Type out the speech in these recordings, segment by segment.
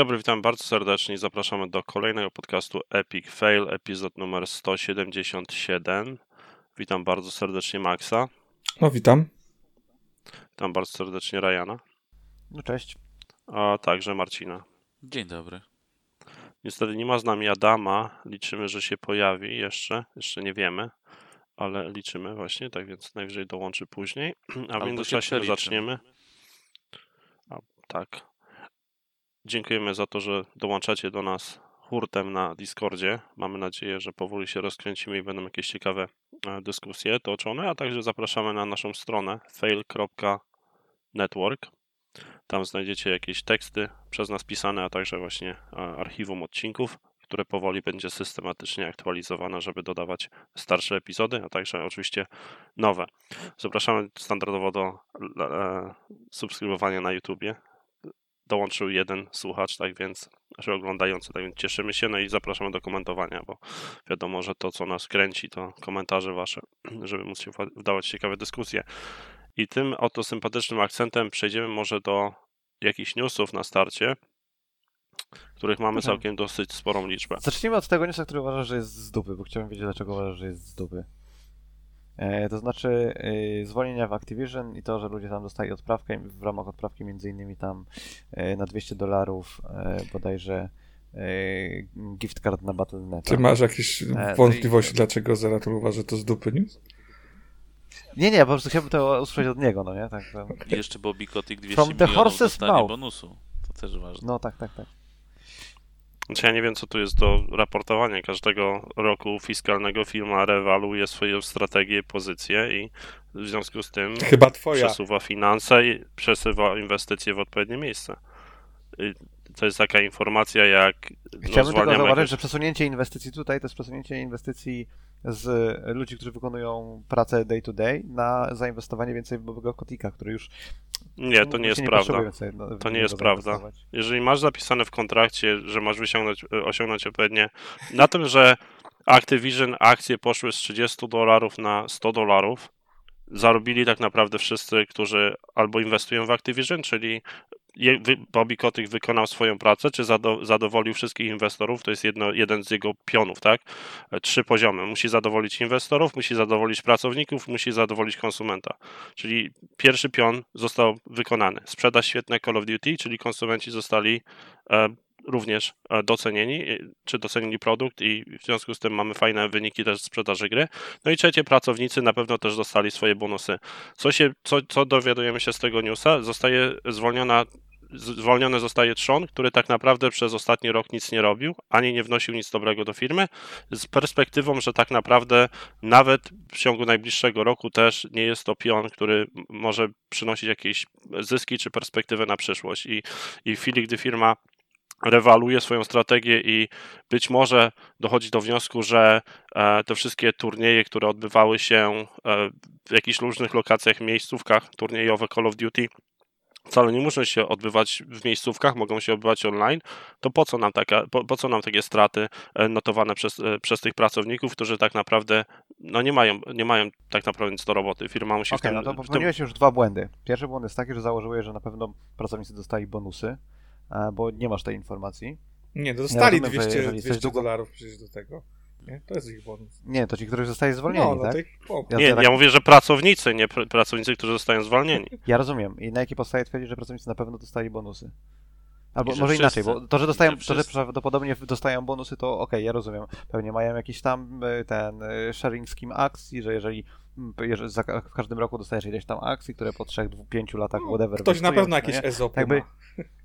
Dobry, witam bardzo serdecznie i zapraszamy do kolejnego podcastu Epic Fail, epizod numer 177. Witam bardzo serdecznie Maxa. No, witam. Witam bardzo serdecznie Ryana. No cześć. A także Marcina. Dzień dobry. Niestety nie ma z nami Adama. Liczymy, że się pojawi jeszcze. Jeszcze nie wiemy, ale liczymy właśnie, tak więc najwyżej dołączy później. A w międzyczasie zaczniemy. A, tak. Dziękujemy za to, że dołączacie do nas hurtem na Discordzie. Mamy nadzieję, że powoli się rozkręcimy i będą jakieś ciekawe e, dyskusje toczone, a także zapraszamy na naszą stronę fail.network. Tam znajdziecie jakieś teksty przez nas pisane, a także właśnie e, archiwum odcinków, które powoli będzie systematycznie aktualizowane, żeby dodawać starsze epizody, a także oczywiście nowe. Zapraszamy standardowo do e, subskrybowania na YouTubie. Dołączył jeden słuchacz, tak więc, znaczy oglądający, tak więc cieszymy się, no i zapraszamy do komentowania, bo wiadomo, że to, co nas kręci, to komentarze wasze, żeby móc się wda- wdawać w ciekawe dyskusje. I tym oto sympatycznym akcentem przejdziemy może do jakichś newsów na starcie, których mamy Mhm. całkiem dosyć sporą liczbę. Zacznijmy od tego newsa, który uważasz, że jest z dupy, bo chciałbym wiedzieć, dlaczego uważasz, że jest z dupy. E, to znaczy e, zwolnienia w Activision i to, że ludzie tam dostali odprawkę, w ramach odprawki między innymi tam e, na 200 dolarów e, bodajże gift card na Battle.net. Ty masz jakieś no wątpliwości, i- dlaczego Zeratul uważa, że to z dupy news? Nie, nie, po prostu chciałbym to usłyszeć od niego, no nie? Tak, to... I jeszcze Bobby Kotick 200 From the milionów horse's dostanie mouth. bonusu. To też ważne. No tak, tak, tak. Znaczy ja nie wiem, co tu jest do raportowania. Każdego roku fiskalnego firma rewaluuje swoją strategię, pozycję i w związku z tym Chyba twoja. przesuwa finanse i przesuwa inwestycje w odpowiednie miejsce. I To jest taka informacja jak no, Chciałbym tylko zwalniamy zauważyć, że przesunięcie inwestycji tutaj to jest przesunięcie inwestycji z ludzi, którzy wykonują pracę day to day na zainwestowanie więcej w Bobego Kotika, który już Nie, to nie jest nie prawda. no, To nie jest prawda. Jeżeli masz zapisane w kontrakcie, że masz wysiągnąć, osiągnąć odpowiednie, na tym, że Activision akcje poszły z 30 dolarów na 100 dolarów, zarobili tak naprawdę wszyscy, którzy albo inwestują w Activision, czyli Bobby Kotick wykonał swoją pracę, czy zado, zadowolił wszystkich inwestorów, to jest jedno, jeden z jego pionów, tak? E, Trzy poziomy. Musi zadowolić inwestorów, musi zadowolić pracowników, musi zadowolić konsumenta. Czyli pierwszy pion został wykonany. Sprzeda świetne Call of Duty, czyli konsumenci zostali e, również e, docenieni, e, czy docenili produkt i w związku z tym mamy fajne wyniki też sprzedaży gry. No i trzecie, pracownicy na pewno też dostali swoje bonusy. Co, się, co, co dowiadujemy się z tego newsa? Zostaje zwolniona zwolniony zostaje Trzon, który tak naprawdę przez ostatni rok nic nie robił, ani nie wnosił nic dobrego do firmy, z perspektywą, że tak naprawdę nawet w ciągu najbliższego roku też nie jest to pion, który może przynosić jakieś zyski czy perspektywę na przyszłość. I, i w chwili, gdy firma rewaluje swoją strategię i być może dochodzi do wniosku, że e, te wszystkie turnieje, które odbywały się e, w jakichś różnych lokacjach, miejscówkach turniejowe Call of Duty, wcale nie muszą się odbywać w miejscówkach, mogą się odbywać online, to po co nam, taka, po, po co nam takie straty e, notowane przez, przez tych pracowników, którzy tak naprawdę no nie, mają, nie mają tak naprawdę nic do roboty. Firma musi Okej, w tym, no to w tym popełniłeś już dwa błędy. Pierwszy błąd jest taki, że założyłeś, że na pewno pracownicy dostali bonusy, bo nie masz tej informacji. Nie, no dostali rozumiem, że 200, jeżeli 200 coś długo- dolarów przecież do tego. Nie? To jest ich bonus. Nie, to ci, którzy zostali zwolnieni, no, no tak? o, Ja Nie, tak- ja mówię, że pracownicy, nie pr- pracownicy, którzy zostają zwolnieni. Ja rozumiem. I na jakiej podstawie twierdzisz, że pracownicy na pewno dostali bonusy? Albo może inaczej, wszyscy. bo to, że dostają, że to, że prawdopodobnie dostają bonusy, to okej, ja rozumiem. Pewnie mają jakiś tam y, ten y, sharing scheme akcji, że jeżeli, jeżeli za, w każdym roku dostajesz ileś tam akcji, które po 3-5 latach, no, whatever, Ktoś na pewno no jakieś? EZOP Jakby- ma.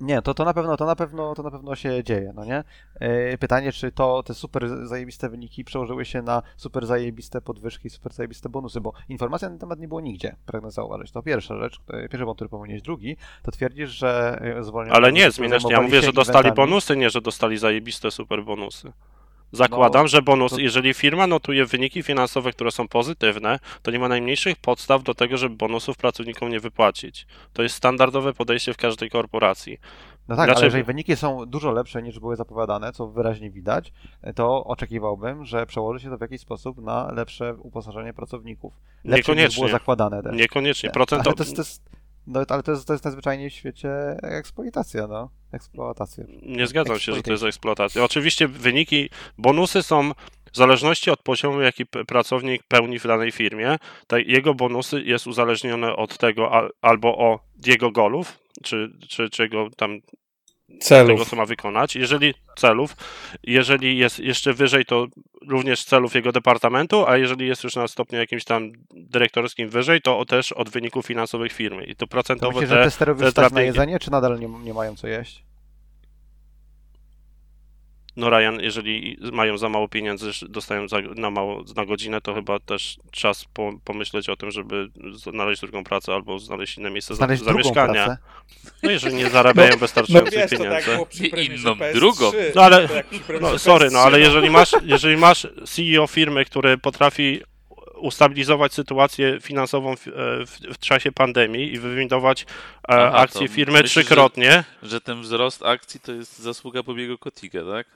Nie, to, to na pewno, to na pewno, to na pewno się dzieje, no nie? Yy, Pytanie, czy to te super zajebiste wyniki przełożyły się na super zajebiste podwyżki, super zajebiste bonusy, bo informacji na ten temat nie było nigdzie, pragnę zauważyć. To pierwsza rzecz, yy, pierwszy wątek, który popełniłeś. Drugi, to twierdzisz, że yy, zwolniono... Ale nie, zmieniasz. Ja mówię, że dostali eventami. bonusy, nie, że dostali zajebiste super bonusy. Zakładam, No, że bonus, to- jeżeli firma notuje wyniki finansowe, które są pozytywne, to nie ma najmniejszych podstaw do tego, żeby bonusów pracownikom nie wypłacić. To jest standardowe podejście w każdej korporacji. No tak, Dlaczego? ale jeżeli wyniki są dużo lepsze niż były zapowiadane, co wyraźnie widać, to oczekiwałbym, że przełoży się to w jakiś sposób na lepsze uposażenie pracowników. Lepsze niż Niekoniecznie. było zakładane też. Niekoniecznie. Ale Procento... to jest, to jest, No ale to jest, to jest najzwyczajniej w świecie eksploitacja, no. Eksploatacja. Nie zgadzam się, że to jest eksploatacja. Oczywiście wyniki, bonusy są w zależności od poziomu, jaki pracownik pełni w danej firmie. jego bonusy jest uzależnione od tego albo od jego golów, czy, czy, czy jego tam Celów. tego, co ma wykonać. Jeżeli celów, jeżeli jest jeszcze wyżej, to również celów jego departamentu, a jeżeli jest już na stopniu jakimś tam dyrektorskim wyżej, to też od wyników finansowych firmy. I to To procentowo myślisz, te, że testerów te na jedzenie, czy nadal nie, nie mają co jeść? No Ryan, jeżeli mają za mało pieniędzy, dostają za, na mało na godzinę, to chyba też czas po, pomyśleć o tym, żeby znaleźć drugą pracę albo znaleźć inne miejsce Znaleźć za, zamieszkania. pracę. No jeżeli nie zarabiają No wystarczających wiesz, to tak pieniędzy. premierze inną PS3, drugą. No ale- No sorry, no PS3, ale jeżeli masz, jeżeli masz CEO firmy, który potrafi ustabilizować sytuację finansową w, e, w, w czasie pandemii i wywindować e, Aha, akcje firmy myślisz, że- trzykrotnie, Że ten wzrost akcji to jest zasługa Bobiego Kotiga, tak?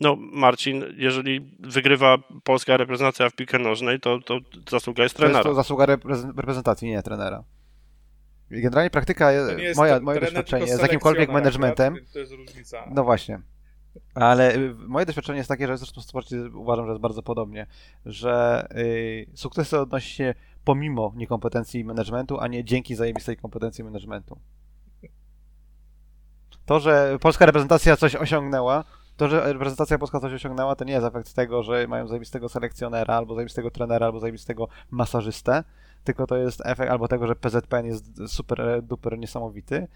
No Marcin, jeżeli wygrywa polska reprezentacja w piłkę nożnej, to, to zasługa jest To jest trenera. to zasługa reprezent- reprezentacji, nie trenera. Generalnie praktyka, nie jest moja, to- moje trener, doświadczenie z jakimkolwiek selekcjoner managementem, To jest różnica. no właśnie. Ale y, moje doświadczenie jest takie, że zresztą w sporcie uważam, że jest bardzo podobnie, że y, sukcesy odnosi się pomimo niekompetencji managementu, a nie dzięki zajebistej kompetencji managementu. To, że polska reprezentacja coś osiągnęła, to, że reprezentacja polska coś osiągnęła, to nie jest efekt tego, że mają zajebistego selekcjonera, albo zajebistego trenera, albo zajebistego masażystę, tylko to jest efekt albo tego, że PZPN jest super duper niesamowity,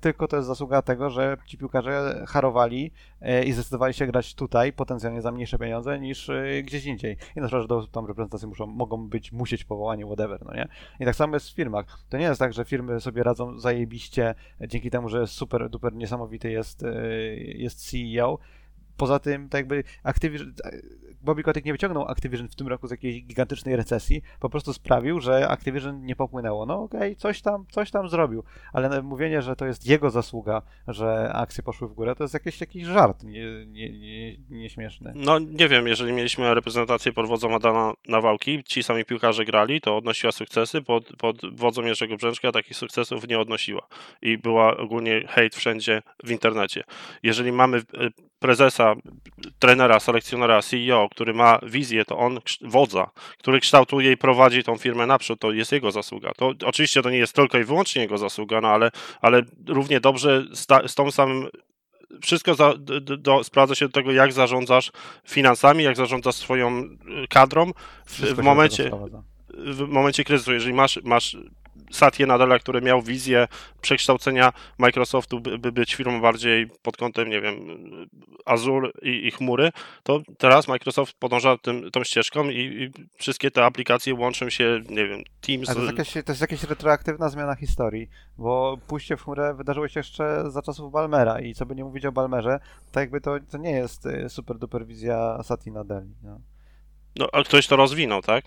tylko to jest zasługa tego, że ci piłkarze harowali e, i zdecydowali się grać tutaj potencjalnie za mniejsze pieniądze niż e, gdzieś indziej. I na przykład, że do tam reprezentacji muszą, mogą być, musieć powołani, whatever, no nie? I tak samo jest w firmach. To nie jest tak, że firmy sobie radzą zajebiście dzięki temu, że super duper niesamowity jest, e, jest CEO. Poza tym, tak jakby Activision, Bobby Kotick nie wyciągnął Activision w tym roku z jakiejś gigantycznej recesji, po prostu sprawił, że Activision nie popłynęło. No okej, coś tam, coś tam zrobił, ale mówienie, że to jest jego zasługa, że akcje poszły w górę, to jest jakiś, jakiś żart nie, nie, nie, nieśmieszny. No nie wiem, jeżeli mieliśmy reprezentację pod wodzą Adana Nawałki, ci sami piłkarze grali, to odnosiła sukcesy, pod, pod wodzą Jerzego Brzęczka takich sukcesów nie odnosiła. I była ogólnie hejt wszędzie w internecie. Jeżeli mamy e, prezesa, trenera, selekcjonera, CEO, który ma wizję, to on, wodza, który kształtuje i prowadzi tą firmę naprzód, to jest jego zasługa. To oczywiście to nie jest tylko i wyłącznie jego zasługa, no ale, ale równie dobrze z, ta, z tą samym wszystko za, do, do, sprawdza się do tego, jak zarządzasz finansami, jak zarządzasz swoją y, kadrą w, w momencie, w momencie kryzysu. Jeżeli masz, masz Satya Nadella, który miał wizję przekształcenia Microsoftu, by, by być firmą bardziej pod kątem, nie wiem, Azure i, i chmury, to teraz Microsoft podąża tym, tą ścieżką i, i wszystkie te aplikacje łączą się, nie wiem, Teams. To jest, jakaś, to jest jakaś retroaktywna zmiana historii, bo pójście w chmurę wydarzyło się jeszcze za czasów Balmera i co by nie mówić o Balmerze, to jakby to, to nie jest y, super duper wizja Satya Nadelli. No. No, a ktoś to rozwinął, tak?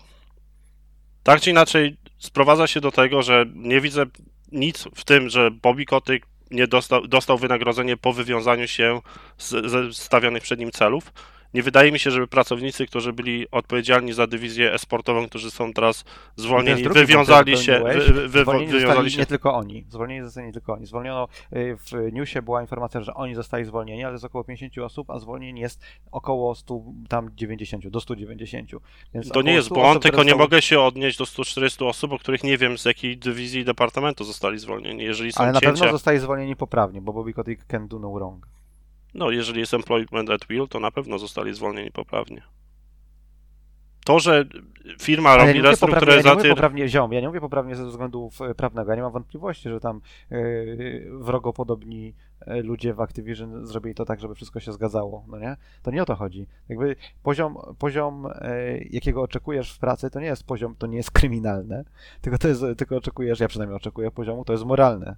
Tak czy inaczej, sprowadza się do tego, że nie widzę nic w tym, że Bobby Kotyk nie dostał, dostał wynagrodzenie po wywiązaniu się z, ze stawianych przed nim celów. Nie wydaje mi się, żeby pracownicy, którzy byli odpowiedzialni za dywizję esportową, którzy są teraz zwolnieni, wywiązali się, wy, wy, Zwolnieni wywiązali się nie tylko oni. Zwolnieni zostali nie tylko oni. Zwolniono, y, w newsie była informacja, że oni zostali zwolnieni, ale jest około 50 osób, a zwolnień jest około 100, tam 90, do 190. Więc To nie jest 100 błąd, tylko nie mogę się odnieść do 140 osób, o których nie wiem z jakiej dywizji departamentu zostali zwolnieni. Jeżeli są Ale na pewno zostali zwolnieni poprawnie, bo Bobby Kotick can do no wrong. No, jeżeli jest employment at will, to na pewno zostali zwolnieni poprawnie. To, że firma Ale robi poprawnie, ja nie mówię restrukturyzację. poprawnie, ziom, ja nie mówię poprawnie ze względów e, prawnego, ja nie mam wątpliwości, że tam yy, wrogopodobni e, ludzie w Activision zrobili to tak, żeby wszystko się zgadzało, no nie? To nie o to chodzi. Jakby poziom, poziom e, jakiego oczekujesz w pracy, to nie jest poziom, to nie jest kryminalne, tylko to jest, tylko oczekujesz, ja przynajmniej oczekuję poziomu, to jest moralne.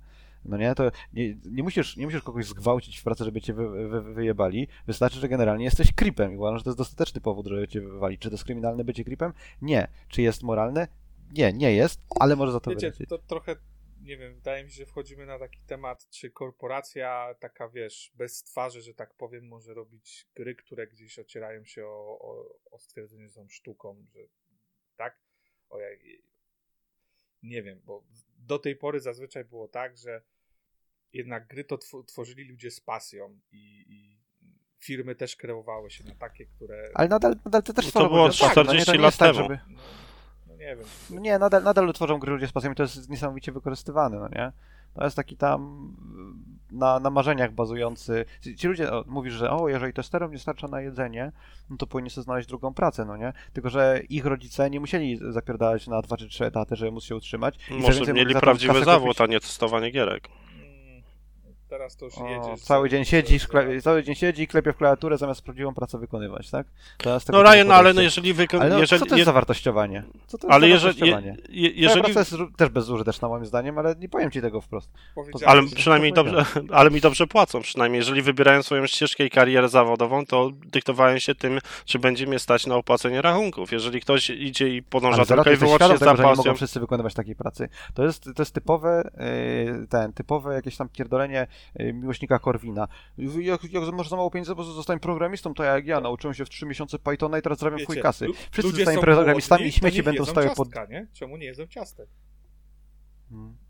No nie, to nie, nie, musisz, nie musisz kogoś zgwałcić w pracy, żeby cię wy, wy, wyjebali. Wystarczy, że generalnie jesteś creepem i uważam, że to jest dostateczny powód, żeby cię wywalić. Czy to jest kryminalne bycie creepem? Nie. Czy jest moralne? Nie, nie jest, ale może za to Wiecie, wylecieć. to trochę, nie wiem, wydaje mi się, że wchodzimy na taki temat, czy korporacja taka, wiesz, bez twarzy, że tak powiem, może robić gry, które gdzieś ocierają się o, o, o stwierdzenie, że są sztuką, że tak? O, ja, nie wiem, bo do tej pory zazwyczaj było tak, że jednak gry to tw- tworzyli ludzie z pasją i, i firmy też kreowały się na takie, które... Ale nadal, nadal to też No to było ludzie z pasją, no nie, 40 to nie lat tak, temu. żeby... No, no nie wiem. No Nie, nadal, nadal tworzą gry ludzie z pasją i to jest niesamowicie wykorzystywane, no nie? To jest taki tam y, na, na marzeniach bazujący. Ci ci ludzie, o, mówisz, że o, jeżeli testerom nie starcza na jedzenie, no to powinni sobie znaleźć drugą pracę, no nie? Tylko, że ich rodzice nie musieli zapierdalać na dwa czy trzy etaty, żeby móc się utrzymać. I Może mieli prawdziwy kasę zawód, kupić- a nie testowanie gierek. Teraz to już O, jedziesz... cały dzień siedzi, za- szkle... cały dzień siedzi i klepie w klawiaturę zamiast prawdziwą pracę wykonywać, tak? No Ryan, ale no jeżeli wyko- Ale no, jeżeli, co to je- jest zawartościowanie? Co to jest ale jeżeli, je, zawartościowanie? je, Jeżeli... praca jest też bezużyteczna moim zdaniem, ale nie powiem ci tego wprost. ale przynajmniej dobrze, ale mi dobrze płacą przynajmniej. Jeżeli wybierają swoją ścieżkę i karierę zawodową, to dyktowają się tym, czy będzie mnie stać na opłacenie rachunków. Jeżeli ktoś idzie i podąża Ale tylko i wyłącznie za tego, że nie pasją, mogą wszyscy wykonywać takiej pracy. To jest, to jest typowe, yy, ten, typowe jakieś tam pierdolenie miłośnika Korwina. Jak, jak masz za mało pieniędzy, bo zostań programistą, to jak ja, nauczyłem się w 3 miesiące Pythona i teraz zarabiam w chuj Wiecie, kasy. Wszyscy zostają programistami i śmieci będą stały pod... ciastka, nie? Czemu nie jedzą ciastek? Hmm.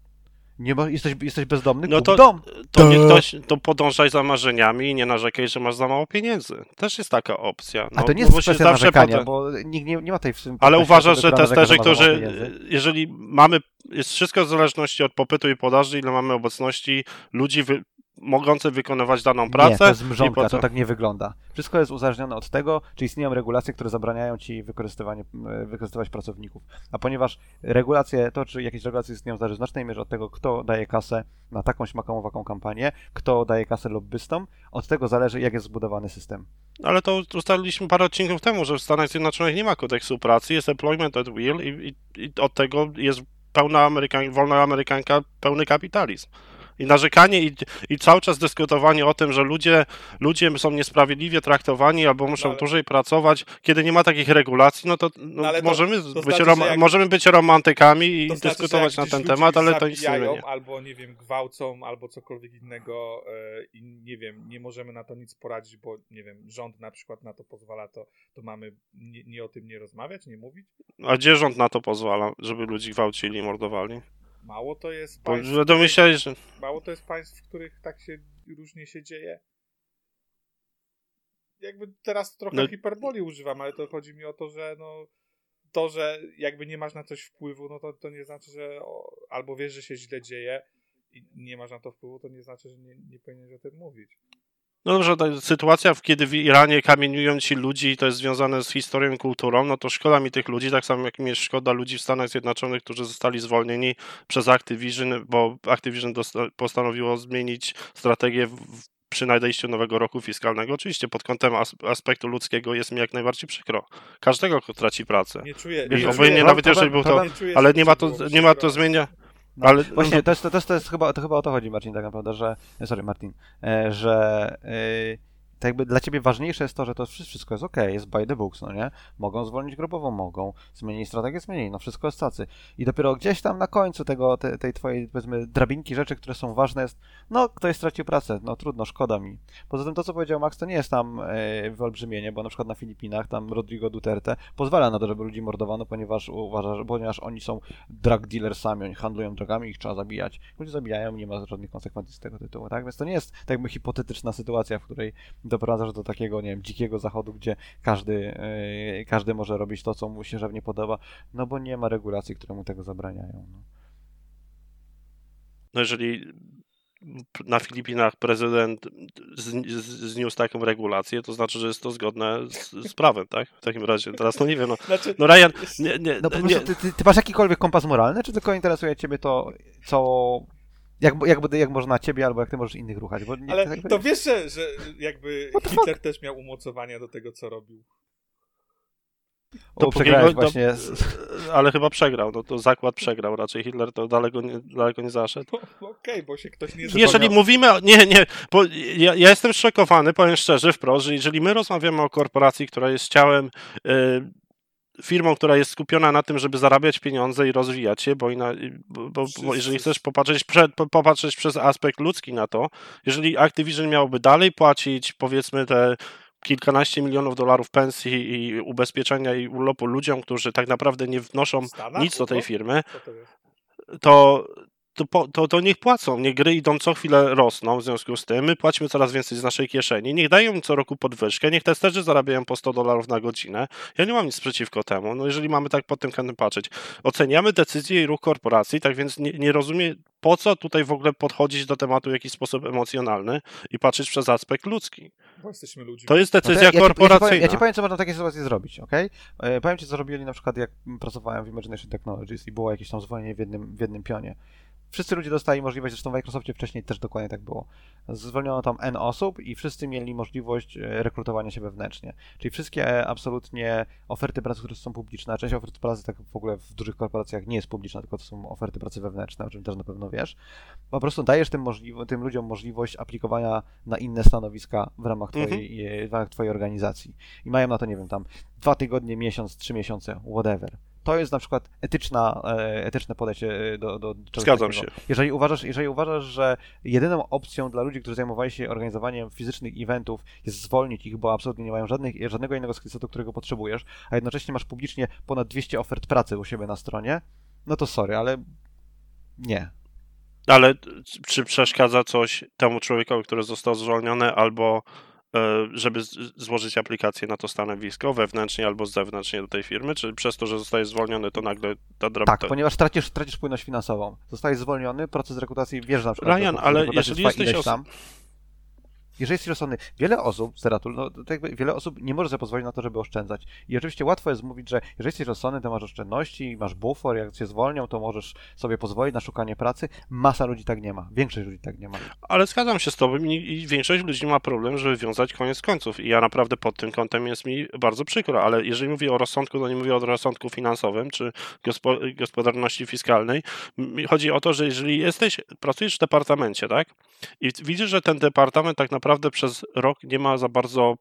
Nie ma, jesteś, jesteś bezdomny? No to- dom! to niech ktoś, to podążaj za marzeniami i nie narzekaj, że masz za mało pieniędzy. Też jest taka opcja. No, A to nie bo jest kwestia zawsze narzekania, potem- bo nikt nie, nie ma tej w tym Ale uważasz, że testerzy, którzy, jeżeli mamy, jest wszystko w zależności od popytu i podaży, ile mamy obecności ludzi wy, mogących wykonywać daną pracę. Nie, to jest mrzonka, po co? to tak nie wygląda. Wszystko jest uzależnione od tego, czy istnieją regulacje, które zabraniają ci wykorzystywanie, wykorzystywać pracowników. A ponieważ regulacje, to czy jakieś regulacje istnieją, zależy w znacznej mierze od tego, kto daje kasę na taką śmaką owaką kampanię, kto daje kasę lobbystom, od tego zależy, jak jest zbudowany system. Ale to ustaliliśmy parę odcinków temu, że w Stanach Zjednoczonych nie ma kodeksu pracy, jest employment at will i, i, i od tego jest pełna Amerykan, wolna amerykanka, pełny kapitalizm. I narzekanie i, i cały czas dyskutowanie o tym, że ludzie, ludzie są niesprawiedliwie traktowani albo muszą No ale- dłużej pracować, kiedy nie ma takich regulacji, no to, no No to- możemy, to być znaczy, jak- możemy być romantykami i To znaczy, dyskutować na ten temat, ale to nic nie zmieni. Albo, nie wiem, gwałcą, albo cokolwiek innego e, i nie wiem, nie możemy na to nic poradzić, bo, nie wiem, rząd na przykład na to pozwala, to, to mamy nie, nie o tym nie rozmawiać, nie mówić? A gdzie rząd na to pozwala, żeby ludzi gwałcili i mordowali? Mało to jest Bo państw, myśleli, że... mało to jest państw, w których tak się różnie się dzieje. Jakby teraz trochę No- hiperboli używam, ale to chodzi mi o to, że no to, że jakby nie masz na coś wpływu, no to, to nie znaczy, że o, albo wiesz, że się źle dzieje i nie masz na to wpływu, to nie znaczy, że nie, nie powinieneś o tym mówić. No dobrze, ta sytuacja, w- kiedy w Iranie kamieniują ci ludzi i to jest związane z historią i kulturą, no to szkoda mi tych ludzi, tak samo jak mi jest szkoda ludzi w Stanach Zjednoczonych, którzy zostali zwolnieni przez Activision, bo Activision postanowiło zmienić strategię przy nadejściu nowego roku fiskalnego. Oczywiście pod kątem as, aspektu ludzkiego jest mi jak najbardziej przykro. Każdego, kto traci pracę. Nie czuję, obojętnie, nawet jeżeli był to... Ale nie ma to, nie ma to zmienia... No, Ale- Właśnie, to jest, to, jest, to jest chyba, to chyba o to chodzi, Marcin, tak naprawdę, że, sorry, Martin, e, że e, tak jakby dla ciebie ważniejsze jest to, że to wszy- wszystko jest ok, jest by the books, no nie? Mogą zwolnić grupową, mogą, zmienić strategię, zmienili, no wszystko jest cacy. I dopiero gdzieś tam na końcu tego, te, tej twojej, powiedzmy, drabinki rzeczy, które są ważne jest, no, ktoś stracił pracę, no trudno, szkoda mi. Poza tym to, co powiedział Max, to nie jest tam e, wyolbrzymienie, bo na przykład na Filipinach, tam Rodrigo Duterte pozwala na to, żeby ludzi mordowano, ponieważ uważa, że, ponieważ oni są drug dealersami, oni handlują drogami, ich trzeba zabijać. Ludzie zabijają, nie ma żadnych konsekwencji z tego tytułu, tak? Więc to nie jest tak jakby hipotetyczna sytuacja, w której doprowadzasz do takiego, nie wiem, dzikiego zachodu, gdzie każdy, yy, każdy może robić to, co mu się żadnie podoba, no bo nie ma regulacji, które mu tego zabraniają. No. No jeżeli na Filipinach prezydent zniósł taką regulację, to znaczy, że jest to zgodne z, z prawem, tak? W takim razie. Teraz no nie wiem, no, Znaczy, no Ryan, nie, nie, No po nie, prostu ty, ty, ty masz jakikolwiek kompas moralny, czy tylko interesuje ciebie to, co... Jak, jak, jak, jak można ciebie, albo jak ty możesz innych ruchać? Bo nie, ale tak- to wiesz, że, że jakby Hitler też miał umocowania do tego, co robił. o, dopóki przegrałeś go- właśnie... Z... ale chyba przegrał, no to zakład przegrał raczej, Hitler to daleko nie, daleko nie zaszedł. No, Okej, bo się ktoś nie Jeżeli zapomniał. mówimy, o, nie, nie, bo ja, ja jestem szokowany, powiem szczerze wprost, że jeżeli my rozmawiamy o korporacji, która jest ciałem, y, firmą, która jest skupiona na tym, żeby zarabiać pieniądze i rozwijać się, bo, ina, bo, bo, jeżeli chcesz popatrzeć, popatrzeć przez aspekt ludzki na to, jeżeli Activision miałoby dalej płacić, powiedzmy, te kilkanaście milionów dolarów pensji i ubezpieczenia i urlopu ludziom, którzy tak naprawdę nie wnoszą Stanach? nic do tej firmy, to? To, to, to, niech płacą. Niech gry idą co chwilę rosną w związku z tym. My płacimy coraz więcej z naszej kieszeni. Niech dają im co roku podwyżkę. Niech testerzy zarabiają po 100 dolarów na godzinę. Ja nie mam nic przeciwko temu. No jeżeli mamy tak pod tym kątem patrzeć. Oceniamy decyzje i ruch korporacji, tak więc nie, nie rozumiem, po co tutaj w ogóle podchodzić do tematu w jakiś sposób emocjonalny i patrzeć przez aspekt ludzki. Bo jesteśmy ludźmi. To jest No to decyzja ja, ja, ci, ja, ci korporacyjna. powiem, ja ci powiem, co można w takiej sytuacji zrobić, ok? E, powiem ci, co robili na przykład, jak pracowałem w Imagination Technologies i było jakieś tam zwolnienie w jednym, w jednym pionie. Wszyscy ludzie dostali możliwość, zresztą w Microsoftie wcześniej też dokładnie tak było. Zwolniono tam N osób i wszyscy mieli możliwość e, rekrutowania się wewnętrznie. Czyli wszystkie e, absolutnie oferty pracy, które są publiczne, a część ofert pracy tak w ogóle w dużych korporacjach nie jest publiczna, tylko to są oferty pracy wewnętrzne, o czym też na pewno wiesz. Po prostu dajesz tym, tym ludziom możliwość aplikowania na inne stanowiska w ramach twojej, e, w ramach twojej organizacji. I mają na to, nie wiem, tam dwa tygodnie, miesiąc, trzy miesiące, whatever. To jest na przykład etyczna, e, etyczne podejście e, do, do czegoś Zgadzam takiego. się. Jeżeli uważasz, jeżeli uważasz, że jedyną opcją dla ludzi, którzy zajmowali się organizowaniem fizycznych eventów jest zwolnić ich, bo absolutnie nie mają żadnych, żadnego innego skillsetu, którego potrzebujesz, a jednocześnie masz publicznie ponad 200 ofert pracy u siebie na stronie, no to sorry, ale nie. Ale czy przeszkadza coś temu człowiekowi, który został zwolniony, albo żeby z- złożyć aplikację na to stanowisko wewnętrznie albo zewnętrznie do tej firmy, czy przez to, że zostaje zwolniony, to nagle ta drabta... Tak, ponieważ tracisz, tracisz płynność finansową. Zostajesz zwolniony, proces rekrutacji, wiesz na przykład... Ryan, ale jeżeli jesteś oso- tam. Jeżeli jesteś rozsądny, wiele osób, Zeratul, no wiele osób nie może sobie pozwolić na to, żeby oszczędzać. I oczywiście łatwo jest mówić, że jeżeli jesteś rozsądny, to masz oszczędności, masz bufor, jak cię zwolnią, to możesz sobie pozwolić na szukanie pracy. Masa ludzi tak nie ma. Większość ludzi tak nie ma. Ale zgadzam się z tobą i, większość ludzi ma problem, żeby wiązać koniec końców. I ja naprawdę pod tym kątem jest mi bardzo przykro, ale jeżeli mówię o rozsądku, to nie mówię o rozsądku finansowym czy gospo, gospodarności fiskalnej. Chodzi o to, że jeżeli jesteś, pracujesz w departamencie, tak? I widzisz, że ten departament tak naprawdę przez rok nie ma za bardzo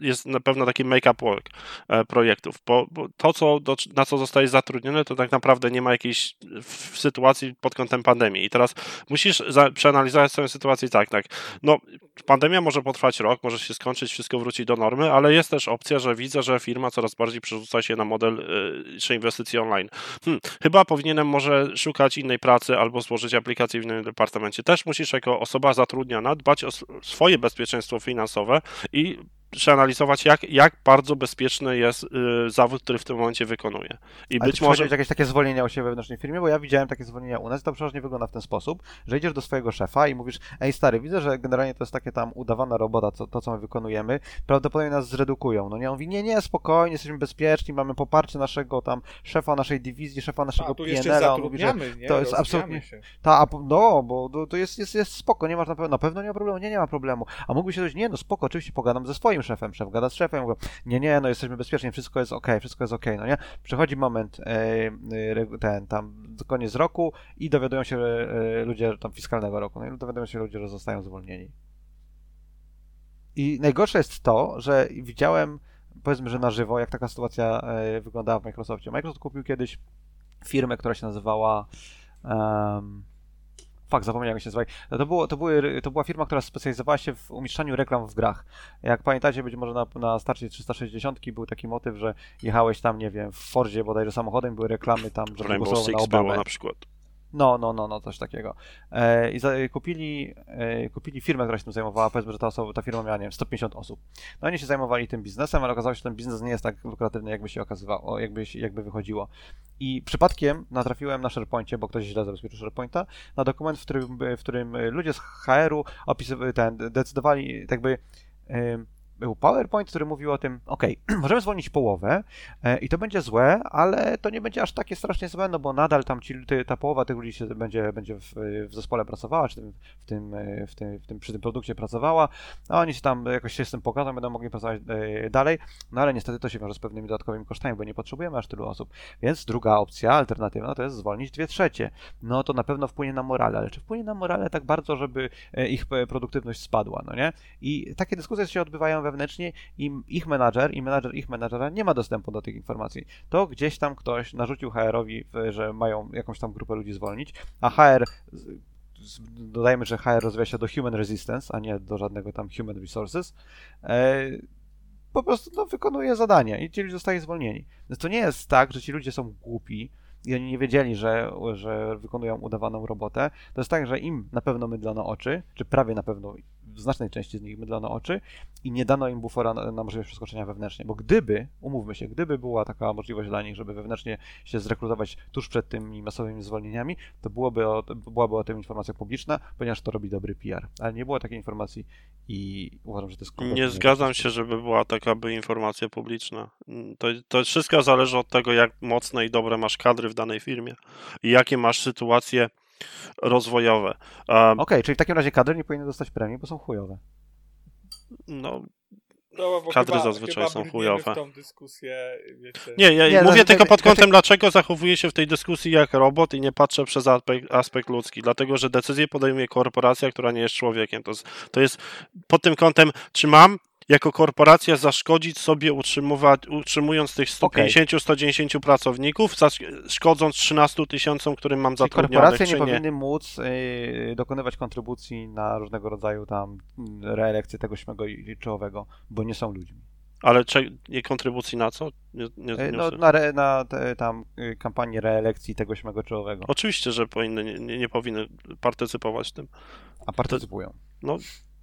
jest na pewno taki make-up work e, projektów, bo, bo to, co, do, na co zostajesz zatrudniony, to tak naprawdę nie ma jakiejś w sytuacji pod kątem pandemii. I teraz musisz za, przeanalizować swoją sytuację tak, tak. No, pandemia może potrwać rok, może się skończyć, wszystko wróci do normy, ale jest też opcja, że widzę, że firma coraz bardziej przerzuca się na model y, czy inwestycji online. Hmm, chyba powinienem może szukać innej pracy albo złożyć aplikację w innym departamencie. Też musisz jako osoba zatrudniona dbać o sw- swoje bezpieczeństwo finansowe i przeanalizować, jak, jak bardzo bezpieczny jest y, zawód, który w tym momencie wykonuje. I Ale być może. jakieś takie zwolnienia u siebie we wewnętrznej firmie, bo ja widziałem takie zwolnienia u nas i to przeważnie wygląda w ten sposób, że idziesz do swojego szefa i mówisz, ej stary, widzę, że generalnie to jest takie tam udawana robota, co, to co my wykonujemy, prawdopodobnie nas zredukują. No nie, on mówi, nie, nie, spokojnie, jesteśmy bezpieczni, mamy poparcie naszego tam szefa naszej dywizji, szefa naszego PNL-a, on mówi, że nie? to jest absolutnie- Się. ta, no, bo to, to jest, jest, jest spoko, nie masz na pewno, na pewno nie ma problemu, nie, nie ma problemu. A mógłby się powiedzieć, nie, no spoko, oczywiście pogadam ze swoim szefem, szef gada z szefem, mówię, nie, nie, no jesteśmy bezpieczni, wszystko jest okej, wszystko jest okej, no nie? Przychodzi moment, e, e, ten, tam, koniec roku i dowiadują się e, ludzie, tam fiskalnego roku, no i dowiadują się ludzie, że zostają zwolnieni. I najgorsze jest to, że widziałem, powiedzmy, że na żywo, jak taka sytuacja wyglądała w Microsoftie. Microsoft kupił kiedyś firmę, która się nazywała um, Fak, zapomniałem jak się nazywa. No to, było, to, były, to była firma, która specjalizowała się w umieszczaniu reklam w grach. Jak pamiętacie, być może na, na starcie 360 był taki motyw, że jechałeś tam, nie wiem, w Fordzie bodajże samochodem, były reklamy tam, że Rainbow na Six było Obamę. na przykład. No, no, no, no, coś takiego. E, I za, kupili, e, kupili firmę, która się tym zajmowała, powiedzmy, że ta, osoba, ta firma miała, nie wiem, 150 osób. No oni się zajmowali tym biznesem, ale okazało się, że ten biznes nie jest tak lukratywny, jakby się okazywało, jakby, jakby wychodziło. I przypadkiem natrafiłem na SharePoincie, bo ktoś źle zabezpieczył SharePointa, na dokument, w którym, w którym ludzie z HR-u opisywali, ten, decydowali, jakby, em, był PowerPoint, który mówił o tym, ok, możemy zwolnić połowę e, i to będzie złe, ale to nie będzie aż takie strasznie złe, no bo nadal tam ci, ta połowa tych ludzi się będzie, będzie w, w zespole pracowała, czy tym, w, tym, e, w, tym, w tym, przy tym produkcie pracowała, a oni się tam jakoś się z tym pokażą, będą mogli pracować e, dalej, no ale niestety to się wiąże z pewnymi dodatkowymi kosztami, bo nie potrzebujemy aż tylu osób. Więc druga opcja, alternatywna, to jest zwolnić dwie trzecie. No to na pewno wpłynie na morale, ale czy wpłynie na morale tak bardzo, żeby ich produktywność spadła, no nie? I takie dyskusje się odbywają wewnętrznie i ich menadżer i menadżer ich menadżera nie ma dostępu do tych informacji. To gdzieś tam ktoś narzucił HR-owi, że mają jakąś tam grupę ludzi zwolnić, a HR dodajmy, że HR rozwija się do Human Resistance, a nie do żadnego tam Human Resources, e, po prostu no, wykonuje zadanie i ci ludzie zostali zwolnieni. To nie jest tak, że ci ludzie są głupi, i oni nie wiedzieli, że, że wykonują udawaną robotę, to jest tak, że im na pewno mydlono oczy, czy prawie na pewno w znacznej części z nich mydlono oczy i nie dano im bufora na, na możliwość przeskoczenia wewnętrznie, bo gdyby, umówmy się, gdyby była taka możliwość dla nich, żeby wewnętrznie się zrekrutować tuż przed tymi masowymi zwolnieniami, to byłoby o, byłaby o tym informacja publiczna, ponieważ to robi dobry PR. Ale nie było takiej informacji i uważam, że to jest Nie zgadzam się, żeby była taka by informacja publiczna. To, to wszystko zależy od tego, jak mocne i dobre masz kadry w danej firmie i jakie masz sytuacje rozwojowe. Um, Okej, czyli w takim razie kadry nie powinny dostać premii, bo są chujowe. no, No, Kadry chyba, zazwyczaj chyba są chujowe. w tą dyskusję, wiecie. nie, ja Nie, mówię znaczy, tylko tak- pod kątem, znaczy- dlaczego zachowuję się w tej dyskusji jak robot i nie patrzę przez aspekt, aspekt ludzki. Dlatego, że decyzję podejmuje korporacja, która nie jest człowiekiem. To to jest pod tym kątem, czy mam jako korporacja zaszkodzić sobie utrzymując tych 150-110 pracowników, zasz- szkodząc 13 tysiącom, którym mam Czyli zatrudnionych, korporacje czy nie nie? powinny móc y, dokonywać kontrybucji na różnego rodzaju tam mm, reelekcję tego śmego i czołowego, bo nie są ludźmi. Ale cze- nie kontrybucji na co? Nie, nie, Y, nie No, na, re, na te, tam y, kampanię reelekcji tego śmego czołowego. Oczywiście, że powinny, nie, nie, powinny partycypować w tym. A partycypują.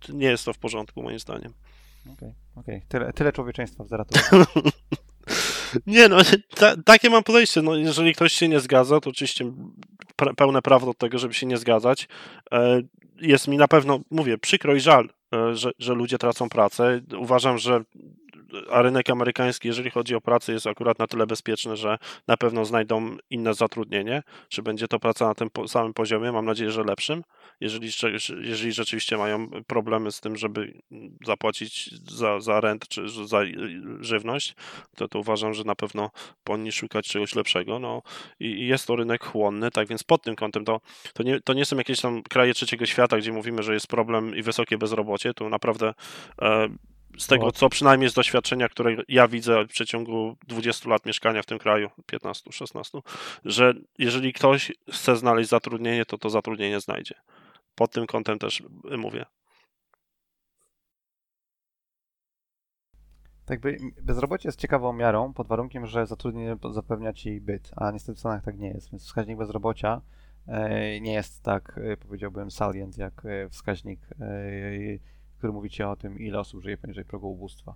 Nie jest to w porządku, moim zdaniem. Okej, okej. Tyle, tyle człowieczeństwa w Zaraturze. Nie no, ta, takie mam podejście. No, jeżeli ktoś się nie zgadza, to oczywiście pełne prawo do tego, żeby się nie zgadzać. E, Jest mi na pewno, mówię, przykro i żal, e, że, że ludzie tracą pracę. Uważam, że a rynek amerykański, jeżeli chodzi o pracę, jest akurat na tyle bezpieczny, że na pewno znajdą inne zatrudnienie. Czy będzie to praca na tym samym poziomie? Mam nadzieję, że lepszym. Jeżeli, jeżeli rzeczywiście mają problemy z tym, żeby zapłacić za, za rent czy za żywność, to, to uważam, że na pewno powinni szukać czegoś lepszego. No i, i jest to rynek chłonny, tak więc pod tym kątem to, to, nie, to nie są jakieś tam kraje trzeciego świata, gdzie mówimy, że jest problem i wysokie bezrobocie. Tu naprawdę e, z tego, No. co przynajmniej z doświadczenia, które ja widzę w przeciągu 20 lat mieszkania w tym kraju, 15, 16, że jeżeli ktoś chce znaleźć zatrudnienie, to to zatrudnienie znajdzie. Pod tym kątem też mówię. Tak by bezrobocie jest ciekawą miarą pod warunkiem, że zatrudnienie zapewnia ci byt, a niestety w Stanach tak nie jest, więc wskaźnik bezrobocia e, nie jest tak, e, powiedziałbym, salient jak e, wskaźnik, który mówi ci o tym, ile osób żyje poniżej progu ubóstwa,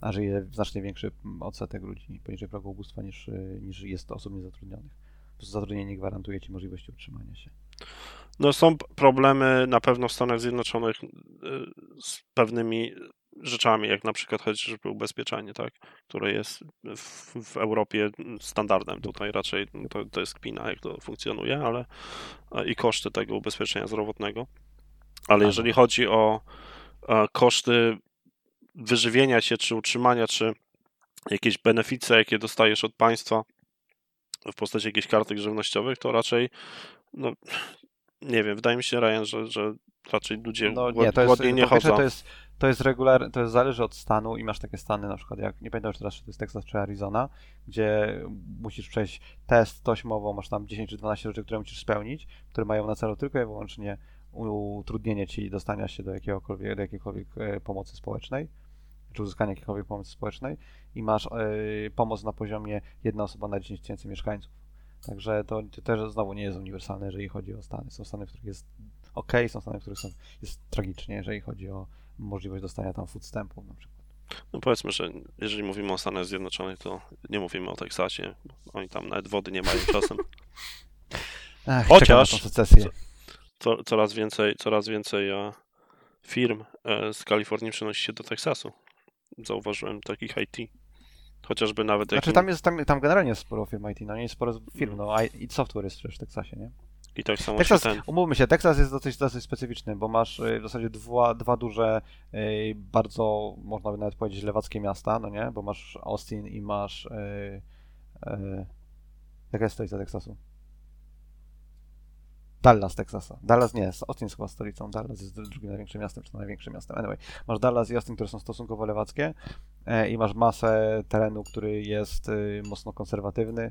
a żyje znacznie większy odsetek ludzi poniżej progu ubóstwa niż, e, niż jest osób niezatrudnionych. Po prostu zatrudnienie nie gwarantuje ci możliwości utrzymania się. No są problemy na pewno w Stanach Zjednoczonych y, z pewnymi rzeczami, jak na przykład chociażby ubezpieczenie, tak, które jest w, w Europie standardem. Tutaj raczej to, to jest kpina, jak to funkcjonuje, ale i koszty tego ubezpieczenia zdrowotnego. Ale A, jeżeli chodzi o koszty wyżywienia się, czy utrzymania, czy jakieś benefice, jakie dostajesz od państwa w postaci jakichś kartek żywnościowych, to raczej no, nie wiem, wydaje mi się, Ryan, że, że raczej ludzie No nie, to jest, nie chodzą. to jest, to jest regular, to jest zależy od stanu i masz takie stany na przykład jak, nie pamiętam już teraz, czy to jest Texas czy Arizona, gdzie musisz przejść test tośmowo, masz tam 10 czy 12 rzeczy, które musisz spełnić, które mają na celu tylko i wyłącznie utrudnienie ci dostania się do jakiegokolwiek, do jakiejkolwiek e, pomocy społecznej, czy uzyskania jakiejkolwiek pomocy społecznej i masz e, pomoc na poziomie jedna osoba na 10 tysięcy mieszkańców. Także to, to też znowu nie jest uniwersalne, jeżeli chodzi o Stany. Są Stany, w których jest ok, są Stany, w których są, jest tragicznie, jeżeli chodzi o możliwość dostania tam food stampów na przykład. No powiedzmy, że jeżeli mówimy o Stanach Zjednoczonych, to nie mówimy o Teksasie. Oni tam nawet wody nie mają czasem. Ach, Chociaż- Co, coraz więcej, coraz więcej e, firm e, z Kalifornii przenosi się do Teksasu. Zauważyłem takich IT. Chociażby nawet Znaczy jakim, tam jest, tam, tam generalnie jest sporo firm IT, no nie jest sporo firm, no i software jest przecież w Teksasie, nie? i tak samo Texas, ten. umówmy się, Teksas jest dosyć, dosyć specyficzny, bo masz y, w zasadzie dwa, dwa duże, bardzo, można by nawet powiedzieć, lewackie miasta, no nie? Bo masz Austin i masz... y, y, Jaka jest stolica Teksasu? Dallas, Teksasa. Dallas nie jest, Austin jest chyba stolicą, Dallas jest drugim największym miastem, czy największym miastem. Anyway, masz Dallas i Austin, które są stosunkowo lewackie e, i masz masę terenu, który jest y, mocno konserwatywny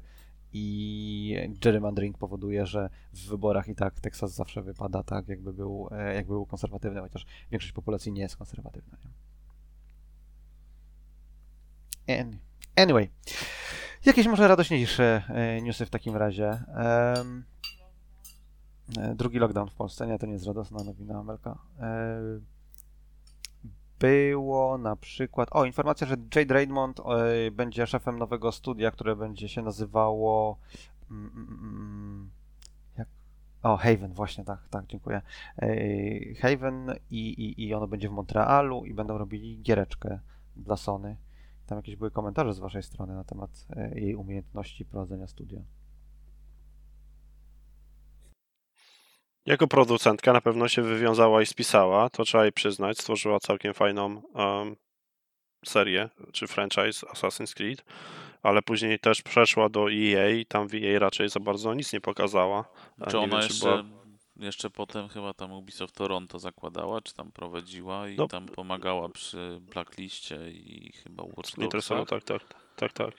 i gerrymandering powoduje, że w wyborach i tak Teksas zawsze wypada tak, jakby był, e, jakby był konserwatywny, chociaż większość populacji nie jest konserwatywna. Nie? An- Anyway. Jakieś może radośniejsze e, newsy w takim razie. E, drugi lockdown w Polsce. Nie, to nie jest radosna nowina, Amelka. E, było na przykład. O, informacja, że Jade Raymond e, będzie szefem nowego studia, które będzie się nazywało. Mm, mm, mm, jak? O, Haven, właśnie, tak, tak, dziękuję. E, Haven i, i, i ono będzie w Montrealu i będą robili giereczkę dla Sony. Tam jakieś były komentarze z waszej strony na temat e, jej umiejętności prowadzenia studia. Jako producentka na pewno się wywiązała i spisała, to trzeba jej przyznać. Stworzyła całkiem fajną um, serię, czy franchise Assassin's Creed, ale później też przeszła do EA i tam w EA raczej za bardzo nic nie pokazała. Czy ona wiem, jeszcze, była- jeszcze potem chyba tam Ubisoft Toronto zakładała, czy tam prowadziła i No. tam pomagała przy Blackliście i chyba Watch Dogsach. tak, tak, tak, tak.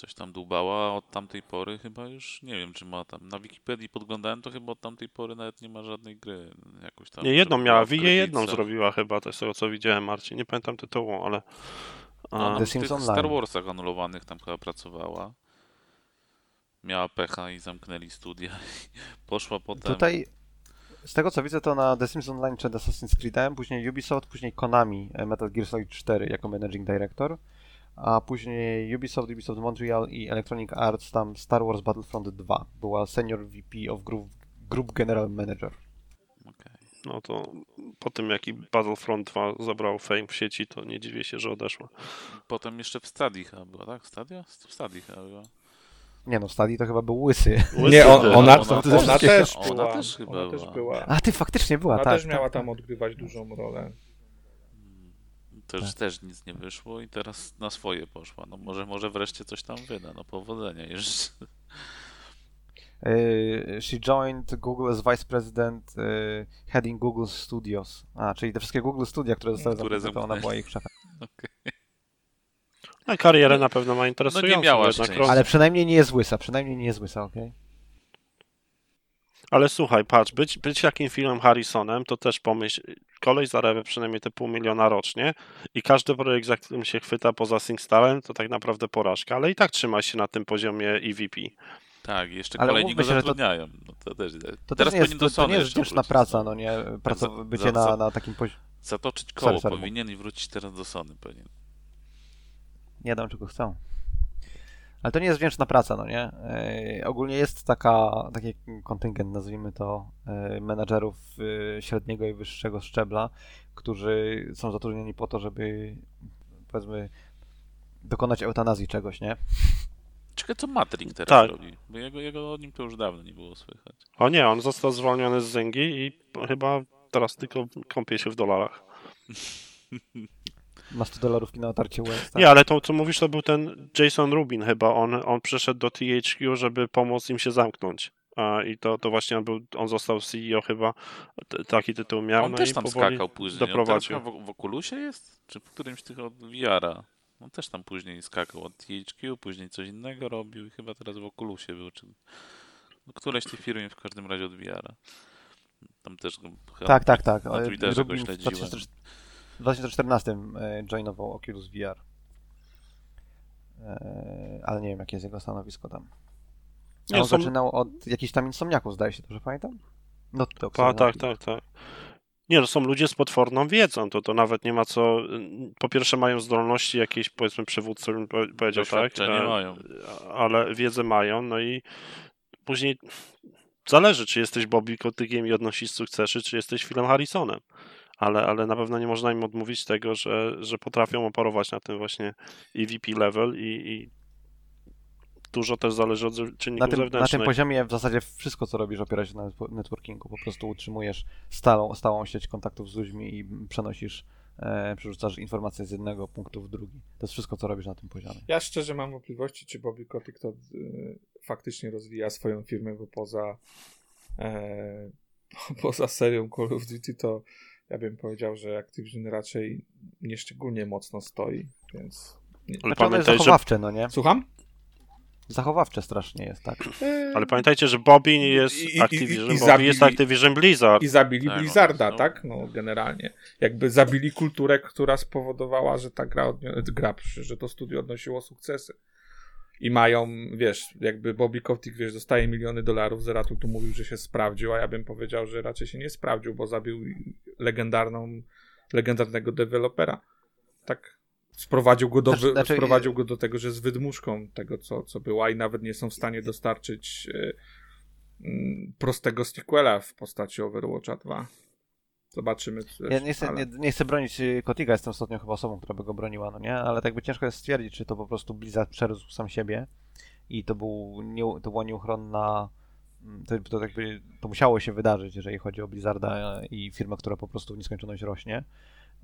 Coś tam dłubała, a od tamtej pory chyba już nie wiem, czy ma tam. Na Wikipedii podglądałem, to chyba od tamtej pory nawet nie ma żadnej gry. Jakoś tam, Nie, jedną miała, była w w EA jedną zrobiła chyba, to z tego co widziałem, Marcin. Nie pamiętam tytułu, ale... A, no, tych Online. Star Warsach anulowanych tam chyba pracowała. Miała pecha i zamknęli studia. Poszła potem. Tutaj, z tego co widzę, to na The Sims Online przed Assassin's Creedem, później Ubisoft, później Konami, e, Metal Gear Solid 4 jako Managing Director, a później Ubisoft, Ubisoft Montreal i Electronic Arts, tam Star Wars Battlefront 2. Była Senior VP of Group, Group General Manager. Okej. no to po tym jaki Battlefront 2 zabrał fame w sieci, to nie dziwię się, że odeszła. Potem jeszcze w Stadii chyba była, tak? Stadia? W Stadii chyba była. Nie no, Stadi to chyba był łysy. Nie, on, Łysy, ona, ona ona, też- ona była. też chyba ona też była. była. A ty faktycznie była, Ona tak. też miała tak, tam odgrywać dużą rolę. To już Tak. też nic nie wyszło i teraz na swoje poszła. No może, może wreszcie coś tam wyda. No powodzenia jeszcze. Y, She joined Google as Vice President y, heading Google Studios. A, czyli te wszystkie Google Studia, które zostały Które zamknięte, to ona była ich szefem. Okej. No, karierę na pewno ma interesującą, No miała szczęścia. roz- Ale przynajmniej nie jest łysa, przynajmniej nie jest łysa, okej? Ale słuchaj, patrz, być, być takim filmem Harrisonem, to też pomyśl, koleś zarabia przynajmniej te pół miliona rocznie i każdy projekt, za którym się chwyta poza SingStarem, to tak naprawdę porażka, ale i tak trzyma się na tym poziomie EVP. Tak, i jeszcze Ale kolejni go się, że to- zatrudniają. No to też, To teraz nie jest, powinien to, to nie jest wdzięczna praca, no nie? Praca, za- bycie za- na, na takim poziomie. Zatoczyć koło Sorry, sorry, mów. powinien i wrócić teraz do Sony pewnie. Nie dam czego chcą. Ale to nie jest wdzięczna praca, no nie? Yy, ogólnie jest taka, taki kontyngent, nazwijmy to, yy, menadżerów yy, średniego i wyższego szczebla, którzy są zatrudnieni po to, żeby powiedzmy dokonać eutanazji czegoś, nie? Ciekawe co Matrix teraz Tak. robi, bo jego, jego o nim to już dawno nie było słychać. O nie, on został zwolniony z Zyngi i chyba teraz tylko kąpie się w dolarach. Ma 100 dolarów na otarcie łez, tak? Nie, ale to, co mówisz, to był ten Jason Rubin chyba, on, on przyszedł do THQ, żeby pomóc im się zamknąć. A, I to, to właśnie on, był, on został CEO chyba, t- taki tytuł miał, On no też i tam skakał później. On doprowadził. chyba w, w Oculusie jest? Czy w którymś tych od VR-a? On też tam później skakał od THQ, później coś innego robił i chyba teraz w Oculusie był. Czy... No, któreś tej firmy w każdym razie od VR-a. Tam też Tak, tak, tak. na Twitterze go śledziłem. 2004 w 2014 e, joinował Oculus VR. E, Ale nie wiem, jakie jest jego stanowisko tam. Nie, on są- zaczynał od jakichś tam insomniaków, zdaje się, dobrze pamiętam? No to Tak, tak, tak, tak. Nie, to są ludzie z potworną wiedzą, to, to nawet nie ma co... Po pierwsze mają zdolności jakieś, powiedzmy, przywódcy bym powie- powiedział, tak? Doświadczenie E, mają. Ale wiedzę mają, no i później zależy, czy jesteś Bobby Kotykiem i odnosisz sukcesy, czy jesteś Philem Harrisonem. Ale, ale na pewno nie można im odmówić tego, że, że potrafią operować na tym właśnie EVP level i, i dużo też zależy od Na czynników tym, na zewnętrznych. tym poziomie w zasadzie wszystko, co robisz, opiera się na netwo- networkingu. Po prostu utrzymujesz stałą, stałą sieć kontaktów z ludźmi i przenosisz, e, przerzucasz informacje z jednego punktu w drugi. To jest wszystko, co robisz na tym poziomie. Ja szczerze mam wątpliwości, czy Bobby Kotick to y, faktycznie rozwija swoją firmę, bo poza, e, poza serią Call of Duty to ja bym powiedział, że Activision raczej nieszczególnie mocno stoi, więc... Nie. Ale Znaczy pamiętaj, że zachowawcze, no nie? Słucham? Zachowawcze strasznie jest, tak. E, Ale pamiętajcie, że Bobby jest I- i- i- Activision, i Bobby zabili- jest Activision Blizzard. I zabili Tak, Blizzarda, no. tak? No, generalnie. Jakby zabili kulturę, która spowodowała, że ta gra, odnio- gra, że to studio odnosiło sukcesy. I mają, wiesz, jakby Bobby Kotick, wiesz, dostaje miliony dolarów, Zeratul tu mówił, że się sprawdził, a ja bym powiedział, że raczej się nie sprawdził, bo zabił legendarną, legendarnego dewelopera. Tak sprowadził go do, Znaczy- znaczy- sprowadził go do tego, że jest wydmuszką tego, co, co była i nawet nie są w stanie dostarczyć e, mm, prostego sequela w postaci Overwatcha 2. Zobaczymy. Ja nie chcę, ale- nie, nie chcę bronić y, Kotiga, jestem ostatnią chyba osobą, która by go broniła, no nie? Ale tak by ciężko jest stwierdzić, czy to po prostu Blizzard przerósł sam siebie i to, był nie, to była nieuchronna... mm, To, to, jakby, to musiało się wydarzyć, jeżeli chodzi o Blizzarda i firmę, która po prostu w nieskończoność rośnie.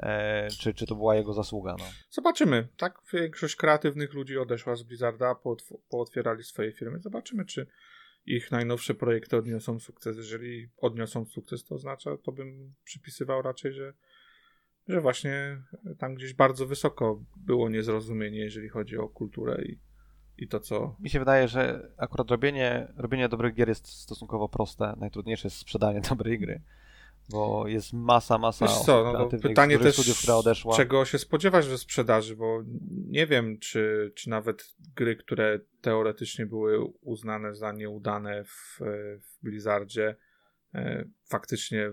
E, czy, czy to była jego zasługa, no. Zobaczymy. Tak, większość kreatywnych ludzi odeszła z Blizzarda, pootw- pootwierali swoje firmy. Zobaczymy, czy ich najnowsze projekty odniosą sukces. Jeżeli odniosą sukces, to oznacza, to bym przypisywał raczej, że, że właśnie tam gdzieś bardzo wysoko było niezrozumienie, jeżeli chodzi o kulturę i, i to, co. Mi się wydaje, że akurat robienie, robienie dobrych gier jest stosunkowo proste. Najtrudniejsze jest sprzedanie dobrej gry. Bo jest masa, masa Wiesz co, no, pytanie też, studiów, która odeszła. czego się spodziewać we sprzedaży, bo nie wiem, czy, czy nawet gry, które teoretycznie były uznane za nieudane w, w Blizzardzie, e, faktycznie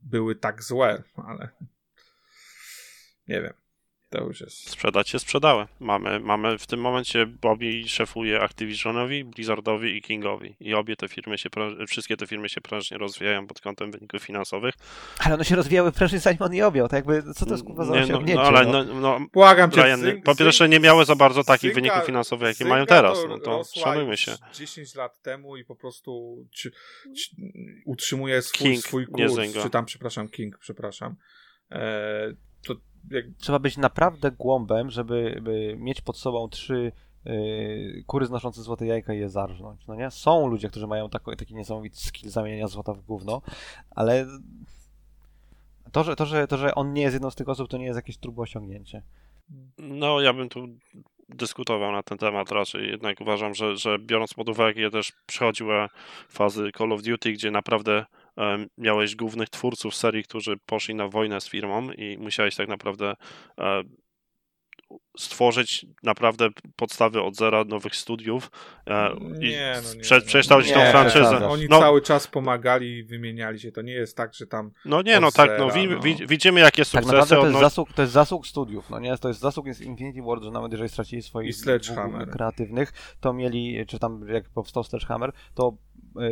były tak złe, ale nie wiem. To już jest. Sprzedać się sprzedały. Mamy, mamy w tym momencie Bobby szefuje Activisionowi, Blizzardowi i Kingowi. I obie te firmy się, wszystkie te firmy się prężnie rozwijają pod kątem wyników finansowych. Ale one się rozwijały prężnie zanim on je objął. To jakby, co to jest kurwa za Nie, no, osiągnięcie? no, ale no? no, no, Błagam cię, Brian, Zynga- po pierwsze nie miały za bardzo takich Zynga- wyników finansowych, jakie Zynga mają teraz. No to szanujmy się. 10 lat temu i po prostu ci, ci, utrzymuje swój, King, swój kurs. Czy tam, przepraszam, King, przepraszam. E, to jak, Trzeba być naprawdę głąbem, żeby by mieć pod sobą trzy yy, kury znoszące złote jajka i je zarżnąć, no nie? Są ludzie, którzy mają tako, taki niesamowity skill zamieniania złota w gówno, ale to że, to, że, to, że on nie jest jedną z tych osób, to nie jest jakieś turbo osiągnięcie. No, ja bym tu dyskutował na ten temat raczej. Jednak uważam, że, że biorąc pod uwagę, ja też przechodziły fazy Call of Duty, gdzie naprawdę miałeś głównych twórców serii, którzy poszli na wojnę z firmą i musiałeś tak naprawdę e, stworzyć naprawdę podstawy od zera nowych studiów e, i Nie, no nie, prze, nie. przekształcić Nie, tą franczyzę. Oni No, cały czas pomagali i wymieniali się. To nie jest tak, że tam. no nie, no tak, no, zera, wi, no. wi, widzimy jakie Tak sukcesy naprawdę to jest, zasług, to jest zasług studiów, no nie? To jest zasług z Infinity Ward, że nawet jeżeli stracili swoich kreatywnych, to mieli, czy tam jak powstał Sledgehammer, to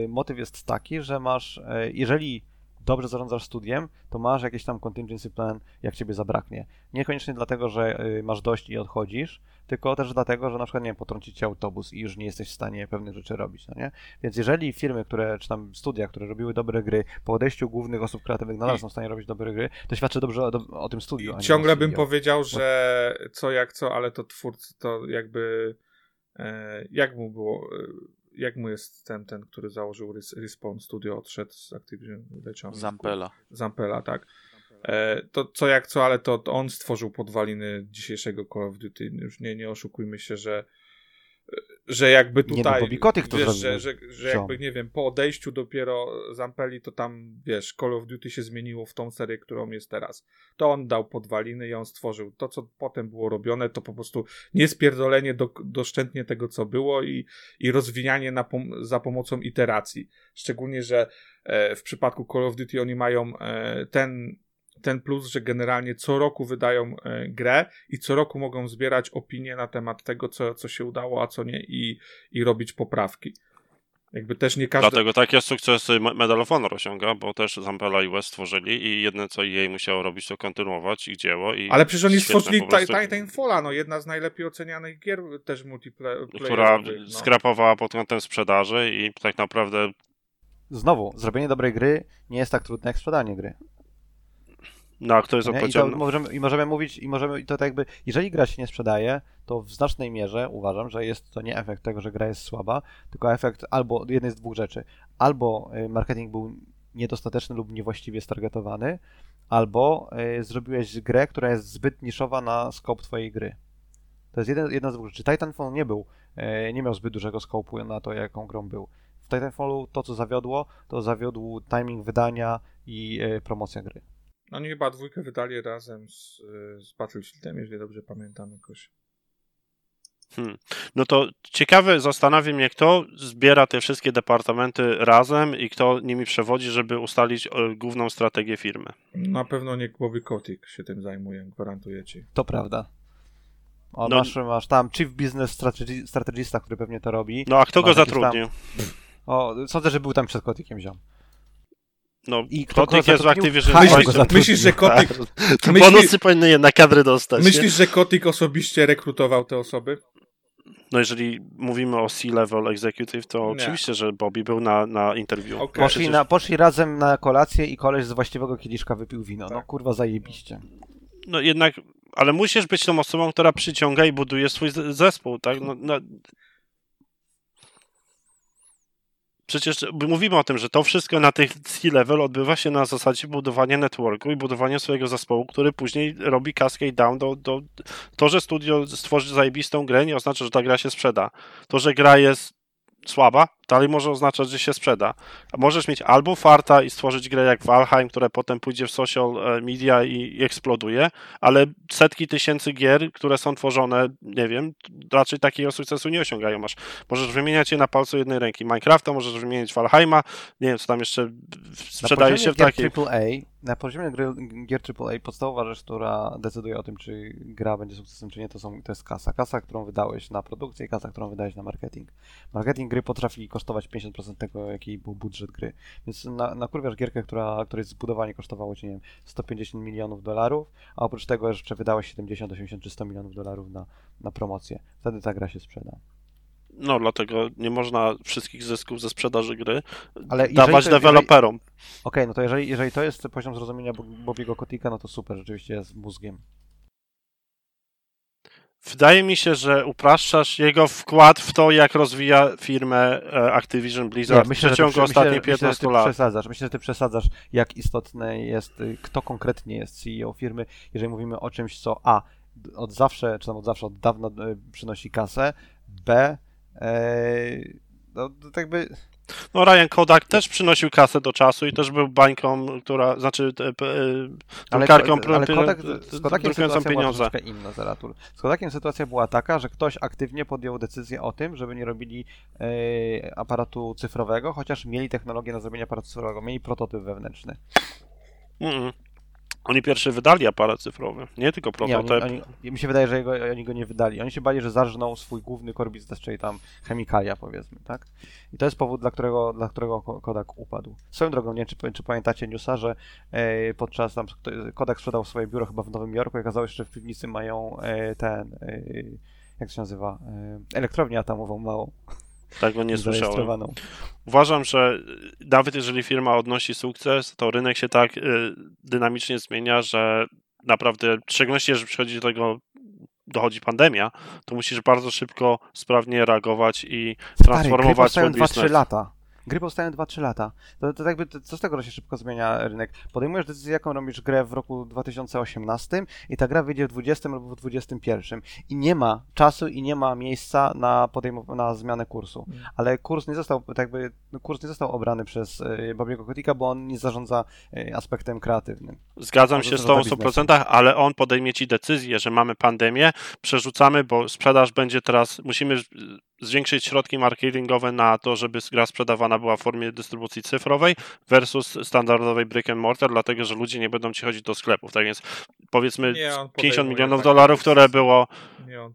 motyw jest taki, że masz, y, jeżeli dobrze zarządzasz studiem, to masz jakiś tam contingency plan, jak ciebie zabraknie. Niekoniecznie dlatego, że y, masz dość i odchodzisz, tylko też dlatego, że na przykład, nie wiem, potrąci cię autobus i już nie jesteś w stanie pewnych rzeczy robić, no nie? Więc jeżeli firmy, które, czy tam studia, które robiły dobre gry, po odejściu głównych osób kreatywnych nadal są w stanie robić dobre gry, to świadczy dobrze o, o tym studiu. Ciągle bym powiedział, że co jak co, ale to twórcy to jakby. E, jak mu było. Jak mu jest ten, ten, który założył Res- Respawn Studio, odszedł z Activision, leciał. Zampela. Zampela, tak. E, to co jak co, ale to, to on stworzył podwaliny dzisiejszego Call of Duty. Już nie, nie oszukujmy się, że że jakby Nie, no, tutaj, Bobby Kotick to wiesz, zrobił. że, że, że Co? jakby, nie wiem, po odejściu dopiero Zampeli, to tam, wiesz, Call of Duty się zmieniło w tą serię, którą jest teraz. To on dał podwaliny i on stworzył. To, co potem było robione, to po prostu niespierdolenie do, doszczętnie tego, co było i, i rozwijanie na pom- za pomocą iteracji. Szczególnie, że e, w przypadku Call of Duty oni mają e, ten ten plus, że generalnie co roku wydają e, grę i co roku mogą zbierać opinie na temat tego, co, co się udało, a co nie i, i robić poprawki. Jakby też nie każdy... Dlatego takie sukcesy Me- Medal of Honor osiąga, bo też Zampella i West stworzyli i jedne co jej musiało robić, to kontynuować ich dzieło. I Ale przecież oni stworzyli prostu- Ti- Titanfalla, no jedna z najlepiej ocenianych gier też multiplayer. która no. skrapowała pod kątem sprzedaży i tak naprawdę Znowu, zrobienie dobrej gry nie jest tak trudne jak sprzedanie gry. No, kto jest Nie? I, odpowiedzialny? możemy, I możemy mówić, i możemy, i to tak jakby, jeżeli gra się nie sprzedaje, to w znacznej mierze uważam, że jest to nie efekt tego, że gra jest słaba, tylko efekt albo jednej z dwóch rzeczy. Albo y, marketing był niedostateczny lub niewłaściwie stargetowany, albo y, zrobiłeś grę, która jest zbyt niszowa na skop twojej gry. To jest jeden, jedna z dwóch rzeczy. Titanfall nie był, y, nie miał zbyt dużego skopu na to, jaką grą był. W Titanfallu to, co zawiodło, to zawiódł timing wydania i promocja gry. Oni chyba dwójkę wydali razem z, z Battlefieldem, jeżeli dobrze pamiętam jakoś. No to ciekawe, zastanawia mnie, kto zbiera te wszystkie departamenty razem i kto nimi przewodzi, żeby ustalić e, główną strategię firmy. Na pewno nie Bobby Kotick się tym zajmuje, gwarantuję ci. To prawda. O, No- masz, masz tam Chief Business Strategi- Strategista, który pewnie to robi. No a kto go Masz zatrudnił? O, sądzę, że był tam przed Kotikiem ziom. No, I kto jest w zatrudnił. Myślisz, że Kotick, To Myśli- bonusy powinny jednak kadry dostać. nie? myślisz, że Kotick osobiście rekrutował te osoby? No jeżeli mówimy o C-level executive, to Nie. oczywiście, że Bobby był na, na interview. Okej. Poszli, Przecież- na, poszli razem na kolację i koleś z właściwego kieliszka wypił wino. No Tak. kurwa, zajebiście. No jednak, ale musisz być tą osobą, która przyciąga i buduje swój zespół, tak? No, no. Przecież mówimy o tym, że to wszystko na tych C-level odbywa się na zasadzie budowania networku i budowania swojego zespołu, który później robi cascade down do, do... To, że studio stworzy zajebistą grę, nie oznacza, że ta gra się sprzeda. To, że gra jest słaba, dalej może oznaczać, że się sprzeda. Możesz mieć albo farta i stworzyć grę jak Valheim, która potem pójdzie w social e, media i, eksploduje, ale setki tysięcy gier, które są tworzone, nie wiem, raczej takiego sukcesu nie osiągają. Masz, możesz wymieniać je na palcu jednej ręki. Minecrafta, możesz wymienić Valheima, nie wiem, co tam jeszcze sprzedaje się w takiej... AAA, na poziomie gry, gier AAA podstawowa rzecz, która decyduje o tym, czy gra będzie sukcesem, czy nie, to, są, to jest kasa. Kasa, którą wydałeś na produkcję i kasa, którą wydałeś na marketing. Marketing gry potrafi kosztować 50% tego, jaki był budżet gry. Więc na, nakurwiasz gierkę, która, której zbudowanie kosztowało ci, nie wiem, 150 milionów dolarów, a oprócz tego jeszcze wydałeś 70, 80 czy 100 milionów dolarów na, na promocję. Wtedy ta gra się sprzeda. No, dlatego nie można wszystkich zysków ze sprzedaży gry Ale dawać to- deweloperom. Okej, no to jeżeli, jeżeli to jest poziom zrozumienia Bo- Bobiego Kotika, no to super, rzeczywiście jest mózgiem. Wydaje mi się, że upraszczasz jego wkład w to, jak rozwija firmę e, Activision Blizzard w że ty przeciągu prze- ostatnich myślę, że 15 ty lat. Przesadzasz. Myślę, że ty przesadzasz, jak istotne jest, y, kto konkretnie jest CEO firmy, jeżeli mówimy o czymś, co A, od zawsze, czy tam od zawsze, od dawna y, przynosi kasę, B, e, no to jakby, No Ryan Kodak też przynosił kasę do czasu i też był bańką, która, znaczy p- e, ale, drukarką Kodak, z Kodakiem drukującą była pieniądze. troszeczkę inna, Zeratul. Z Kodakiem sytuacja była taka, że ktoś aktywnie podjął decyzję o tym, żeby nie robili e, aparatu cyfrowego, chociaż mieli technologię na zrobienie aparatu cyfrowego, mieli prototyp wewnętrzny. Mm-mm. Oni pierwszy wydali aparat cyfrowy, nie tylko Nie, oni, prototyp. oni, mi się wydaje, że jego, oni go nie wydali. Oni się bali, że zarżną swój główny core business, czyli tam chemikalia, powiedzmy, tak? I to jest powód, dla którego, dla którego Ko- Kodak upadł. Swoją drogą, nie wiem, czy, czy pamiętacie newsa, że e, podczas tam Kodak sprzedał swoje biuro chyba w Nowym Jorku i okazało się, że w piwnicy mają e, ten, e, jak się nazywa, e, elektrownię atomową małą. Tego nie słyszałem. Uważam, że nawet jeżeli firma odnosi sukces, to rynek się tak y, dynamicznie zmienia, że naprawdę, w szczególności jeżeli przychodzi do tego, dochodzi pandemia, to musisz bardzo szybko, sprawnie reagować i Stary, transformować swój 2-3 biznes. lata. Gry powstają 2-3 lata. To, to jakby, to, co z tego, że się szybko zmienia rynek? Podejmujesz decyzję, jaką robisz grę w roku 2018 i ta gra wyjdzie w 20 albo w 21. I nie ma czasu i nie ma miejsca na, podejmow- na zmianę kursu. Mm. Ale kurs nie został, tak jakby, no, kurs nie został obrany przez y, Bobiego Kotika, bo on nie zarządza y, aspektem kreatywnym. Zgadzam Może się to z w 100%, ale on podejmie ci decyzję, że mamy pandemię, przerzucamy, bo sprzedaż będzie teraz, musimy zwiększyć środki marketingowe na to, żeby gra sprzedawana była w formie dystrybucji cyfrowej versus standardowej brick and mortar, dlatego że ludzie nie będą ci chodzić do sklepów. Tak więc powiedzmy on 50 podejmuje milionów takie dolarów, które było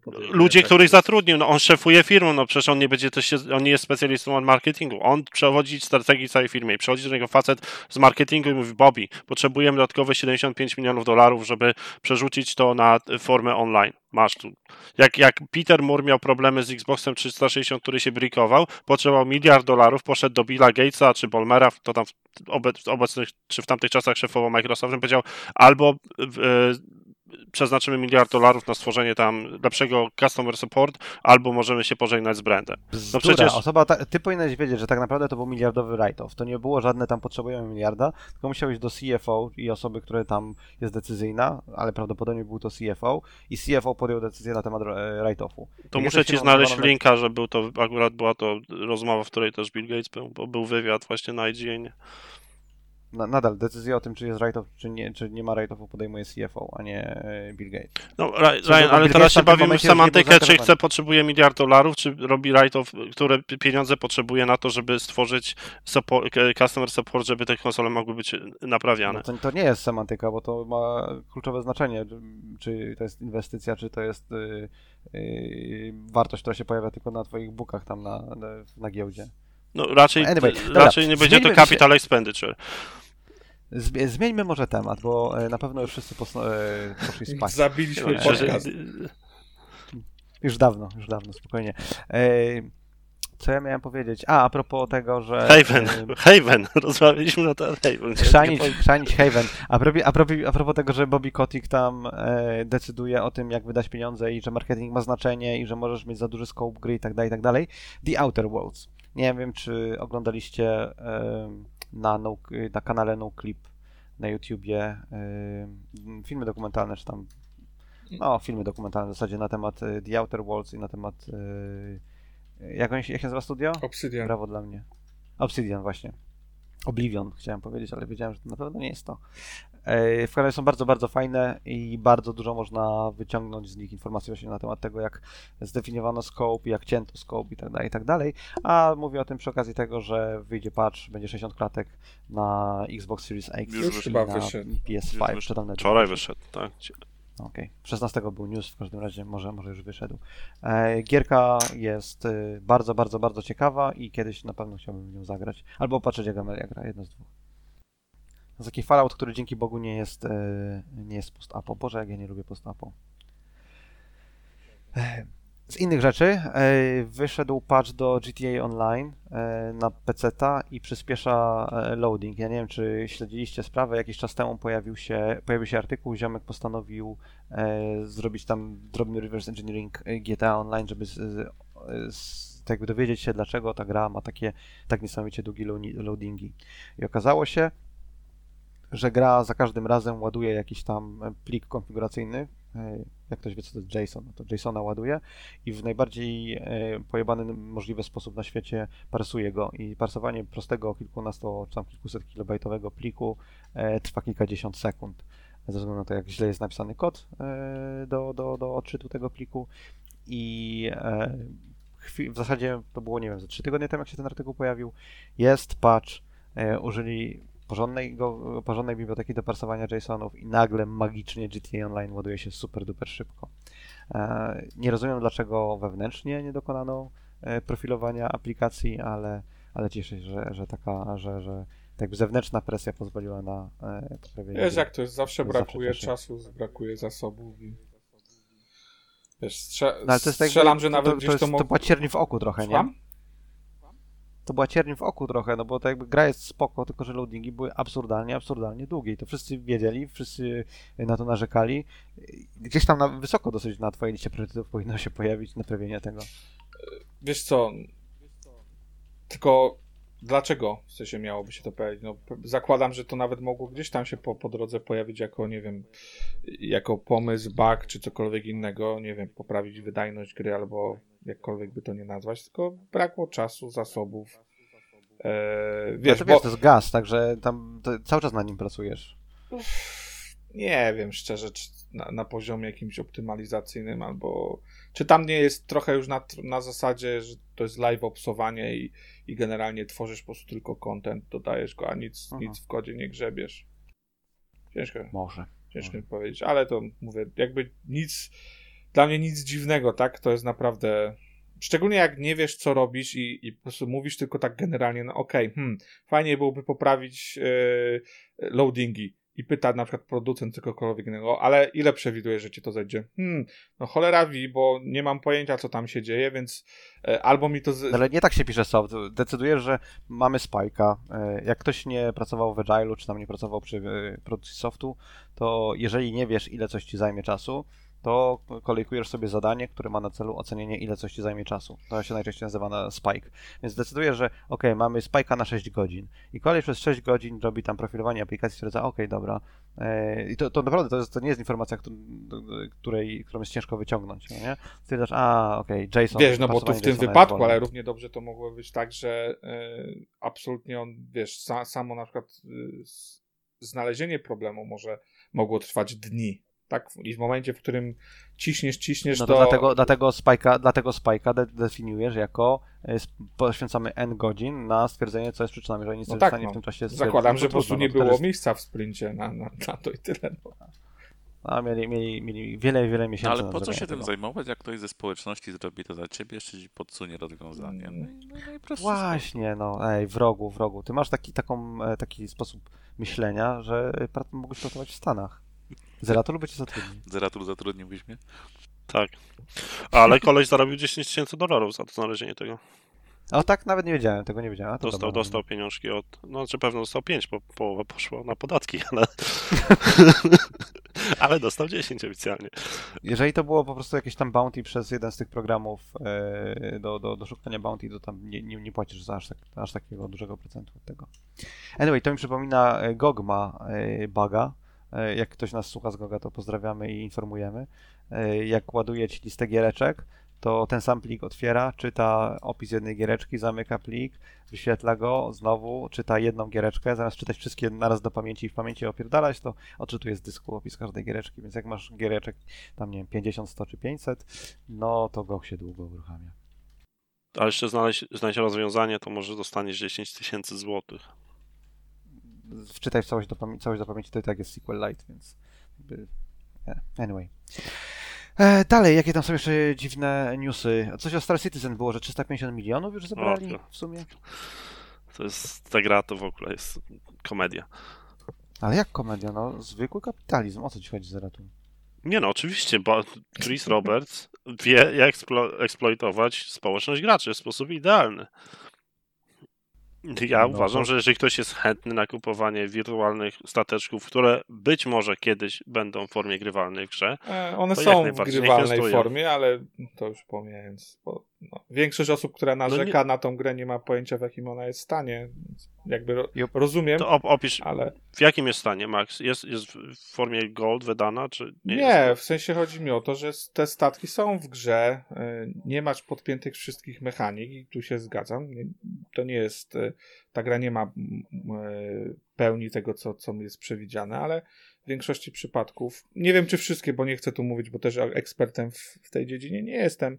podejmuje ludzie, takie których zatrudnił, no on szefuje firmą, no przecież on nie będzie też się, on nie jest specjalistą od marketingu, on przewodzi strategii całej firmy i przychodzi do niego facet z marketingu i mówi, Bobby, potrzebujemy dodatkowe 75 milionów dolarów, żeby przerzucić to na formę online. Masz tu. Jak, jak Peter Moore miał problemy z Xboxem 360, który się brikował, potrzebował miliard dolarów, poszedł do Billa Gatesa czy Bolmera, to tam w obec, w obecnych, czy w tamtych czasach szefował Microsoftem, powiedział albo e, przeznaczymy miliard dolarów na stworzenie tam lepszego customer support, albo możemy się pożegnać z brandem. Bzdura. przecież- Osoba, ta, ty powinieneś wiedzieć, że tak naprawdę to był miliardowy write-off. To nie było żadne tam potrzebujemy miliarda, tylko musiałeś do CFO i osoby, które tam jest decyzyjna, ale prawdopodobnie był to CFO i CFO podjął decyzję na temat e, write-offu. To Jak muszę ci znaleźć linka, że był to, akurat była to rozmowa, w której też Bill Gates był, bo był wywiad właśnie na IGN. Na, nadal decyzję o tym, czy jest write-off, czy nie, czy nie ma write-offu podejmuje CFO, a nie e, Bill Gates. No, Ryan, ale Bill teraz się bawimy w semantykę, czy chce, potrzebuje miliard dolarów, czy robi write-off, które pi- pieniądze potrzebuje na to, żeby stworzyć support, customer support, żeby te konsole mogły być naprawiane. No to, to nie jest semantyka, bo to ma kluczowe znaczenie, czy to jest inwestycja, czy to jest y, y, wartość, która się pojawia tylko na twoich bookach tam na, na, na giełdzie. No, raczej, Anyway, dobra, raczej nie będzie to capital expenditure. Zmi- Zmieńmy może temat, bo e, na pewno już wszyscy posno- e, poszli spać. Zabiliśmy podcast. Już dawno, już dawno, spokojnie. E, Co ja miałem powiedzieć? A, a propos tego, że... Haven, Haven, rozmawialiśmy na ten Haven. Chrzanić, chrzanić Haven. A propos, a, propos, a propos tego, że Bobby Kotick tam e, decyduje o tym, jak wydać pieniądze i że marketing ma znaczenie i że możesz mieć za duży scope gry i tak dalej, i tak dalej. The Outer Worlds. Nie wiem, czy oglądaliście na, no, na kanale NoClip na YouTubie filmy dokumentalne, czy tam no, filmy dokumentalne w zasadzie na temat e, The Outer Worlds i na temat e, jak, on jak się nazywa studio? Obsydian. Brawo dla mnie. Obsidian właśnie. Oblivion chciałem powiedzieć, ale wiedziałem, że to na pewno nie jest to. E, W każdym razie są bardzo, bardzo fajne i bardzo dużo można wyciągnąć z nich informacji właśnie na temat tego, jak zdefiniowano scope, jak cięto scope i tak dalej, i tak dalej. A mówię o tym przy okazji tego, że wyjdzie patch, będzie 60 klatek na Xbox Series X Już i Już chyba na wyszedł. PS5. wyszedł. czy tam na- Wczoraj wyszedł, tak. Okej. 16 był news, w każdym razie może, może już wyszedł. E, gierka jest e, bardzo, bardzo, bardzo ciekawa i kiedyś na pewno chciałbym w nią zagrać. Albo patrzeć jak Amelia gra, jedno z dwóch. To jest taki Fallout, który dzięki Bogu nie jest, e, nie jest post-apo. Boże, jak ja nie lubię post-apo. E, Z innych rzeczy e, wyszedł patch do GTA Online na PC-ta i przyspiesza loading. Ja nie wiem, czy śledziliście sprawę. Jakiś czas temu pojawił się, pojawił się artykuł, ziomek postanowił zrobić tam drobny reverse engineering GTA Online, żeby z, z, tak dowiedzieć się, dlaczego ta gra ma takie tak niesamowicie długie loadingi. I okazało się, że gra za każdym razem ładuje jakiś tam plik konfiguracyjny. E, Jak ktoś wie, co to jest JSON, no to JSONa ładuje i w najbardziej e, pojebany możliwy sposób na świecie parsuje go. I parsowanie prostego kilkunasto czy tam kilkuset kilobajtowego pliku e, trwa kilkadziesiąt sekund. Ze względu na to, jak źle jest napisany kod do, do, do odczytu tego pliku. I w zasadzie to było, nie wiem, ze trzy tygodnie temu, jak się ten artykuł pojawił, jest patch, użyli porządnej, go, porządnej biblioteki do parsowania JSONów i nagle magicznie GTA Online ładuje się super duper szybko. E, nie rozumiem, dlaczego wewnętrznie nie dokonano e, profilowania aplikacji, ale, ale cieszę się, że, że taka, że, że tak zewnętrzna presja pozwoliła na e, poprawienie. Wiesz jak to jest, zawsze To zawsze brakuje cieszy. czasu, brakuje zasobów i... Wiesz, strze- No, to tak strzelam, że to, nawet to, gdzieś to, to, jest, to cierń w oku trochę, nie? To była cierń w oku trochę, no bo to jakby gra jest spoko, tylko że loadingi były absurdalnie, absurdalnie długie i to wszyscy wiedzieli, wszyscy na to narzekali. Gdzieś tam na, wysoko dosyć na twojej liście priorytetów powinno się pojawić naprawienie tego. Wiesz co, tylko dlaczego w sensie miałoby się to pojawić? No, zakładam, że to nawet mogło gdzieś tam się po, po drodze pojawić jako, nie wiem, jako pomysł, bug czy cokolwiek innego, nie wiem, poprawić wydajność gry albo jakkolwiek by to nie nazwać, tylko brakło czasu, zasobów. Eee, Wiesz, to, bo wiesz, to jest gaz, także tam cały czas na nim pracujesz. nie wiem szczerze, czy na, na poziomie jakimś optymalizacyjnym albo czy tam nie jest trochę już na, na zasadzie, że to jest live opsowanie i, i generalnie tworzysz po prostu tylko content, dodajesz go, a nic, Aha. nic w kodzie nie grzebiesz. Ciężko, Może. ciężko mi powiedzieć, ale to mówię, jakby nic, dla mnie nic dziwnego, tak? To jest naprawdę, szczególnie jak nie wiesz, co robisz i, i po prostu mówisz tylko tak generalnie, no okej, hmm, fajnie byłoby poprawić yy, loadingi i pyta na przykład producent cokolwiek innego, ale ile przewiduje, że ci to zejdzie? Hmm, no cholera wie, bo nie mam pojęcia, co tam się dzieje, więc e, albo mi to... Z... Ale nie tak się pisze soft. Decydujesz, że mamy spajka. E, Jak ktoś nie pracował w Agile'u, czy tam nie pracował przy e, produkcji softu, to jeżeli nie wiesz, ile coś ci zajmie czasu, to kolejkujesz sobie zadanie, które ma na celu ocenienie, ile coś ci zajmie czasu. To się najczęściej nazywa na spike. Więc decydujesz, że ok, mamy spike'a na 6 godzin i kolej przez 6 godzin robi tam profilowanie aplikacji, stwierdza, ok, dobra. E, I to, to naprawdę to, jest, to nie jest informacja, któ- której, którą jest ciężko wyciągnąć, no nie? Stwierdzasz, a, ok, JSON. Wiesz, no bo tu w tym wypadku, ale równie dobrze to mogło być tak, że e, absolutnie on, wiesz, sa, samo na przykład y, znalezienie problemu może mogło trwać dni, tak? I w momencie, w którym ciśniesz, ciśniesz, No to... to dlatego, dlatego Spike'a, dlatego Spike'a de, definiujesz jako sp- poświęcamy n godzin na stwierdzenie, co jest przyczyną, jeżeli nic No nie tak, no. w tym czasie Zakładam, że po prostu nie no, było 400 miejsca w sprincie na, na, na to i tyle. No. A mieli, mieli, mieli wiele, wiele No, miesięcy ale po co się tym tego. zajmować, jak ktoś ze społeczności zrobi to za ciebie, jeszcze ci podsunie rozwiązanie. No i, no i najprostszy Właśnie, no, ej, wrogu, wrogu. Ty masz taki, taką, e, taki sposób myślenia, że e, mógłbyś pracować w Stanach. Zerato lubię cię zatrudnić. sposób. Zeratul zatrudniłbyś mnie? Tak. Ale koleś zarobił 10 tysięcy dolarów za to znalezienie tego. O tak, nawet nie wiedziałem, tego nie wiedziałem. A to Dostał, dobra. dostał pieniążki od. No, czy pewno dostał 5, bo połowa poszło na podatki, ale. ale dostał 10 oficjalnie. Jeżeli to było po prostu jakieś tam bounty przez jeden z tych programów e, do, do, do szukania bounty, to tam nie, nie, nie płacisz za aż, tak, aż takiego dużego procentu od tego. Anyway, to mi przypomina, e, GOG ma e, buga. E, Jak ktoś nas słucha z GOGa, to pozdrawiamy i informujemy. E, Jak ładuje ci listę giereczek, to ten sam plik otwiera, czyta opis jednej giereczki, zamyka plik, wyświetla go, znowu czyta jedną giereczkę, zamiast czytać wszystkie naraz do pamięci i w pamięci opierdalać, to odczytuje z dysku opis każdej giereczki, więc jak masz giereczek tam nie wiem, 50, 100 czy 500, no to GOG się długo uruchamia. Ale jeszcze znaleźć, znaleźć rozwiązanie, to może dostaniesz 10 tysięcy złotych. Wczytaj w całość do, pamię- całość do pamięci, to i tak jest SQLite, więc jakby, anyway. E, dalej, jakie tam są jeszcze dziwne newsy? Coś o Star Citizen było, że 350 milionów już zebrali O, w sumie? To jest, ta gra to w ogóle jest komedia. Ale jak komedia, no zwykły kapitalizm, o co ci chodzi Zeratul? Nie no, oczywiście, bo Chris Roberts wie, jak eksplo- eksploitować społeczność graczy w sposób idealny. Ja No uważam, to- że jeżeli ktoś jest chętny na kupowanie wirtualnych stateczków, które być może kiedyś będą w formie grywalnej w grze, E, One są w grywalnej formie, ale to już pomijając. Bo, no, większość osób, która narzeka na tą grę, nie ma pojęcia w jakim ona jest stanie. Jakby ro, rozumiem, to op- opisz, ale w jakim jest stanie, Max? Jest, jest w formie gold wydana, czy nie? nie, w sensie chodzi mi o to, że te statki są w grze, e, nie masz podpiętych wszystkich mechanik i tu się zgadzam. Nie, to nie jest, e, ta gra nie ma e, pełni tego, co, co jest przewidziane, ale w większości przypadków, nie wiem czy wszystkie, bo nie chcę tu mówić, bo też ekspertem w, w tej dziedzinie nie jestem,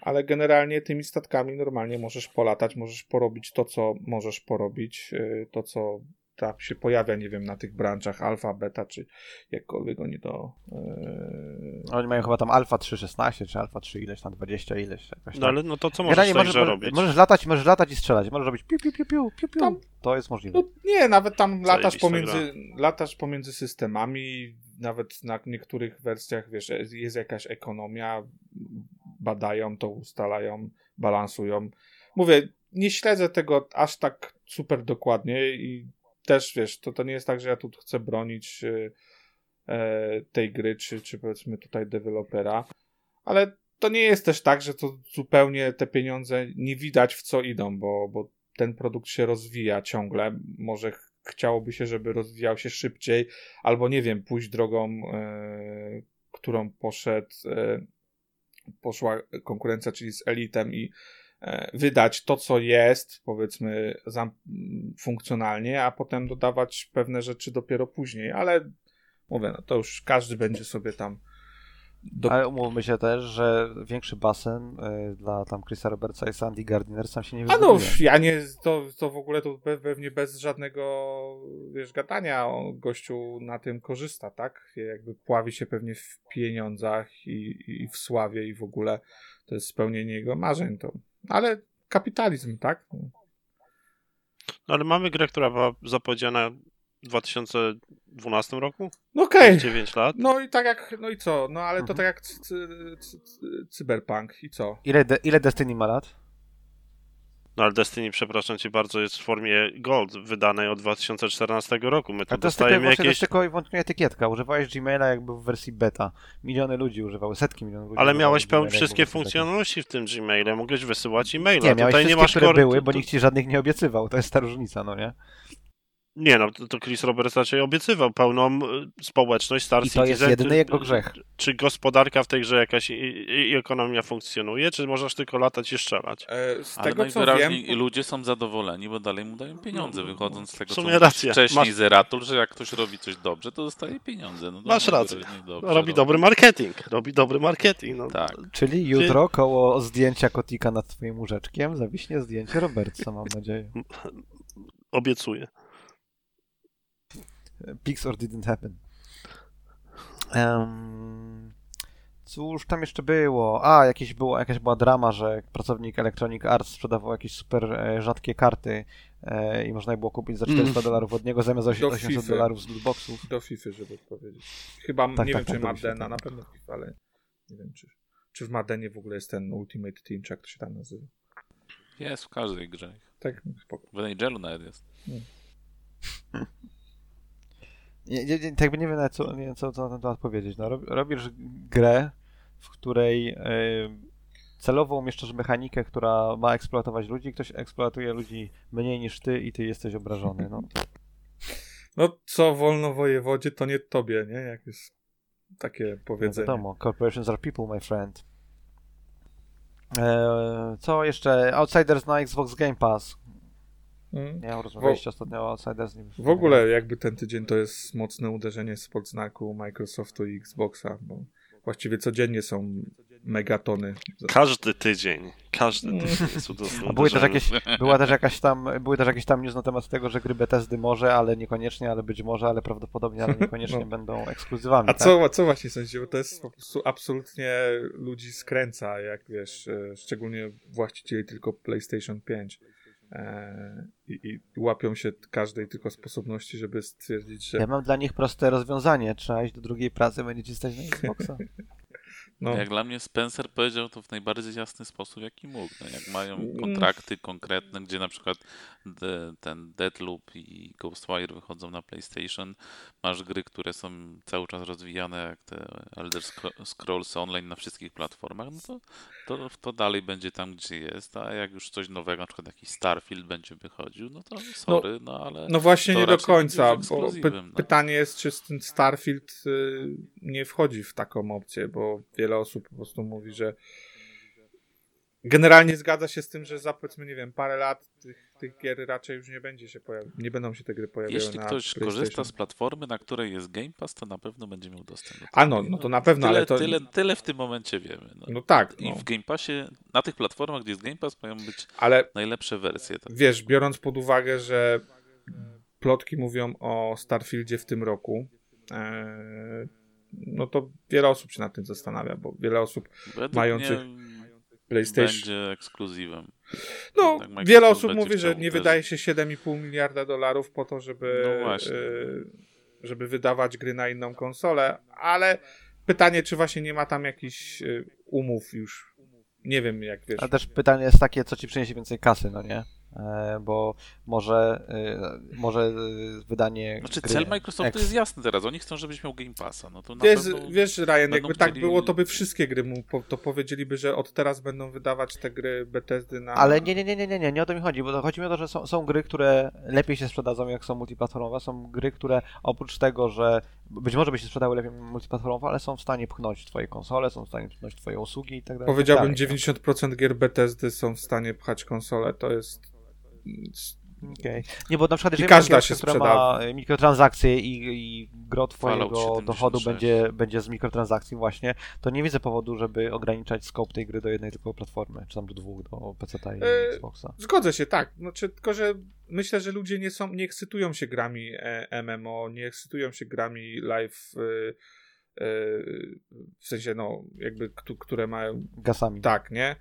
ale generalnie tymi statkami normalnie możesz polatać, możesz porobić to, co możesz porobić, e, to, co tam się pojawia, nie wiem, na tych branczach alfa, beta, czy jakkolwiek oni to... e, Oni mają chyba tam Alpha 3.16 czy Alpha 3 ileś tam 20 ileś jakoś No tam. ale no to co możesz możesz, robić? możesz latać, możesz latać i strzelać, możesz robić piu piu piu piu piu piu. Tam- To jest możliwe. No nie, nawet tam latasz pomiędzy, latasz pomiędzy systemami, nawet na niektórych wersjach, wiesz, jest jakaś ekonomia, badają to, ustalają, balansują. Mówię, nie śledzę tego aż tak super dokładnie i też, wiesz, to, to nie jest tak, że ja tu chcę bronić e, e, tej gry, czy, czy powiedzmy tutaj dewelopera, ale to nie jest też tak, że to zupełnie te pieniądze nie widać w co idą, bo, bo ten produkt się rozwija ciągle. Może ch- chciałoby się, żeby rozwijał się szybciej, albo nie wiem, pójść drogą, e, którą poszedł, e, poszła konkurencja, czyli z Elitem i e, wydać to, co jest, powiedzmy, funkcjonalnie, a potem dodawać pewne rzeczy dopiero później, ale mówię, no to już każdy będzie sobie tam do... Ale umówmy się też, że większy basen y, dla tam Chrisa Robertsa i Sandy Gardiner sam się nie A no, ja nie, to, to w ogóle to pe- pewnie bez żadnego, wiesz, gadania o gościu na tym korzysta, tak? Jakby pławi się pewnie w pieniądzach i, i w sławie i w ogóle to jest spełnienie jego marzeń, to, ale kapitalizm, tak? No ale mamy grę, która była zapowiedziana 2012 roku? No okej, 9 lat? no i tak jak, no i co? No ale to Mhm. tak jak cy, cy, cy, cyberpunk i co? Ile, de, ile Destiny ma lat? No ale Destiny, przepraszam cię bardzo, jest w formie Gold, wydanej od 2014 roku. My tu A to jest, tylko, dostajemy wyłącznie- to jest jakieś... tylko i wyłącznie etykietka. Używałeś Gmaila jakby w wersji beta. Miliony ludzi używały, setki milionów ludzi Ale miałeś jakby wszystkie funkcjonalności w tym Gmaile, mogłeś wysyłać e-maila. Nie, miałeś Tutaj wszystkie, nie masz które kor- były, to- bo to- nikt ci żadnych nie obiecywał. To jest ta różnica, no nie? Nie no, to, Chris Roberts raczej obiecywał pełną y, społeczność Star I to jest Citizen. jedyny Czy- jego grzech. Czy gospodarka w tej grze jakaś i, i, ekonomia funkcjonuje, czy możesz tylko latać i strzelać? E, Z Ale tego co najwyraźniej wiem, ludzie są zadowoleni, bo dalej mu dają pieniądze, wychodząc z tego, W co racja. wcześniej Masz- z Eratul, że jak ktoś robi coś dobrze, to dostaje pieniądze. No, Masz rację. dobrze Robi dobry marketing, robi dobry marketing. No. Tak. Czyli jutro koło zdjęcia kotika nad twoim łóżeczkiem zawiśnie zdjęcie Robertsa, mam nadzieję. Obiecuję. Pics or didn't happen. Em, cóż tam jeszcze było? A, jakieś było, jakaś była drama, że pracownik Electronic Arts sprzedawał jakieś super e, rzadkie karty e, i można je było kupić za 400 dolarów od niego zamiast Do 800 FIFA. dolarów z lootboxów. do FIFA, żeby powiedzieć. Chyba, Tak, nie tak, wiem, czy tak, FIFA, Maddena, na pewno FIFA, ale nie wiem, czy, czy w Maddenie w ogóle jest ten Ultimate Team, czy jak to się tam nazywa. Jest w każdej grze. Tak, spoko. W Nigelu nawet jest. Nie, nie, nie, tak jakby nie wiem nawet co, nie wiem, co, co na ten temat powiedzieć. No, rob, robisz grę, w której e, celowo umieszczasz mechanikę, która ma eksploatować ludzi, ktoś eksploatuje ludzi mniej niż ty i ty jesteś obrażony. No, No, co wolno wojewodzie, to nie tobie, nie? Jak jest takie no powiedzenie. wiadomo, corporations are people, my friend. E, co jeszcze? Outsiders na Xbox Game Pass. Mm. Nie rozmawialiście ostatnio o Outsiders. Nie W ogóle jakby ten tydzień to jest mocne uderzenie spod znaku Microsoftu i Xboxa, bo właściwie codziennie są megatony. Każdy tydzień, każdy Mm. tydzień jest były też jakieś, była też jakaś tam, były też jakieś tam news na temat tego, że gry Bethesdy może, ale niekoniecznie, ale być może, ale prawdopodobnie, ale niekoniecznie No. będą ekskluzywami. A tak? co, co właśnie sądzicie? Bo to jest po prostu absolutnie ludzi skręca, jak wiesz, e, szczególnie właścicieli tylko PlayStation 5. E, i, I łapią się każdej tylko sposobności, żeby stwierdzić, że Ja mam dla nich proste rozwiązanie. Trzeba iść do drugiej pracy, będziecie stać na Xboxa. no, Jak dla mnie Spencer powiedział to w najbardziej jasny sposób, jaki mógł. No, jak mają Mm. kontrakty konkretne, gdzie na przykład de, ten Deadloop i Ghostwire wychodzą na PlayStation, masz gry, które są cały czas rozwijane, jak te Elder Scro- Scrolls Online na wszystkich platformach, no to, to, to dalej będzie tam, gdzie jest, a jak już coś nowego, na przykład jakiś Starfield będzie wychodził, no to sorry, no, ale... no właśnie nie do końca, bo py no. pytanie jest, czy ten Starfield y, nie wchodzi w taką opcję, bo wiele osób po prostu mówi, że generalnie zgadza się z tym, że za powiedzmy, nie wiem, parę lat tych, tych gier raczej już nie będzie się pojawiać, nie będą się te gry pojawiały Jeśli ktoś korzysta z platformy, na której jest Game Pass, to na pewno będzie miał dostęp do A tego. no, no to na pewno, tyle, ale to... tyle, tyle w tym momencie wiemy. No. No tak, I no. w Game Passie, na tych platformach, gdzie jest Game Pass, mają być ale najlepsze wersje. Tak. wiesz, biorąc pod uwagę, że plotki mówią o Starfieldzie w tym roku, e, no to wiele osób się nad tym zastanawia, bo wiele osób Według mających mnie PlayStation... będzie ekskluzywem. No, Microsoft wiele osób mówi, że nie wydaje się 7,5 miliarda dolarów po to, żeby, No e, żeby wydawać gry na inną konsolę, ale pytanie, czy właśnie nie ma tam jakichś e, umów już. Nie wiem, jak wiesz. Ale też pytanie jest takie, co ci przyniesie więcej kasy, no nie? E, bo może, e, może e, wydanie Znaczy gry cel Microsoftu X- jest jasny teraz. Oni chcą, żebyś miał Game Passa. No to na Wiesz, pewno... wiesz, Ryan, jakby tak chcieli- było, to by wszystkie gry mu po, to powiedzieliby, że od teraz będą wydawać te gry Bethesdy na. Ale nie, nie, nie, nie, nie, nie, nie o to mi chodzi, bo to chodzi mi o to, że są, są gry, które lepiej się sprzedadzą, jak są multiplatformowe, są gry, które oprócz tego, że być może by się sprzedały lepiej multiplatformowo, ale są w stanie pchnąć twoje konsole, są w stanie pchnąć twoje usługi i tak dalej. Powiedziałbym, tak dalej. 90% gier Bethesdy są w stanie pchać konsolę. To jest. Okej. Nie, bo na przykład jeżeli każda się która ma mikrotransakcje i, i gro twojego Fallout 76. dochodu będzie, będzie z mikrotransakcji właśnie, to nie widzę powodu, żeby ograniczać scope tej gry do jednej tylko platformy, czy tam do dwóch, do PC i E, Xboxa. Zgodzę się, tak. Znaczy, tylko, że myślę, że ludzie nie są, nie ekscytują się grami e, MMO, nie ekscytują się grami live. E, e, w sensie, no, jakby, któ- które mają Gasami. Tak, nie?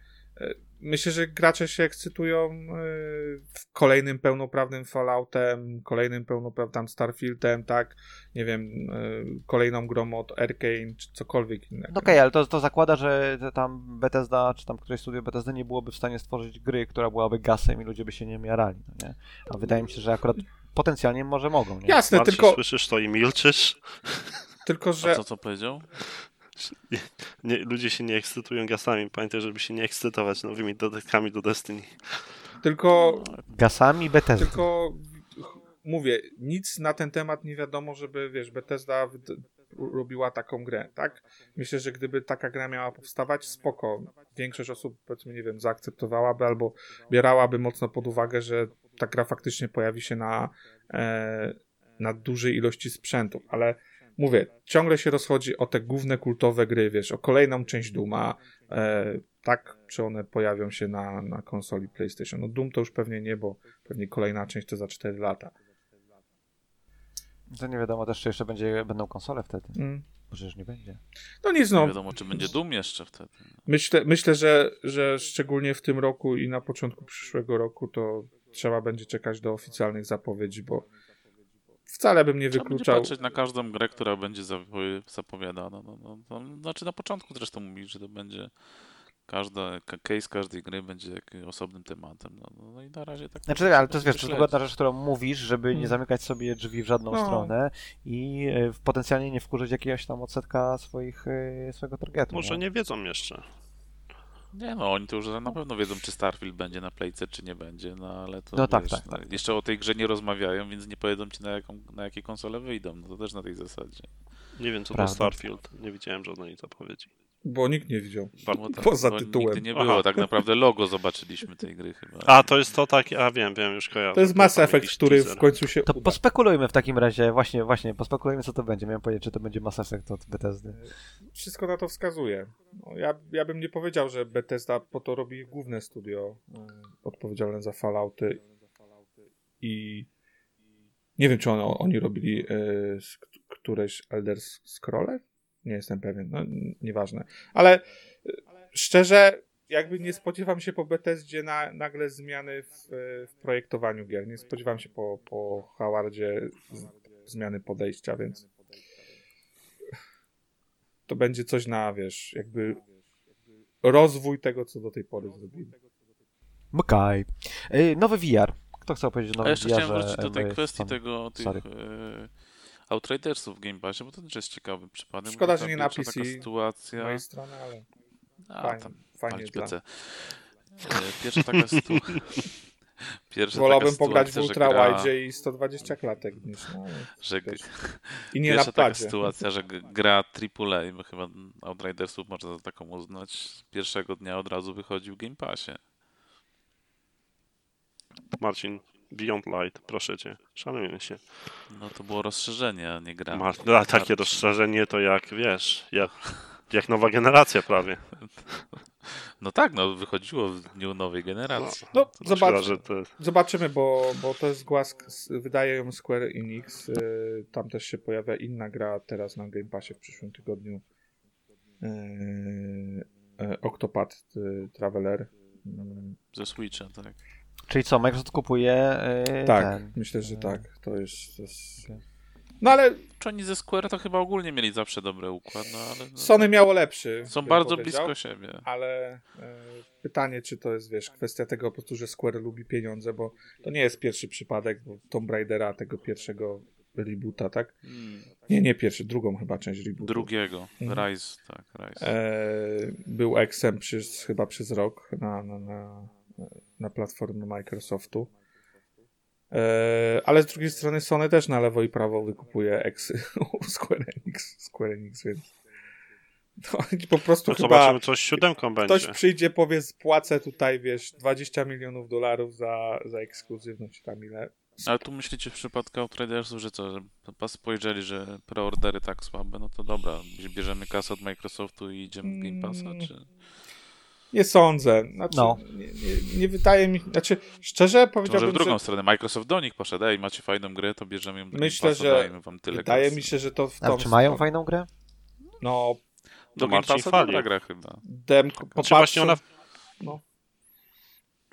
Myślę, że gracze się ekscytują yy, w kolejnym pełnoprawnym Falloutem, kolejnym pełnoprawnym Starfieldem, tak? Nie wiem, yy, kolejną grą od Arkane, czy cokolwiek innego. No okej, ale to, to zakłada, że tam Bethesda, czy tam któreś studio Bethesda nie byłoby w stanie stworzyć gry, która byłaby gasem i ludzie by się nie miarali, no nie? A wydaje mi się, że akurat potencjalnie może mogą, nie? Jasne, Marcin, tylko, słyszysz to i milczysz? tylko A że co, co powiedział? Nie, ludzie się nie ekscytują gasami. Pamiętaj, żeby się nie ekscytować nowymi dodatkami do Destiny. tylko Gasami Bethesda. Tylko mówię, nic na ten temat nie wiadomo, żeby, wiesz, Bethesda robiła taką grę, tak? Myślę, że gdyby taka gra miała powstawać, spoko. Większość osób, powiedzmy, nie wiem, zaakceptowałaby albo bierałaby mocno pod uwagę, że ta gra faktycznie pojawi się na, e, na dużej ilości sprzętów, ale mówię, ciągle się rozchodzi o te główne kultowe gry, wiesz, o kolejną część Duma, e, tak, czy one pojawią się na, na konsoli PlayStation. No Doom to już pewnie nie, bo pewnie kolejna część to za 4 lata. To nie wiadomo też, czy jeszcze będzie, będą konsole wtedy. Mm. Może już nie będzie. No nic, Nie no. wiadomo, czy będzie Doom jeszcze wtedy. Myślę, myślę że, że szczególnie w tym roku i na początku przyszłego roku to trzeba będzie czekać do oficjalnych zapowiedzi, bo wcale bym nie Trzeba wykluczał. patrzeć na każdą grę, która będzie zapowiadana. No, no, no, znaczy na początku zresztą mówić, że to będzie każda, ka- case każdej gry będzie jak osobnym tematem. No, no, no i na razie tak. Znaczy, ale to jest, wiesz, to dokładna rzecz, którą mówisz, żeby nie Mm. zamykać sobie drzwi w żadną No. stronę i e, potencjalnie nie wkurzyć jakiegoś tam odsetka swoich, e, swojego targetu. Może nie wiedzą jeszcze. Nie no, oni to już na pewno wiedzą, czy Starfield będzie na Playce, czy nie będzie, no ale to No tak, wiesz, tak, no, tak. jeszcze o tej grze nie rozmawiają, więc nie powiedzą ci na, jaką, na jakie konsole wyjdą. No to też na tej zasadzie. Nie wiem, co Prawda. to Starfield. Nie widziałem żadnej zapowiedzi. Bo nikt nie widział. Bo tak, Poza bo tytułem. Nigdy nie było, Aha. tak naprawdę logo zobaczyliśmy tej gry chyba. A, to jest to takie, a wiem, wiem, już kojarzę. To jest Mass Effect, który teaser. w końcu się To uda. pospekulujmy w takim razie, właśnie, właśnie, pospekulujmy co to będzie. Miałem powiedzieć, czy to będzie Mass Effect od Bethesdy. Wszystko na to wskazuje. No, ja, ja bym nie powiedział, że Bethesda po to robi główne studio y, odpowiedzialne za Fallouty i nie wiem, czy ono, oni robili y, s- któreś Elder Scrolle? Nie jestem pewien, no nieważne. Ale y, szczerze, jakby nie spodziewam się po Bethesdzie na, nagle zmiany w, w projektowaniu gier. Nie spodziewam się po, po Howardzie z, zmiany podejścia, więc to będzie coś na, wiesz, jakby rozwój tego, co do tej pory zrobili. Okej. Y, Nowy VR. Kto chce powiedzieć o nowym jeszcze VR? chciałem wrócić do tej kwestii tego, tych sorry. Outridersów w Game Passie, bo to też jest ciekawy przypadek. Szkoda, że nie na PC. taka Z sytuacja... mojej strony, ale A, fajnie, tam fajnie dla... PC. E, Pierwsza taka sytuacja... Pierwsza Wolałbym taka pograć w Ultra gra, Wide i 120 klatek niż no, że. I nie na Pierwsza taka sytuacja, że gra AAA, bo chyba Outridersów można za taką uznać, pierwszego dnia od razu wychodzi w Game Passie. Marcin, Beyond Light, proszę cię, szanujmy się. No to było rozszerzenie, a nie gra. Ma, a, takie Marcin. rozszerzenie to jak, wiesz, jak, jak nowa generacja prawie. No tak, no wychodziło w dniu nowej generacji. No, To zobacz, szkoda, to, zobaczymy, bo, bo to jest gra, sk- wydaje ją Square Enix. y, Tam też się pojawia inna gra teraz na Game Passie w przyszłym tygodniu. Yy, yy, Octopath y, Traveler. Ze Switcha, tak. Czyli co, Microsoft kupuje y, Tak, ten... myślę, że e, tak. To jest. To jest... No ale Czy oni ze Square to chyba ogólnie mieli zawsze dobry układ, no ale no, Sony miało lepszy. są bardzo blisko siebie. ale e, pytanie, czy to jest, wiesz, kwestia tego po prostu, że Square lubi pieniądze, bo to nie jest pierwszy przypadek, bo Tomb Raidera, tego pierwszego reboota, tak? Mm, Nie, nie pierwszy, drugą chyba część rebootu. Drugiego. Mhm. Rise, tak, Rise. E, był XM przez, chyba przez rok na, na, na, na platformie Microsoftu. E, ale z drugiej strony Sony też na lewo i prawo wykupuje u Square Enix, Square Enix więc to oni po prostu no chyba zobaczymy, coś z siódemką będzie. Ktoś przyjdzie, powie, spłacę tutaj, wiesz, 20 milionów dolarów za, za ekskluzywność tam ile. Ale tu myślicie w przypadku Outridersów, że co, że pas spojrzeli, że preordery tak słabe, no to dobra, bierzemy kasę od Microsoftu i idziemy w Game Passa, czy... Nie sądzę. Znaczy, No. nie, nie, nie wydaje mi znaczy, szczerze Może w powiedziałbym, drugą że stronę, Microsoft do nich poszedł, ej, macie fajną grę, to bierzemy ją do Myślę, że dajemy wam tyle wydaje kasy. mi się, że to w A tą czy mają fajną grę? No, Do To Passa chwali. dobra gra chyba. demko, Czy właśnie ona, no.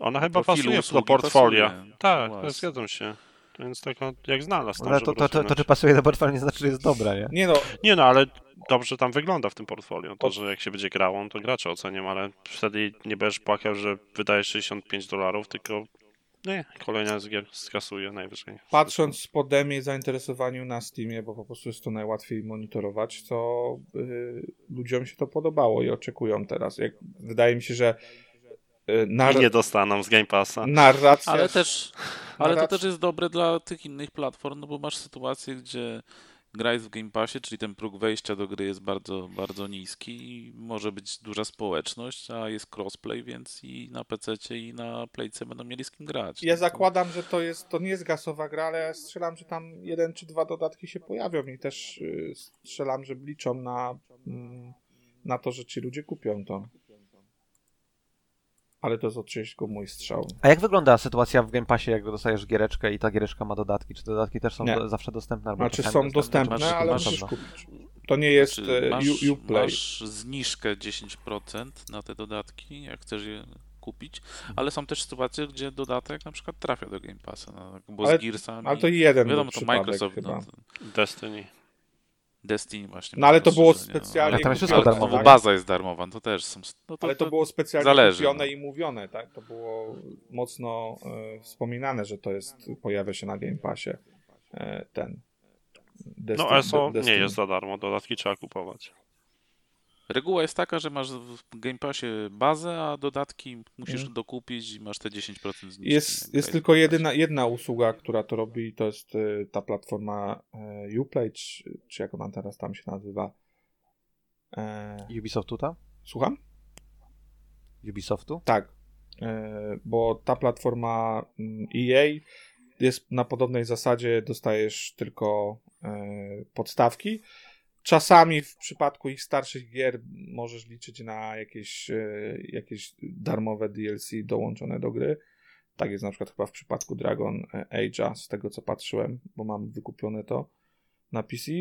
Ona chyba pasuje do usługi portfolio. pasuje. Tak, No to właśnie. zgadzam się. Więc taka jak znalazł Ale żeby to, to, to, to, czy pasuje do portfela nie znaczy, że jest dobra, nie? Nie no, Nie no, ale dobrze tam wygląda w tym portfolio. To, że jak się będzie grało, to gracze ocenią, ale wtedy nie będziesz płakał, że wydajesz 65 dolarów, tylko nie, kolejna z gier skasuje najwyżej. patrząc po demie i zainteresowaniu na Steamie, bo po prostu jest to najłatwiej monitorować, to y, ludziom się to podobało i oczekują teraz. Jak, wydaje mi się, że nar- I nie dostaną z Game Passa. narracja... Ale też, ale to też jest dobre dla tych innych platform, no bo masz sytuację, gdzie gra jest w Game Passie, czyli ten próg wejścia do gry jest bardzo, bardzo niski i może być duża społeczność, a jest crossplay, więc i na PC i na Playce będą mieli z kim grać. Ja No zakładam, że to jest, to nie jest gasowa gra, ale ja strzelam, że tam jeden czy dwa dodatki się pojawią i też y, strzelam, że liczą na, mm, na to, że ci ludzie kupią to. Ale to jest oczywiście mój strzał. A jak wygląda sytuacja w Game Passie, jak dostajesz giereczkę i ta giereczka ma dodatki? Czy te dodatki też są do, zawsze dostępne? Albo Znaczy są dostępne, masz- ale masz- musisz kupić. To nie jest Znaczy, e, masz, Uplay. masz zniżkę 10% na te dodatki, jak chcesz je kupić, ale są też sytuacje, gdzie dodatek na przykład trafia do Game Passa, no, bo Ale- z Gearsami. Ale to jeden Wiadomo, to Microsoft, chyba. no, to Destiny. Destiny właśnie. No ale to było no. specjalnie Ale tam jest wszystko Ale kupione, darmowe. to tak? baza jest darmowa, to też są. No Ale to było specjalnie zależy, kupione no. i mówione, tak? To było mocno e, wspominane, że to jest, pojawia się na Game Passie e, ten. Destiny, No ESO De- nie Destiny. jest za darmo, dodatki trzeba kupować. Reguła jest taka, że masz w Game Passie bazę, a dodatki musisz Mhm. dokupić i masz te 10% zniżki. Jest, jest tylko jedyna, jedna usługa, która to robi, to jest e, ta platforma e, Uplay, czy, czy jak ona teraz tam się nazywa. E, Ubisoftu tam? słucham? Ubisoftu? Tak, e, bo ta platforma EA jest na podobnej zasadzie, dostajesz tylko e, podstawki. Czasami w przypadku ich starszych gier możesz liczyć na jakieś, e, jakieś darmowe DLC dołączone do gry. Tak jest na przykład chyba w przypadku Dragon Age'a, z tego co patrzyłem, bo mam wykupione to na PC.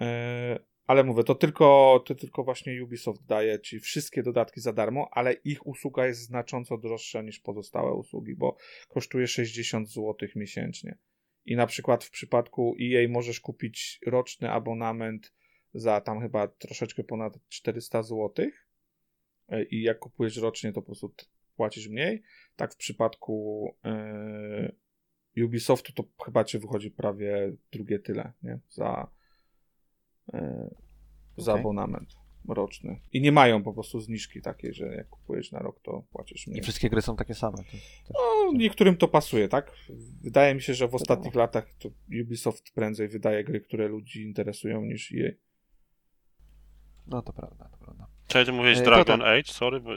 E, ale mówię, to tylko, to tylko właśnie Ubisoft daje ci wszystkie dodatki za darmo, ale ich usługa jest znacząco droższa niż pozostałe usługi, bo kosztuje 60 zł miesięcznie. I na przykład w przypadku EA możesz kupić roczny abonament za tam chyba troszeczkę ponad 400 zł. E, I jak kupujesz rocznie, to po prostu płacisz mniej. Tak w przypadku e, Ubisoftu to chyba ci wychodzi prawie drugie tyle, nie? Za, e, za abonament roczny. I nie mają po prostu zniżki takiej, że jak kupujesz na rok, to płacisz I mniej. wszystkie gry są takie same. To, też. No, niektórym to pasuje, tak? Wydaje mi się, że w ostatnich latach to Ubisoft prędzej wydaje gry, które ludzi interesują niż EA. No to prawda, to prawda. Czy ty mówisz E, to Dragon tak. Age? Sorry, bo...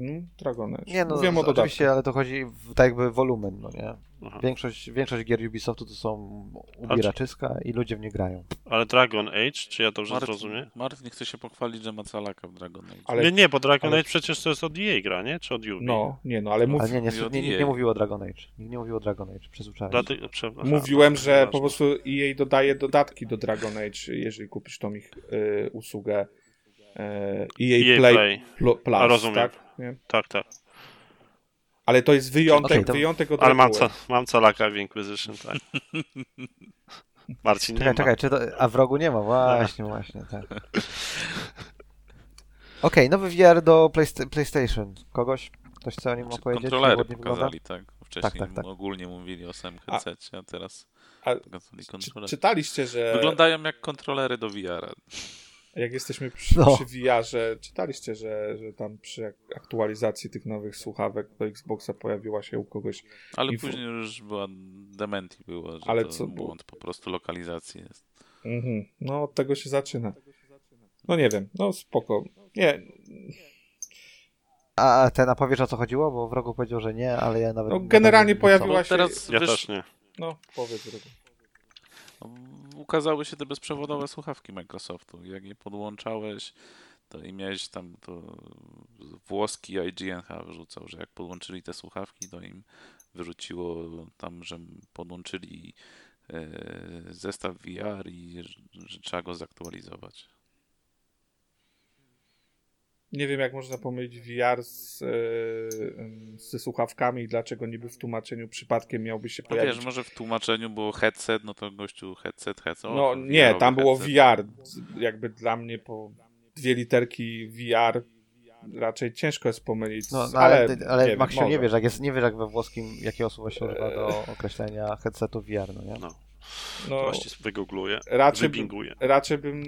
e, Mm, Dragon Age. Nie no, Mówiłem o dodatku. oczywiście, ale to chodzi w tak jakby wolumen, no nie? Aha. Większość, większość gier Ubisoftu to są ubieraczyska i ludzie w nie grają. Ale Dragon Age, czy ja dobrze Martin, zrozumiem? Martin nie chce się pochwalić, że ma calaka w Dragon Age. Ale- Nie, nie, bo Dragon ale- Age przecież to jest od EA gra, nie? Czy od Ubi? No, nie no, ale mów, Ale nie, nie, nie, nikt EA. nie mówił o Dragon Age. Nikt nie mówił o Dragon Age, przyzwyczaiłem prze... mówiłem, że po prostu EA dodaje dodatki do Dragon Age, jeżeli kupisz tą ich y, usługę EA, EA Play, Play. Plu- Plus, A, rozumiem. tak? Nie? Tak, tak. Ale to jest wyjątek, Okej, to- wyjątek od Ale mam, ca, mam calaka w Inquisition, tak. Marcin nie Czekaj, ma. czekaj, czy to, a w rogu nie ma, właśnie, właśnie, tak. Okej, nowy VR do Playsta- PlayStation. Kogoś? Ktoś chce o nim Znaczy, opowiedzieć? kontrolery pokazali, tak? Wcześniej tak, tak. ogólnie mówili o samym A- headsetie, a teraz A pokazali Czy, czytaliście, że Wyglądają jak kontrolery do VR-a. Jak jesteśmy przy, No. przy VR-ze, czytaliście, że, że tam przy ak- aktualizacji tych nowych słuchawek do Xboxa pojawiła się u kogoś Ale Info- później już była dementi było, że Ale to co było? błąd po prostu lokalizacji jest. Mhm. No, od tego się zaczyna. No nie wiem, no spoko. Nie, A ten, a powiesz o co chodziło? Bo w rogu powiedział, że nie, ale ja nawet... no generalnie pojawiła No się... teraz Ja wysz... też nie. No, powiedz drogo. Ukazały się te bezprzewodowe słuchawki Microsoftu. Jak je podłączałeś, to i miałeś tam to włoski IGN chyba wyrzucał, że jak podłączyli te słuchawki, to im wyrzuciło tam, że podłączyli e, zestaw VR i że trzeba go zaktualizować. Nie wiem, jak można pomylić VR z, yy, ze słuchawkami i dlaczego niby w tłumaczeniu przypadkiem miałby się No pojawić. wiesz, może w tłumaczeniu było headset, no to gościu headset, headset. no nie, tam było headset. VR. Jakby dla mnie po dwie literki VR raczej ciężko jest pomylić. No, no ale, ale, ale nie Maxiu, nie wiesz, jak jest, nie wiesz, jak we włoskim, jakiego słowa się używa do określenia headsetu VR, no nie? No, No, właśnie wygoogluję, raczej, bym, wybinguję. raczej bym,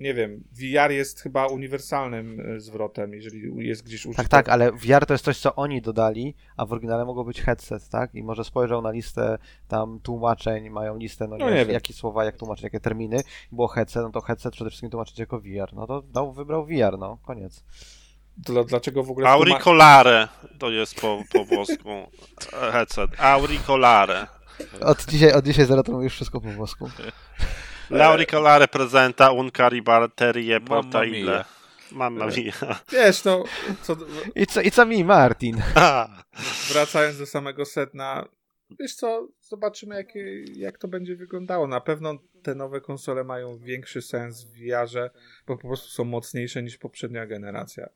nie wiem, VR jest chyba uniwersalnym e, zwrotem, jeżeli jest gdzieś użyty. Tak, tak, ale VR to jest coś, co oni dodali, a w oryginale mogło być headset, tak? I może spojrzał na listę tam tłumaczeń, mają listę, no nie, No nie wiem, wiem. jakie słowa, jak tłumaczyć, jakie terminy. Było headset, no to headset przede wszystkim tłumaczyć jako VR. No to dał, wybrał VR, no, koniec. Dla, dlaczego w ogóle... Auricolare to jest po, po włosku e, headset. Auricolare. Od dzisiaj, od dzisiaj zaraz to mówisz wszystko po włosku. L'auricolare presenta un caribatterie Mamma portaile. mia. Mamma mia. Wiesz, no, co, I co, i co mi, Martin? wracając do samego sedna, wiesz co, zobaczymy jakie, jak to będzie wyglądało. Na pewno te nowe konsole mają większy sens w VR-ze, bo po prostu są mocniejsze niż poprzednia generacja.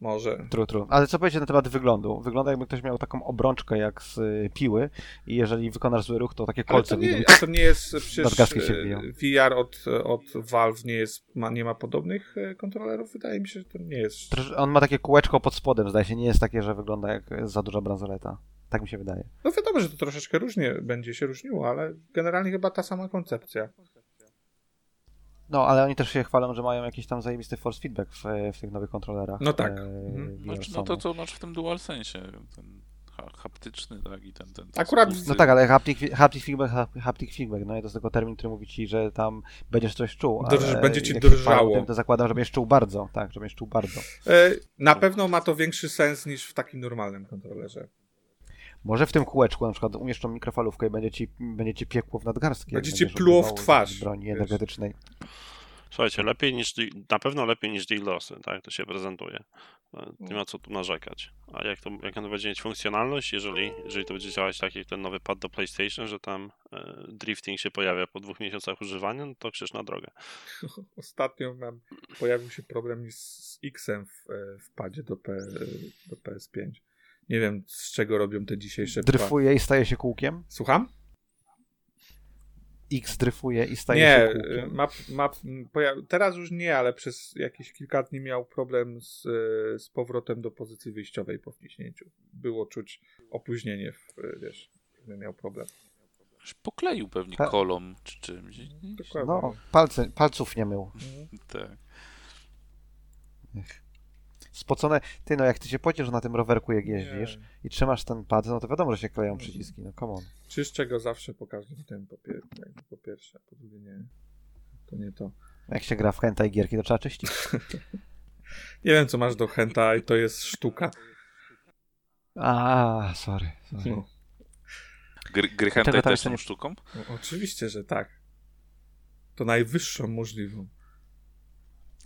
Może. True, true. Ale co powiedzieć na temat wyglądu? Wygląda jakby ktoś miał taką obrączkę jak z y, piły i jeżeli wykonasz zły ruch, to takie Ale kolce to nie, widzą. a to nie jest przecież się e, biją. VR od, od Valve nie jest, ma, nie ma podobnych e, kontrolerów? Wydaje mi się, że to nie jest. On ma takie kółeczko pod spodem, zdaje się, nie jest takie, że wygląda jak za duża bransoleta. Tak mi się wydaje. No wiadomo, że to troszeczkę różnie będzie się różniło, ale generalnie chyba ta sama koncepcja. No, ale oni też się chwalą, że mają jakiś tam zajebisty force feedback w, w tych nowych kontrolerach. No tak. e, Mhm. Znaczy, no to co masz w tym dual sensie, ten ha- haptyczny, tak, i ten, ten, ten Akurat- spusty. No tak, ale haptic, haptic, feedback, hap- haptic feedback, no i to jest tylko termin, który mówi ci, że tam będziesz coś czuł. Drż- ale będzie ci drżało. Tym, to zakładam, że będziesz czuł bardzo, tak, że będziesz czuł bardzo. E, Na pewno ma to większy sens niż w takim normalnym kontrolerze. Może w tym kółeczku na przykład umieszczą mikrofalówkę i będzie ci, będzie ci piekło w nadgarstki. Będzie ci pluło w twarz, broni wiesz. energetycznej. Słuchajcie, lepiej niż, na pewno lepiej niż DDoSy, tak, to się prezentuje. E, Nie ma co tu narzekać. A jak to, jak on będzie mieć funkcjonalność, jeżeli, jeżeli to będzie działać tak jak ten nowy pad do PlayStation, że tam e, drifting się pojawia po dwóch miesiącach używania, no to krzyż na drogę. Ostatnio nam pojawił się problem z, z X-em w, e, w padzie do, P, do PS5. Nie wiem, z czego robią te dzisiejsze... pa- Dryfuje i staje się kółkiem? Słucham? X dryfuje i staje Nie, się kółkiem. ma, ma, poja- teraz już nie, ale przez jakieś kilka dni miał problem z, e, z powrotem do pozycji wyjściowej po wciśnięciu. Było czuć opóźnienie, w, e, wiesz, miał problem. Już Pokleił pewnie kolą czy czymś. Dokładnie. No, palce, palców nie mył. Mhm. Tak. Spocone. Ty, no jak ty się pociesz na tym rowerku, jak jeździsz Nie. i trzymasz ten pad, no to wiadomo, że się kleją przyciski. No come on. Czyszczę go zawsze po każdym tym, po, pier- po pierwsze, po drugie nie. To nie to. Jak się gra w hentai gierki, to trzeba czyścić. Nie wiem, co masz do hentai, to jest sztuka. A, sorry. sorry. No, Gry, gry Czego hentai tam też są nie- sztuką? no, oczywiście, że tak. To najwyższą możliwą.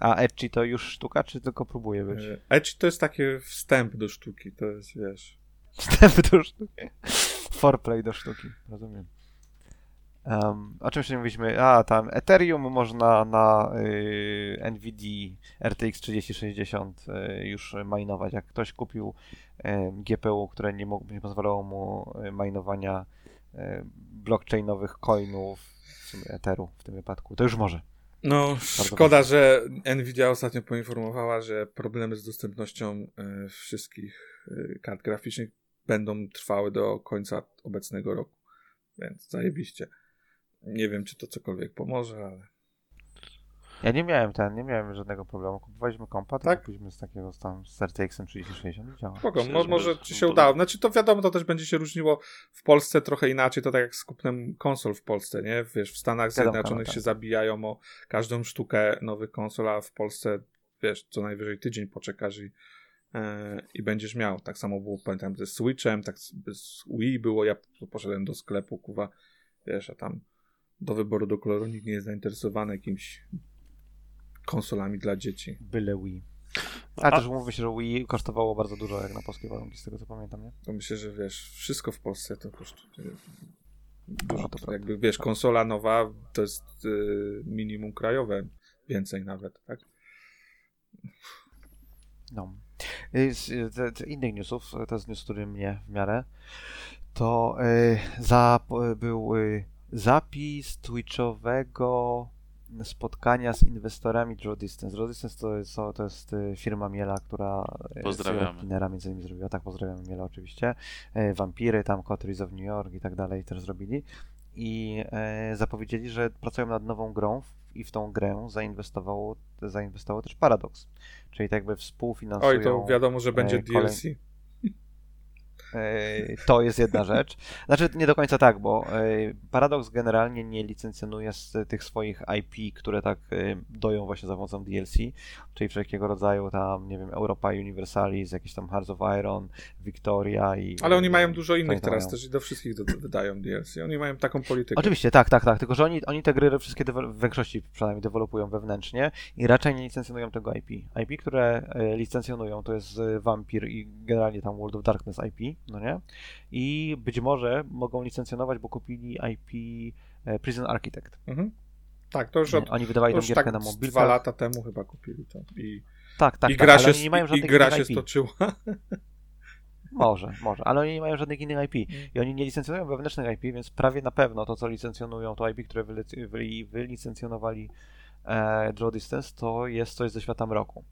A Edgy to już sztuka, czy tylko próbuje być? E, Edge to jest taki wstęp do sztuki, to jest, wiesz... Wstęp do sztuki. Foreplay do sztuki, rozumiem. Um, o czym jeszcze mówiliśmy? A, tam Ethereum można na y, NVIDIA RTX 3060 y, już minować. Jak ktoś kupił y, GPU, które nie, mógł, nie pozwalało mu y, minowania y, blockchainowych coinów, w sumie Etheru w tym wypadku, to już może. No, szkoda, że Nvidia ostatnio poinformowała, że problemy z dostępnością e, wszystkich e, kart graficznych będą trwały do końca obecnego roku. Więc zajebiście. Nie wiem, czy to cokolwiek pomoże, ale... Ja nie miałem ten, nie miałem żadnego problemu. Kupowaliśmy kompa, Tak? kupiliśmy z takiego tam z RTX-em 3060 i działa. Spoko, że może ci się udało. Znaczy to wiadomo, to też będzie się różniło w Polsce trochę inaczej, to tak jak z kupnem konsol w Polsce, nie? Wiesz, w Stanach Zjednoczonych tak. się zabijają o każdą sztukę nowych konsol, a w Polsce, wiesz, co najwyżej tydzień poczekasz i, e, i będziesz miał. Tak samo było, pamiętam, ze Switchem, tak z, Wii było, ja poszedłem do sklepu, kuwa, wiesz, a tam do wyboru do koloru nikt nie jest zainteresowany jakimiś konsolami dla dzieci. Byle Wii. A, A- też umówmy się, że Wii kosztowało bardzo dużo jak na polskie warunki, z tego co pamiętam, nie? To myślę, że wiesz, wszystko w Polsce to kosztuje. Dużo, No, to prawda. jakby wiesz, konsola nowa to jest y, minimum krajowe, więcej nawet, tak? No. Y, Z, z, z innych newsów, to jest news, który mnie w miarę, to y, za, był y, zapis Twitchowego spotkania z inwestorami Draw Distance. Draw Distance to jest, to jest y, firma Miela, która y, Cleanera między innymi zrobiła. Tak, pozdrawiamy Miela oczywiście. Y, Vampiry, tam Coteries of New York i tak dalej też zrobili. I e, zapowiedzieli, że pracują nad nową grą i w tą grę zainwestowało, zainwestowało też Paradox. Czyli tak jakby współfinansują... Oj, to wiadomo, że będzie e, kolej- DLC. To jest jedna rzecz. Znaczy, nie do końca tak, bo Paradox generalnie nie licencjonuje z tych swoich IP, które tak doją właśnie za pomocą DLC, czyli wszelkiego rodzaju tam, nie wiem, Europa Universalis, jakieś tam Hearts of Iron, Victoria i... Ale oni mają dużo innych teraz mają? też i do wszystkich do, wydają DLC. Oni mają taką politykę. Oczywiście, tak, tak, tak. Tylko, że oni, oni te gry wszystkie w większości przynajmniej dewelopują wewnętrznie i raczej nie licencjonują tego IP. IP, które e, licencjonują, to jest e, Vampir i generalnie tam World of Darkness IP, no nie? I być może mogą licencjonować, bo kupili IP e, Prison Architect. Mhm. Tak, to już od Oni wydawali tą gierkę tak na z mobilkach. dwa lata temu chyba kupili to. I, Tak, tak, i tak, gra, ale się, nie mają i gra się IP. stoczyła. Może, może, ale oni nie mają żadnych innych IP. Mm. I oni nie licencjonują wewnętrznych IP, więc prawie na pewno to, co licencjonują, to IP, które wylic- wyli- wylicencjonowali e, Draw Distance, to jest coś ze świata mroku.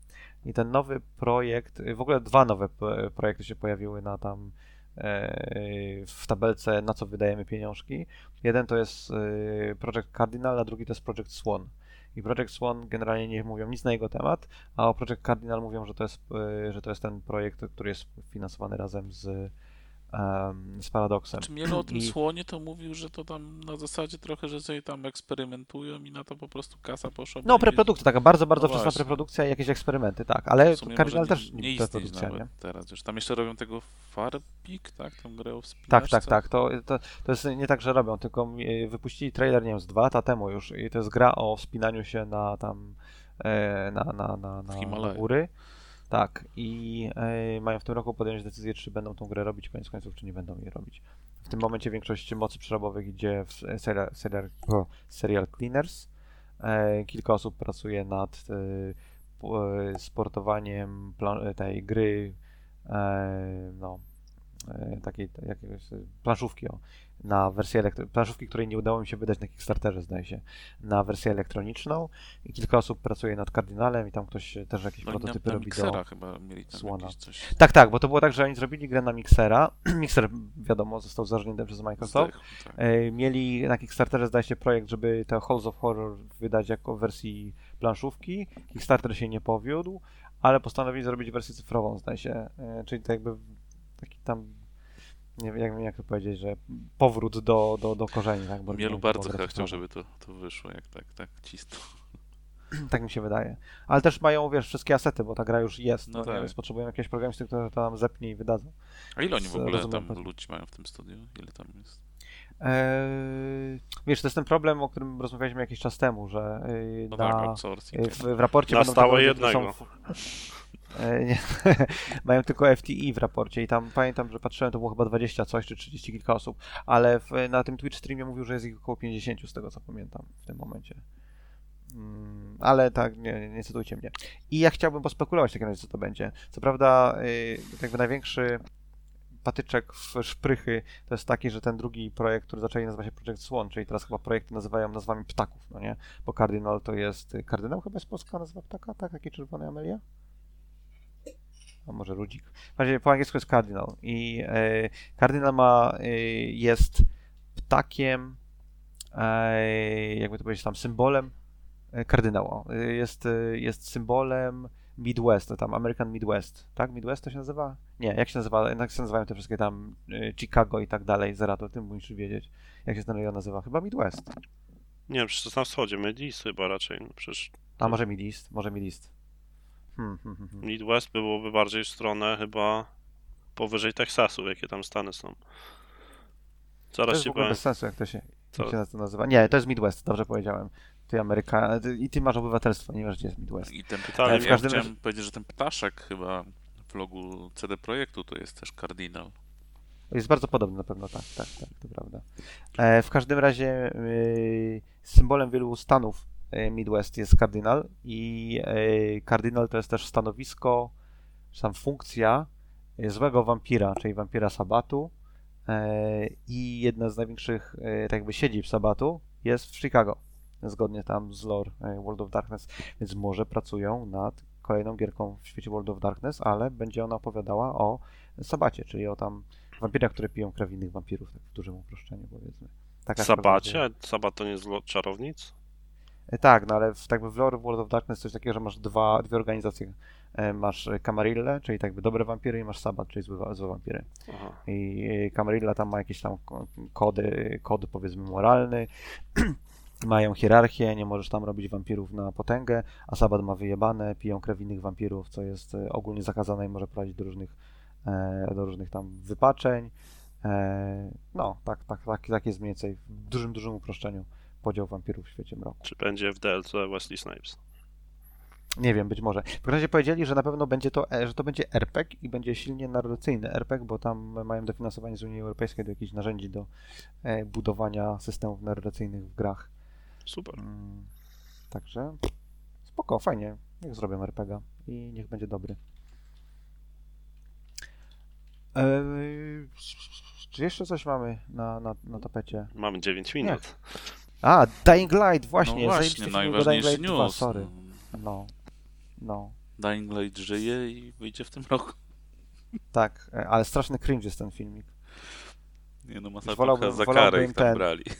I ten nowy projekt, w ogóle dwa nowe projekty się pojawiły na tam e, w tabelce, na co wydajemy pieniążki. Jeden to jest e, Project Cardinal, a drugi to jest Project Swan. I Project Swan generalnie nie mówią nic na jego temat, a o Project Cardinal mówią, że to jest, e, że to jest ten projekt, który jest finansowany razem z, z Paradoxem. Czy Mielo o tym I- słonie to mówił, że to tam na zasadzie trochę, że sobie tam eksperymentują i na to po prostu kasa poszła. No, preprodukcja, taka bardzo, bardzo No wczesna preprodukcja i jakieś eksperymenty, tak, ale może też nie, nie preprodukcja, nie? teraz już. Tam jeszcze robią tego Farbik, tak? Tą grę o Tak, tak, tak. To, to, to jest nie tak, że robią, tylko e, wypuścili trailer, nie wiem, z dwa lata temu już i to jest gra o wspinaniu się na tam e, na, na, na, na, na góry. Tak, i e, mają w tym roku podjąć decyzję, czy będą tą grę robić koniec końców, czy nie będą jej robić. W tym momencie większość mocy przerobowych idzie w serial, serial, serial Cleaners. E, kilka osób pracuje nad e, e, sportowaniem plan- tej gry e, no, e, takiej jakiegoś e, planszówki o, na wersję elektro- planszówki, której nie udało mi się wydać na Kickstarterze, zdaje się, na wersję elektroniczną i kilka osób pracuje nad Kardynalem i tam ktoś też jakieś No i na, prototypy na robi do... chyba mieli tam Słona. coś. Tak, tak, bo to było tak, że oni zrobili grę na Mixera, Mixer wiadomo został zarżnięty przez Microsoft, zdechł, tak. E, Mieli na Kickstarterze, zdaje się, projekt, żeby te Halls of Horror wydać jako wersji planszówki. Kickstarter się nie powiódł, ale postanowili zrobić wersję cyfrową, zdaje się. E, Czyli to jakby taki tam, nie wiem jak, jak to powiedzieć, że powrót do, do, do korzeni. Tak, bo Mielu bardzo chyba chciał, żeby to, to wyszło, jak tak, tak cisnął. Tak mi się wydaje. Ale też mają, wiesz, wszystkie asety, bo ta gra już jest, No no, tak. więc potrzebują jakiegoś programisty, który to nam zepnie i wydadzą. A ile oni w ogóle rozumiem, tam ludzi mają w tym studiu? Ile tam jest? Eee, wiesz, to jest ten problem, o którym rozmawialiśmy jakiś czas temu, że yy, No na, tak, w, w raporcie Na będą stałe jednego. Są, nie, mają tylko FTI w raporcie i tam pamiętam, że patrzyłem, to było chyba 20 coś, czy 30 kilka osób, ale w, na tym Twitch streamie mówił, że jest ich około 50 z tego co pamiętam w tym momencie. Mm, ale tak, nie, nie, cytujcie mnie. I ja chciałbym pospekulować w takim razie, co to będzie. Co prawda, y, jakby największy patyczek w szprychy to jest taki, że ten drugi projekt, który zaczęli nazywa się Project Swan, czyli teraz chyba projekty nazywają nazwami ptaków, no nie? Bo Cardinal to jest... Kardynał chyba jest polska nazwa ptaka, tak? Taki czerwony Amelia? A może ludzik. W razie po angielsku jest Cardinal i e, Cardinal ma, e, jest ptakiem, e, jakby to powiedzieć tam, symbolem e, kardynała. E, Jest, e, jest symbolem Midwest, tam American Midwest, tak? Midwest to się nazywa? Nie, jak się nazywa, jak się nazywają te wszystkie tam Chicago i tak dalej, Zerato, ty musisz wiedzieć, jak się ten rejon nazywa, chyba Midwest. Nie wiem, przecież to jest na wschodzie, Midwest chyba raczej. No przecież A może Midwest, może Midwest. Hmm, hmm, hmm, hmm. Midwest byłoby bardziej w stronę chyba powyżej Teksasu, jakie tam stany są. To Zaraz jest w się ogóle powiem. bez sensu, jak to się, Co? jak się to nazywa. Nie, to jest Midwest, dobrze powiedziałem. Ty Ameryka, i ty masz obywatelstwo, nie wiesz, gdzie jest Midwest. I ten Ale ptaszek, w ja każdym chciałem razie- powiedzieć, że ten ptaszek chyba w logu CD Projektu to jest też kardynał. Jest bardzo podobny na pewno, tak, tak, tak, to prawda. E, w każdym razie y, symbolem wielu stanów Midwest jest kardynal i y, kardynal to jest też stanowisko czy tam funkcja e, złego wampira, czyli wampira Sabatu e, i jedna z największych e, tak jakby siedzib Sabatu jest w Chicago, zgodnie tam z lore e, World of Darkness, więc może pracują nad kolejną gierką w świecie World of Darkness, ale będzie ona opowiadała o Sabacie, czyli o tam wampirach, które piją krew innych wampirów, tak w dużym uproszczeniu powiedzmy. Taka Sabacie? Sabat to nie jest lot czarownic? E, Tak, no ale w, tak w lore World of Darkness coś takiego, że masz dwa, dwie organizacje. E, Masz e, Camarille, czyli tak jakby dobre wampiry i masz Sabat, czyli złe, złe wampiry. Aha. I Camarilla tam ma jakieś tam ko- kody, kody powiedzmy moralny, mają hierarchię, nie możesz tam robić wampirów na potęgę, a Sabat ma wyjebane, piją krew innych wampirów, co jest ogólnie zakazane i może prowadzić do różnych, do różnych tam wypaczeń. No, tak, tak, tak, tak jest mniej więcej w dużym, dużym uproszczeniu podział wampirów w świecie mroku. Czy będzie w DLC Wesley Snipes? Nie wiem, być może. W każdym razie powiedzieli, że na pewno będzie to, e, że to będzie RPG i będzie silnie narracyjny RPG, bo tam mają dofinansowanie z Unii Europejskiej do jakichś narzędzi do e, budowania systemów narracyjnych w grach. Super. Mm, Także spoko, fajnie. Niech zrobią RPG i niech będzie dobry. Eee, czy jeszcze coś mamy na, na, na tapecie? Mamy 9 minut. A, Dying Light, właśnie. no właśnie, był Dying najważniejszy Light 2, news. sorry. No, no. Dying Light żyje i wyjdzie w tym roku. Tak, e, ale straszny cringe jest ten filmik. Nie no, masakra Wolałbym- za karę ich tam ten- brali.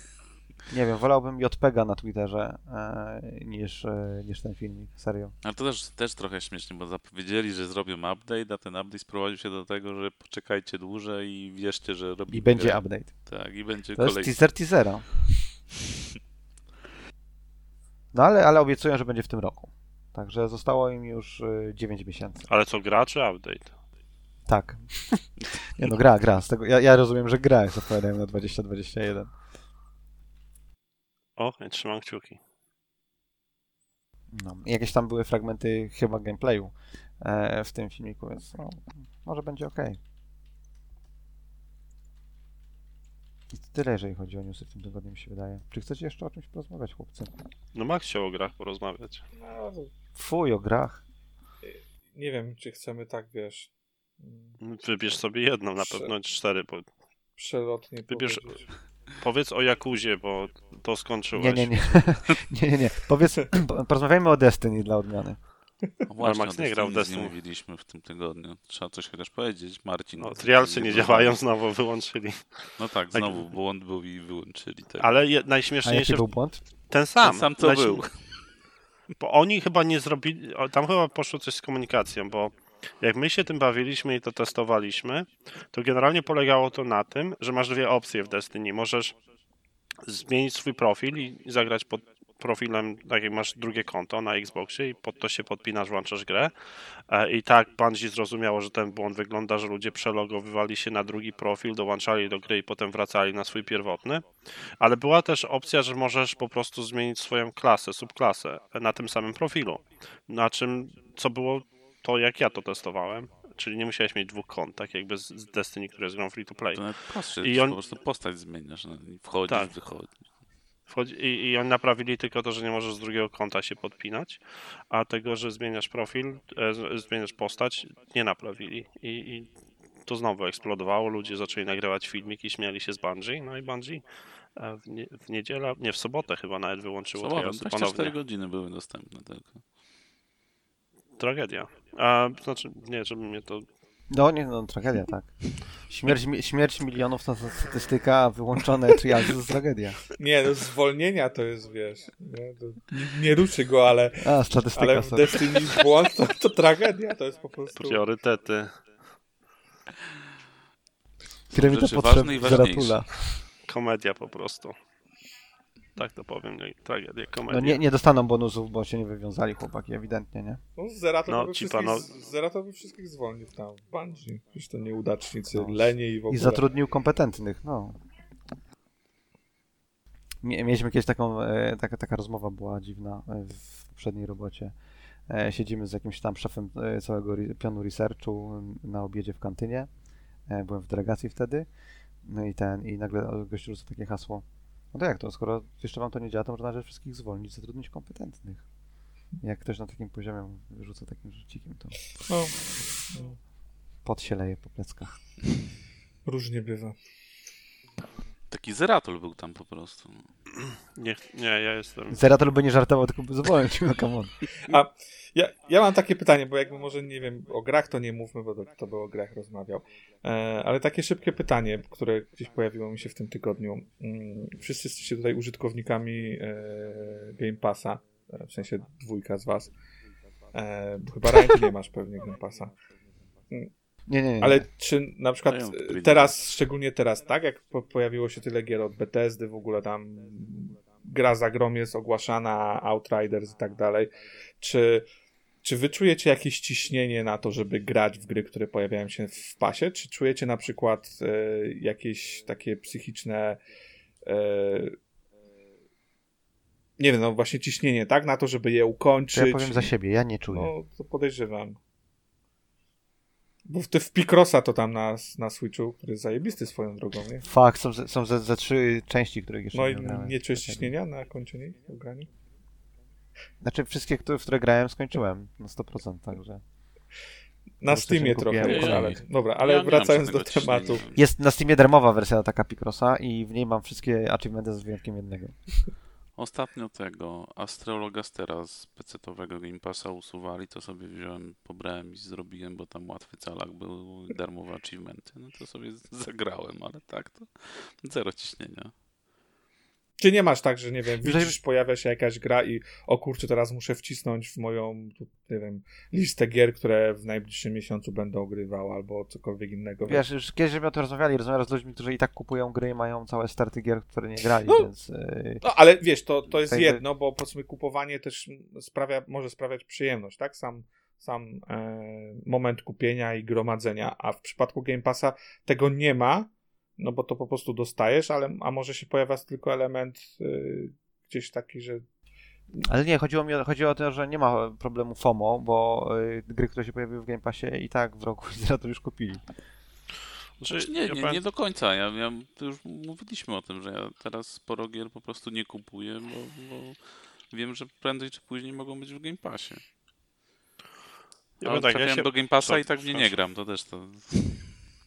Nie wiem, wolałbym JPEGa na Twitterze e, niż, e, niż ten filmik, serio. Ale to też, też trochę śmiesznie, bo zapowiedzieli, że zrobią update, a ten update sprowadził się do tego, że poczekajcie dłużej i wierzcie, że robi I będzie update. Tak, i będzie To jest kolej. teaser teasera. No ale, ale obiecują, że będzie w tym roku. Także zostało im już e, 9 miesięcy. Ale co, gra czy update? Tak. Nie no, gra, gra. Z tego, ja, ja rozumiem, że gra jest opowiadają na 2021. O, ja trzymam kciuki. No. Jakieś tam były fragmenty chyba gameplayu e, w tym filmiku, więc no, może będzie ok. I tyle, jeżeli chodzi o newsy w tym tygodniu, mi się wydaje. Czy chcecie jeszcze o czymś porozmawiać, chłopcy? No Max chciał o grach porozmawiać. No, Fuj, o grach. nie wiem, czy chcemy tak, wiesz, mm, Wybierz sobie jedną, na Prze- pewno cztery. Bo... przelotnie Wybierz- powiedzieć. Powiedz o Jakuzie, bo to skończyłeś. Nie, nie, nie. nie, nie, nie. Powiedz, porozmawiajmy o Destiny dla odmiany. No właśnie, Max nie grał w Destiny. Nie mówiliśmy w tym tygodniu. Trzeba coś chociaż powiedzieć. Marcin. No, trialsy nie działają, znowu wyłączyli. No tak, Tak. znowu błąd był i wyłączyli. Tak. Ale je, A jaki najśmieszniejsze... był błąd? Ten sam. Ten sam co Najśm- był. Bo oni chyba nie zrobili. Tam chyba poszło coś z komunikacją, bo jak my się tym bawiliśmy i to testowaliśmy, to generalnie polegało to na tym, że masz dwie opcje w Destiny. Możesz zmienić swój profil i zagrać pod profilem, tak jak masz drugie konto na Xboxie i pod to się podpinasz, włączasz grę. E, I tak Bungie zrozumiało, że ten błąd wygląda, że ludzie przelogowywali się na drugi profil, dołączali do gry i potem wracali na swój pierwotny. Ale była też opcja, że możesz po prostu zmienić swoją klasę, subklasę na tym samym profilu. Na czym, co było to, jak ja to testowałem. Czyli nie musiałeś mieć dwóch kont, tak jakby z, Destiny, które jest grą free to play. To I on- po prostu postać zmieniasz. No, wchodzisz, Tak. wychodzisz. Wchodzi, i, I oni naprawili tylko to, że nie możesz z drugiego konta się podpinać, a tego, że zmieniasz profil, e, zmieniasz postać, nie naprawili. I, I to znowu eksplodowało, ludzie zaczęli nagrywać filmiki, śmiali się z Bungie, no i Bungie e, w, nie, w niedzielę, nie, w sobotę chyba nawet wyłączyło Sobotę, trialsy 24 ponownie. godziny były dostępne tylko. Tragedia. A, znaczy, nie, żeby mnie to No nie, no tragedia, tak. Śmierć, mi- śmierć milionów to statystyka, a wyłączone triazy to jest tragedia. Nie, no zwolnienia to jest, wiesz, nie, to nie, nie ruszy go, ale, A, statystyka, ale w sorry. Destiny błąd to, to tragedia, to jest po prostu... priorytety, Piramida potrzeb. Zaratula. komedia po prostu. Tak to powiem, nie, tragedia, No nie, nie dostaną bonusów, bo się nie wywiązali chłopaki, ewidentnie, nie? No, Zera to, No, by wszystkich, pano- Zera to by wszystkich zwolnił tam w Bungie. Przecież to nieudacznicy, No. lenie i w I ogóle. zatrudnił kompetentnych, no. Mie- Mieliśmy kiedyś taką, e, taka, taka rozmowa była dziwna e, w poprzedniej robocie. E, Siedzimy z jakimś tam szefem całego re- pionu researchu na obiedzie w kantynie. Byłem w delegacji wtedy. No i ten, i nagle gość rzuca takie hasło. No to jak to, skoro jeszcze wam to nie działa, to można rzecz wszystkich zwolnić, zatrudnić kompetentnych. Jak ktoś na takim poziomie rzuca takim rzucikiem, to No, pot się leje po pleckach. różnie bywa. Taki Zeratol był tam po prostu. Nie, nie, ja jestem. Zeratel by nie żartował, tylko ci, no come on. A ja, ja mam takie pytanie, bo jakby może nie wiem, o grach to nie mówmy, bo to, to by o grach rozmawiał. E, ale takie szybkie pytanie, które gdzieś pojawiło mi się w tym tygodniu. Mm, wszyscy jesteście tutaj użytkownikami e, Game Passa, e, w sensie dwójka z was. E, bo chyba Ryan, nie masz pewnie Game Passa. Nie, nie, nie. Ale czy na przykład gry. teraz, szczególnie teraz, tak? Jak po, pojawiło się tyle gier od Bethesdy, w ogóle tam gra za grom jest ogłaszana, Outriders i tak dalej. Czy, czy wy czujecie jakieś ciśnienie na to, żeby grać w gry, które pojawiają się w pasie? Czy czujecie na przykład e, jakieś takie psychiczne e, nie wiem, no właśnie ciśnienie, tak? Na to, żeby je To ukończyć. ja powiem za siebie, ja nie czuję. No, to podejrzewam. Bo ty w Picrossa to tam na, na Switchu, który jest zajebisty swoją drogą, nie? Fakt, są, ze- są ze, ze trzy części, których jeszcze No nie i grałem. nie czujesz ciśnienia na kończeniu w graniu? Znaczy wszystkie, które, w które grałem, skończyłem na 100%, także... Na Steamie trochę, ale, dobra, ale Ja wracając do tematu. ciśnienia. Jest na Steamie darmowa wersja taka Picrossa i w niej mam wszystkie achievementy z wyjątkiem jednego. Ostatnio tego Astrologastera z PC-owego Game Passa usuwali, to sobie wziąłem, pobrałem i zrobiłem, bo tam łatwy calak był, darmowe achievementy. No to sobie zagrałem, ale tak to zero ciśnienia. Czy nie masz tak, że nie wiem, widzisz, pojawia się jakaś gra i o kurczę, teraz muszę wcisnąć w moją, nie wiem, listę gier, które w najbliższym miesiącu będę ogrywał, albo cokolwiek innego. Wiesz, już kiedyś żeśmy o tym rozmawiali, rozmawiałem z ludźmi, którzy i tak kupują gry i mają całe starty gier, które nie grali, No. więc... Yy, No, ale wiesz, to, to jest jedno, bo powiedzmy kupowanie też sprawia, może sprawiać przyjemność, tak? Sam, sam e, moment kupienia i gromadzenia, a w przypadku Game Passa tego nie ma, no bo to po prostu dostajesz, ale a może się pojawia tylko element y, gdzieś taki, że Ale nie, chodziło mi o, chodziło o to, że nie ma problemu FOMO, bo yy, gry, które się pojawiły w Game Passie i tak w roku to już kupili. Znaczy, nie, ja nie, powiem- nie do końca. Ja, ja to już mówiliśmy o tym, że ja teraz sporo gier po prostu nie kupuję, bo, bo wiem, że prędzej czy później mogą być w Game Passie. Ja tak, ja trafiałem się... do Game Passa Co? i tak w nie nie gram, to też to...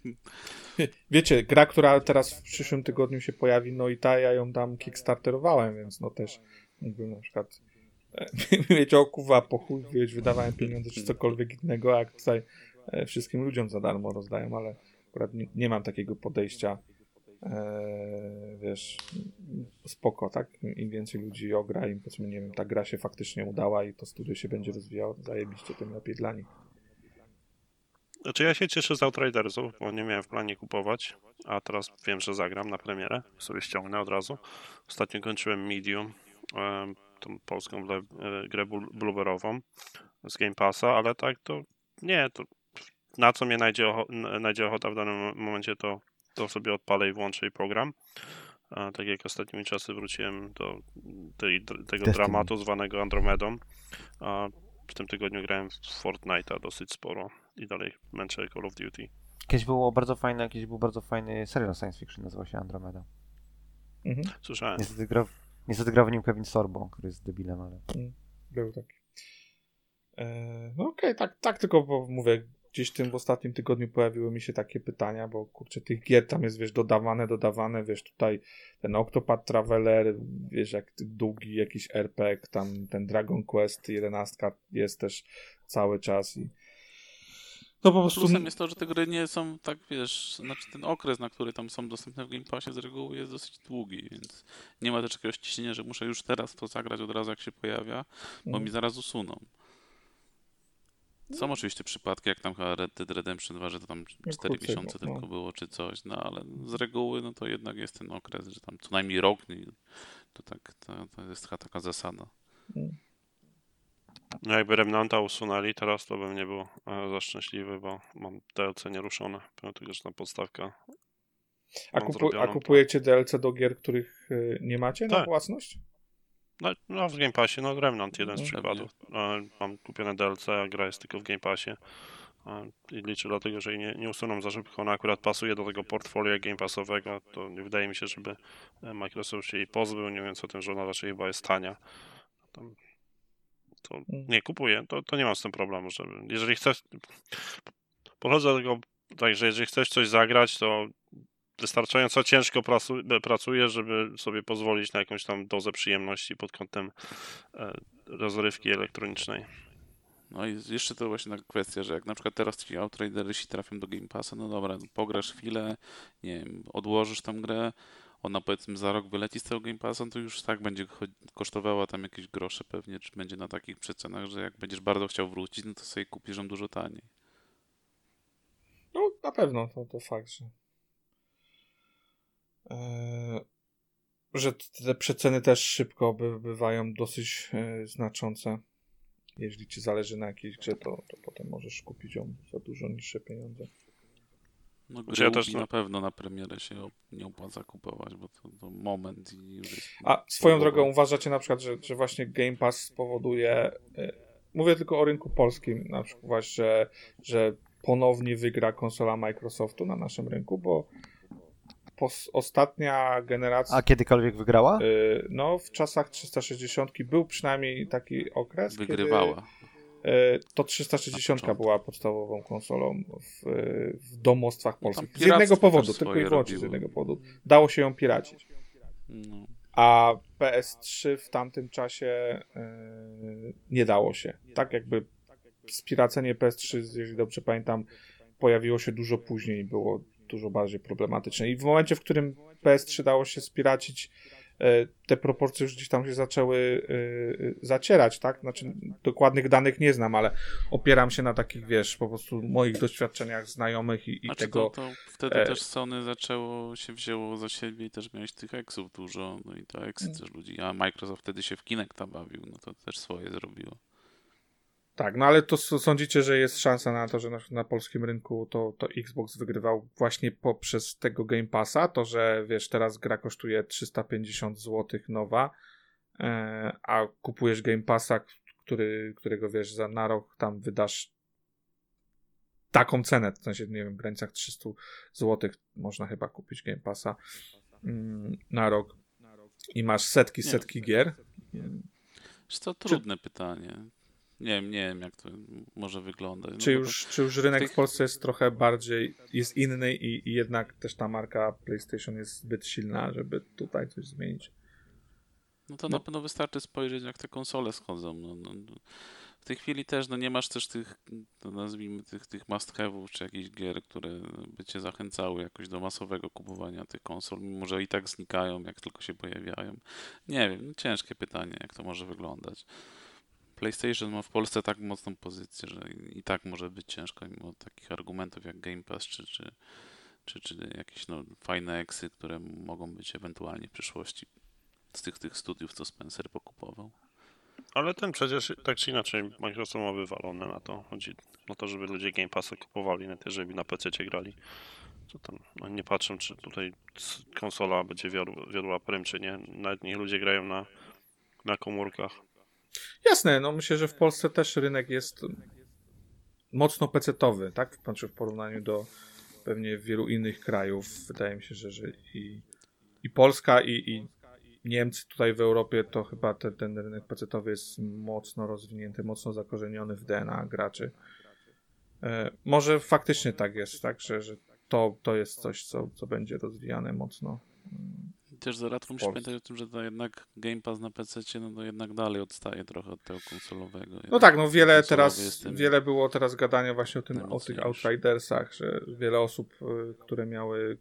wiecie, gra, która teraz w przyszłym tygodniu się pojawi, no i ta, ja ją tam kickstarterowałem, więc no też mógłbym na przykład mieć okuwa po chuj, wydawałem pieniądze czy cokolwiek innego, a tutaj e, wszystkim ludziom za darmo rozdają, ale akurat nie, nie mam takiego podejścia e, wiesz, spoko, tak? Im więcej ludzi ogra, im powiedzmy, nie wiem, ta gra się faktycznie udała i to studio się będzie rozwijało, zajebiście, tym lepiej dla nich. Znaczy ja się cieszę z Outridersów, bo nie miałem w planie kupować, a teraz wiem, że zagram na premierę, sobie ściągnę od razu. Ostatnio kończyłem Medium, tą polską e, grę blueberową z Game Passa, ale tak to nie, to na co mnie najdzie, ocho- najdzie ochota w danym mo- momencie, to, to sobie odpalę i włączę i program. A tak jak ostatnimi czasy wróciłem do tej, tego Destiny. dramatu zwanego Andromedą, a w tym tygodniu grałem w Fortnite'a dosyć sporo i dalej męczę Call of Duty. Kiedyś było bardzo fajne, kiedyś był bardzo fajny serial science fiction, nazywał się Andromeda. Mhm. Słyszałem. Niestety grał, niestety grał w nim Kevin Sorbo, który jest debilem, ale... Był taki. E, no okej, tak, tak tylko bo mówię, gdzieś w tym w ostatnim tygodniu pojawiły mi się takie pytania, bo kurczę, tych gier tam jest, wiesz, dodawane, dodawane, wiesz, tutaj ten Octopath Traveler, wiesz, jak długi jakiś RPG, tam ten Dragon Quest 11 jest też cały czas i no po prostu Plusem jest to, że te gry nie są tak, wiesz, znaczy ten okres, na który tam są dostępne w Game Passie z reguły jest dosyć długi, więc nie ma też jakiegoś ciśnienia, że muszę już teraz to zagrać od razu jak się pojawia, bo Mhm. mi zaraz usuną. Są oczywiście przypadki, jak tam chyba Red Dead Redemption 2, że to tam 4 krócej, miesiące no. tylko było, czy coś, no ale z reguły, no to jednak jest ten okres, że tam co najmniej rok, nie, to tak, to, to jest chyba taka zasada. No jakby Remnanta usunęli teraz, to bym nie był e, za szczęśliwy, bo mam DLC nieruszone, pomimo tego, że tam podstawka. a, kupu, a kupujecie DLC do gier, których e, nie macie na Tak. własność? No, no w Game Passie, no Remnant jeden z Mhm. przykładów. E, Mam kupione DLC, a gra jest tylko w Game Passie. I liczę dlatego, że jej nie, nie usuną za szybko. Ona akurat pasuje do tego portfolio Game Passowego. To nie wydaje mi się, żeby Microsoft się jej pozbył, nie mówiąc o tym, że ona raczej chyba jest tania. Tam to Mm. nie kupuję, to, to nie mam z tym problemu, żeby, jeżeli chcesz, podchodzę do tego tak, że jeżeli chcesz coś zagrać, to wystarczająco ciężko pracu, pracujesz, żeby sobie pozwolić na jakąś tam dozę przyjemności pod kątem e, rozrywki elektronicznej. No i jeszcze to właśnie taka kwestia, że jak na przykład teraz ci Outriderysi trafią do Game Passa, no dobra, pograsz chwilę, nie wiem, odłożysz tam grę, ona powiedzmy za rok wyleci z tego Game Passa, to już tak będzie kosztowała tam jakieś grosze pewnie, czy będzie na takich przecenach, że jak będziesz bardzo chciał wrócić, no to sobie kupisz ją dużo taniej. No, na pewno, to, to fakt, że. Eee, że te przeceny też szybko by, bywają dosyć e, znaczące. Jeśli ci zależy na jakiejś grze, to, to potem możesz kupić ją za dużo niższe pieniądze. No Znaczy gry ja Ubi też na pewno na premierę się nie opłaca kupować, bo to, to moment i już jest A swoją drogą uważacie na przykład, że, że właśnie Game Pass spowoduje. e, Mówię tylko o rynku polskim, na przykład, że, że ponownie wygra konsola Microsoftu na naszym rynku, bo ostatnia generacja. A kiedykolwiek wygrała? Y, No, w czasach 360 był przynajmniej taki okres, Wygrywała. kiedy y, to 360 początku. była podstawową konsolą w, w domostwach polskich. z jednego powodu, tylko i wyłącznie z jednego powodu. Dało się ją piracić. No. A PS3 w tamtym czasie y, nie dało się. Tak jakby spiracenie PS3, jeżeli dobrze pamiętam, pojawiło się dużo później i było dużo bardziej problematyczne. I w momencie, w którym PS3 dało się spiracić, e, te proporcje już gdzieś tam się zaczęły e, e, zacierać, tak? Znaczy, dokładnych danych nie znam, ale opieram się na takich, wiesz, po prostu moich doświadczeniach znajomych i, i Znaczy tego. to, to wtedy e, też Sony zaczęło się wzięło za siebie i też miałeś tych eksów dużo, no i to eksy Mm. też ludzi, a Microsoft wtedy się w Kinecta bawił, no to też swoje zrobiło. Tak, no ale to sądzicie, że jest szansa na to, że na, na polskim rynku to, to Xbox wygrywał właśnie poprzez tego Game Passa, to, że wiesz, teraz gra kosztuje 350 zł nowa, e, a kupujesz Game Passa, który, którego wiesz, za na rok tam wydasz taką cenę, w sensie, nie wiem, w granicach 300 zł można chyba kupić Game Passa mm, na rok i masz setki, Nie. setki gier. Czy to trudne pytanie. Nie wiem, nie wiem jak to może wyglądać. No Czy już, czy już rynek tych- w Polsce jest trochę bardziej, jest inny i, i jednak też ta marka PlayStation jest zbyt silna, żeby tutaj coś zmienić? To, no to no. na pewno wystarczy spojrzeć jak te konsole schodzą. No, no, no. W tej chwili też no, nie masz też tych, no, nazwijmy tych, tych must have'ów czy jakichś gier, które by cię zachęcały jakoś do masowego kupowania tych konsol, mimo że i tak znikają, jak tylko się pojawiają. Nie wiem, no, ciężkie pytanie, jak to może wyglądać. PlayStation ma w Polsce tak mocną pozycję, że i tak może być ciężko, mimo takich argumentów jak Game Pass czy, czy, czy, czy jakieś no, fajne eksy, które mogą być ewentualnie w przyszłości z tych, tych studiów, co Spencer pokupował. Ale ten przecież tak czy inaczej Microsoft ma wywalone na to. Chodzi o to, żeby ludzie Game Passa kupowali, nawet jeżeli na PC grali. To tam no nie patrzę, czy tutaj konsola będzie wiodła prym, czy nie. Nawet niech ludzie grają na, na komórkach. Jasne, no myślę, że w Polsce też rynek jest mocno pecetowy, tak? Znaczy w porównaniu do pewnie wielu innych krajów. Wydaje mi się, że, że i, i Polska, i, i Niemcy tutaj w Europie, to chyba te, ten rynek pecetowy jest mocno rozwinięty, mocno zakorzeniony w DNA graczy. E, może faktycznie tak jest, tak? Że, że to, to jest coś, co, co będzie rozwijane mocno. I też zaraz musisz pamiętać o tym, że to jednak Game Pass na PC no to jednak dalej odstaje trochę od tego konsolowego. No tak, no wiele teraz, wiele było teraz gadania właśnie o tym, o tych. Outridersach, że wiele osób, y, które miały,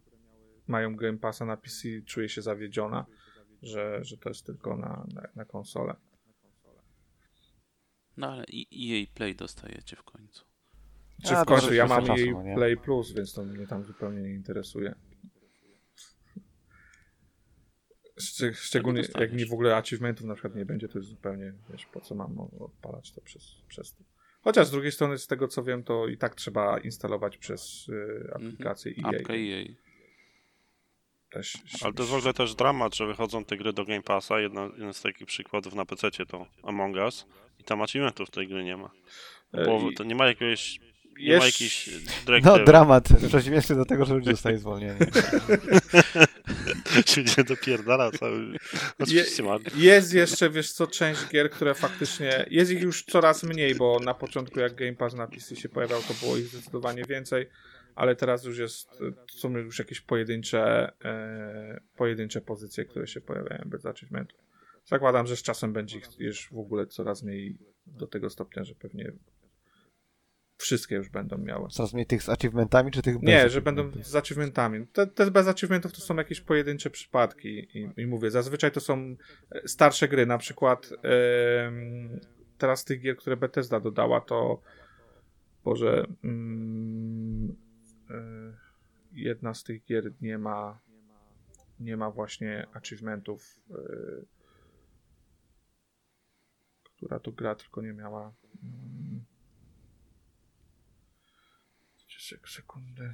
mają Game Passa na PC czuje się zawiedziona, że, że to jest tylko na, na, na konsolę. No ale i EA Play dostajecie w końcu. Czy A, w końcu, ja mam jej no? Play Plus, więc to mnie tam zupełnie nie interesuje. Szczeg- szczególnie jak mi w ogóle achievementów na przykład nie będzie, to jest zupełnie, wiesz, po co mam odpalać to przez, przez to. Chociaż z drugiej strony, z tego co wiem, to i tak trzeba instalować przez y, aplikację EA. Apka EA. Też, Ale to jest w ogóle też dramat, że wychodzą te gry do Game Passa. Jedna, jeden z takich przykładów na PC to Among Us i tam achievementów tej gry nie ma. E, Bo i- to nie ma jakiegoś Nie ma Jesz- jakichś dyrektyw. No, dramat. Przeciwieństwie do tego, że ludzie zostali zwolnieni. się nie dopierdala cały. Oczywiście ma. Jest jeszcze, wiesz co, część gier, które faktycznie, jest ich już coraz mniej, bo na początku jak Game Pass na PC się pojawiał, to było ich zdecydowanie więcej, ale teraz już jest, są już jakieś pojedyncze, e, pojedyncze pozycje, które się pojawiają bez achievementów. Zakładam, że z czasem będzie ich już w ogóle coraz mniej do tego stopnia, że pewnie wszystkie już będą miały. Coraz mniej tych z achievementami, czy tych bez Nie, że będą z achievementami. Te, te bez achievementów to są jakieś pojedyncze przypadki i, i mówię, zazwyczaj to są e, starsze gry, na przykład em, teraz tych gier, które Bethesda dodała, to Boże mm, e, jedna z tych gier nie ma nie ma właśnie achievementów e, która to gra tylko nie miała mm, sekundę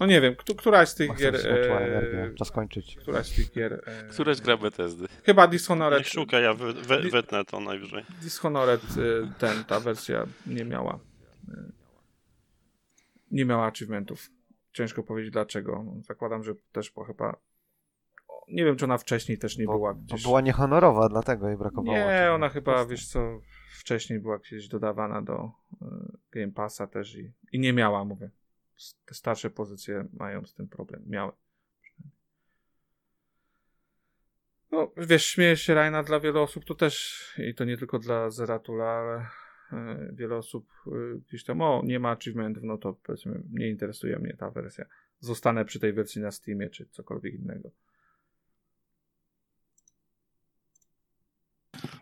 no nie wiem, któ- któraś z tych gier e, energię. Czas kończyć. któraś z tych gier e, Któraś gra Bethesdy. chyba Dishonored Niech szuka, ja wytnę to najwyżej. Dishonored y, ten, ta wersja nie miała y, nie miała achievementów. Ciężko powiedzieć dlaczego. Zakładam, że też po chyba nie wiem, czy ona wcześniej też nie Bo, była bo gdzieś... była niehonorowa, dlatego jej brakowało. Nie, ona chyba, wiesz co, wcześniej była gdzieś dodawana do y, Game Passa też i, i nie miała, mówię. Te starsze pozycje mają z tym problem. Miały. No, wiesz, śmieje się Rajna dla wielu osób, to też, i to nie tylko dla Zeratula, ale e, wiele osób e, gdzieś tam, o, nie ma achievementów, no to powiedzmy, nie interesuje mnie ta wersja. Zostanę przy tej wersji na Steamie, czy cokolwiek innego.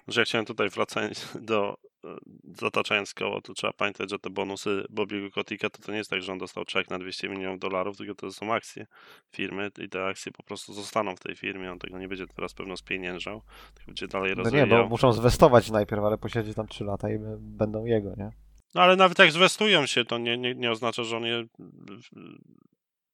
Że ja chciałem tutaj wracając do e, zataczając koło, to trzeba pamiętać, że te bonusy Bobiego Kotika to, to nie jest tak, że on dostał czek na 200 milionów dolarów, tylko to są akcje firmy i te akcje po prostu zostaną w tej firmie, on tego nie będzie teraz pewno spieniężał, tylko będzie dalej No nie, rozwijał. bo muszą zwestować najpierw, ale posiedzi tam 3 lata i będą jego, nie? No ale nawet jak zwestują się, to nie, nie, nie oznacza, że on je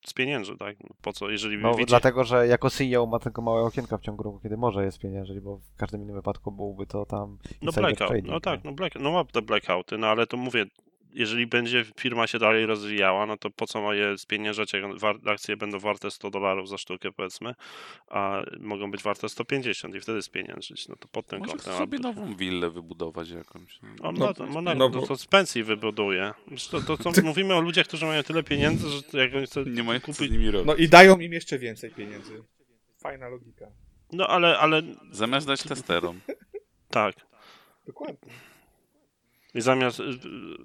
y, spienięży, tak? Po co, jeżeli No widzi... dlatego, że jako CEO ma tylko małe okienka w ciągu roku, kiedy może je spieniężyć, bo w każdym innym wypadku byłby to tam No blackout, trading, no tak, no, black, no ma te blackouty, no ale to mówię, jeżeli będzie firma się dalej rozwijała, no to po co ma je spieniężać, jak akcje będą warte 100 dolarów za sztukę powiedzmy, a mogą być warte 150 i wtedy spieniężyć, no to pod tym Może kątem. sobie aby- nową willę wybudować jakąś. On No, na, no no, bo- to z pensji wybuduje. To, to, to mówimy o ludziach, którzy mają tyle pieniędzy, że to jak oni chcą Nie mają kupić... z nimi robić. No i dają im jeszcze więcej pieniędzy. Fajna logika. No ale, ale Zamiast dać testerom. tak. Dokładnie. I zamiast y,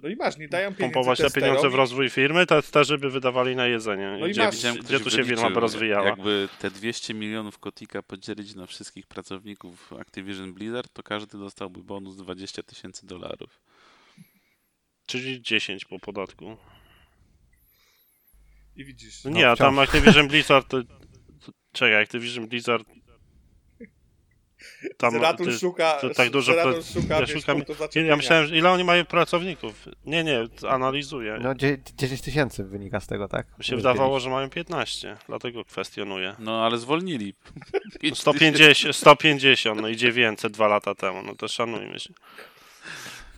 No i masz, nie dają pompować te pieniądze w rozwój firmy, to też by wydawali na jedzenie. No i gdzie, masz- gdzie ktoś tu się firma by rozwijała. Jakby te 200 milionów kotika podzielić na wszystkich pracowników Activision Blizzard, to każdy dostałby bonus 20 tysięcy dolarów. Czyli 10 po podatku. I widzisz. No No, nie, a wciąż. tam Activision Blizzard to... to- Czekaj, Activision Blizzard... Tam Zeratul jest- szuka, to tak dużo pra- szuka, ja szukam- ja myślałem, że ile oni mają pracowników. Nie, nie, analizuję. No dzie- 10 tysięcy wynika z tego, tak? Mi się wydawało, że mają 15, dlatego kwestionuję. No ale zwolnili. 150, 150, no i 900 dwa lata temu, no to szanujmy się.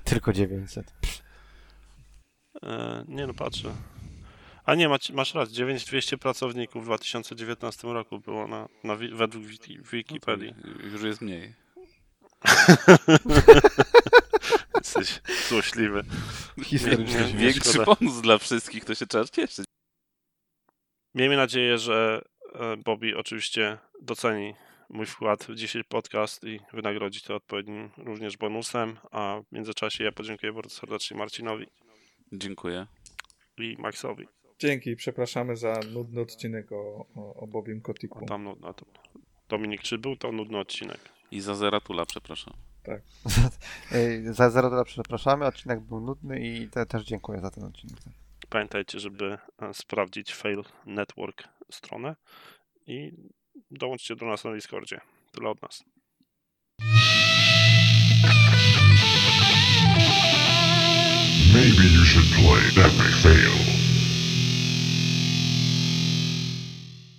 Tylko 900. E, nie no, patrzę. A nie, masz, masz rację, 9200 pracowników w 2019 roku było na, na, wi- według wiki, No Wikipedii. już jest mniej. Jesteś złośliwy. Historycznie. Większy bonus dla wszystkich, to się trzeba cieszyć. Miejmy nadzieję, że e, Bobby oczywiście doceni mój wkład w dzisiejszy podcast i wynagrodzi to odpowiednim również bonusem, a w międzyczasie ja podziękuję bardzo serdecznie Marcinowi Dziękuję. i Maxowi. Dzięki, przepraszamy za nudny odcinek o, o, o Bobim Kotiku. Tam, no, na to. Dominik, czy był to nudny odcinek? I za Zeratula, przepraszam. Ej, Za zero dola przepraszamy, odcinek był nudny i te, też dziękuję za ten odcinek. Pamiętajcie, żeby e, sprawdzić Fail Network stronę i dołączcie do nas na Discordzie. Tyle od nas. Maybe you should play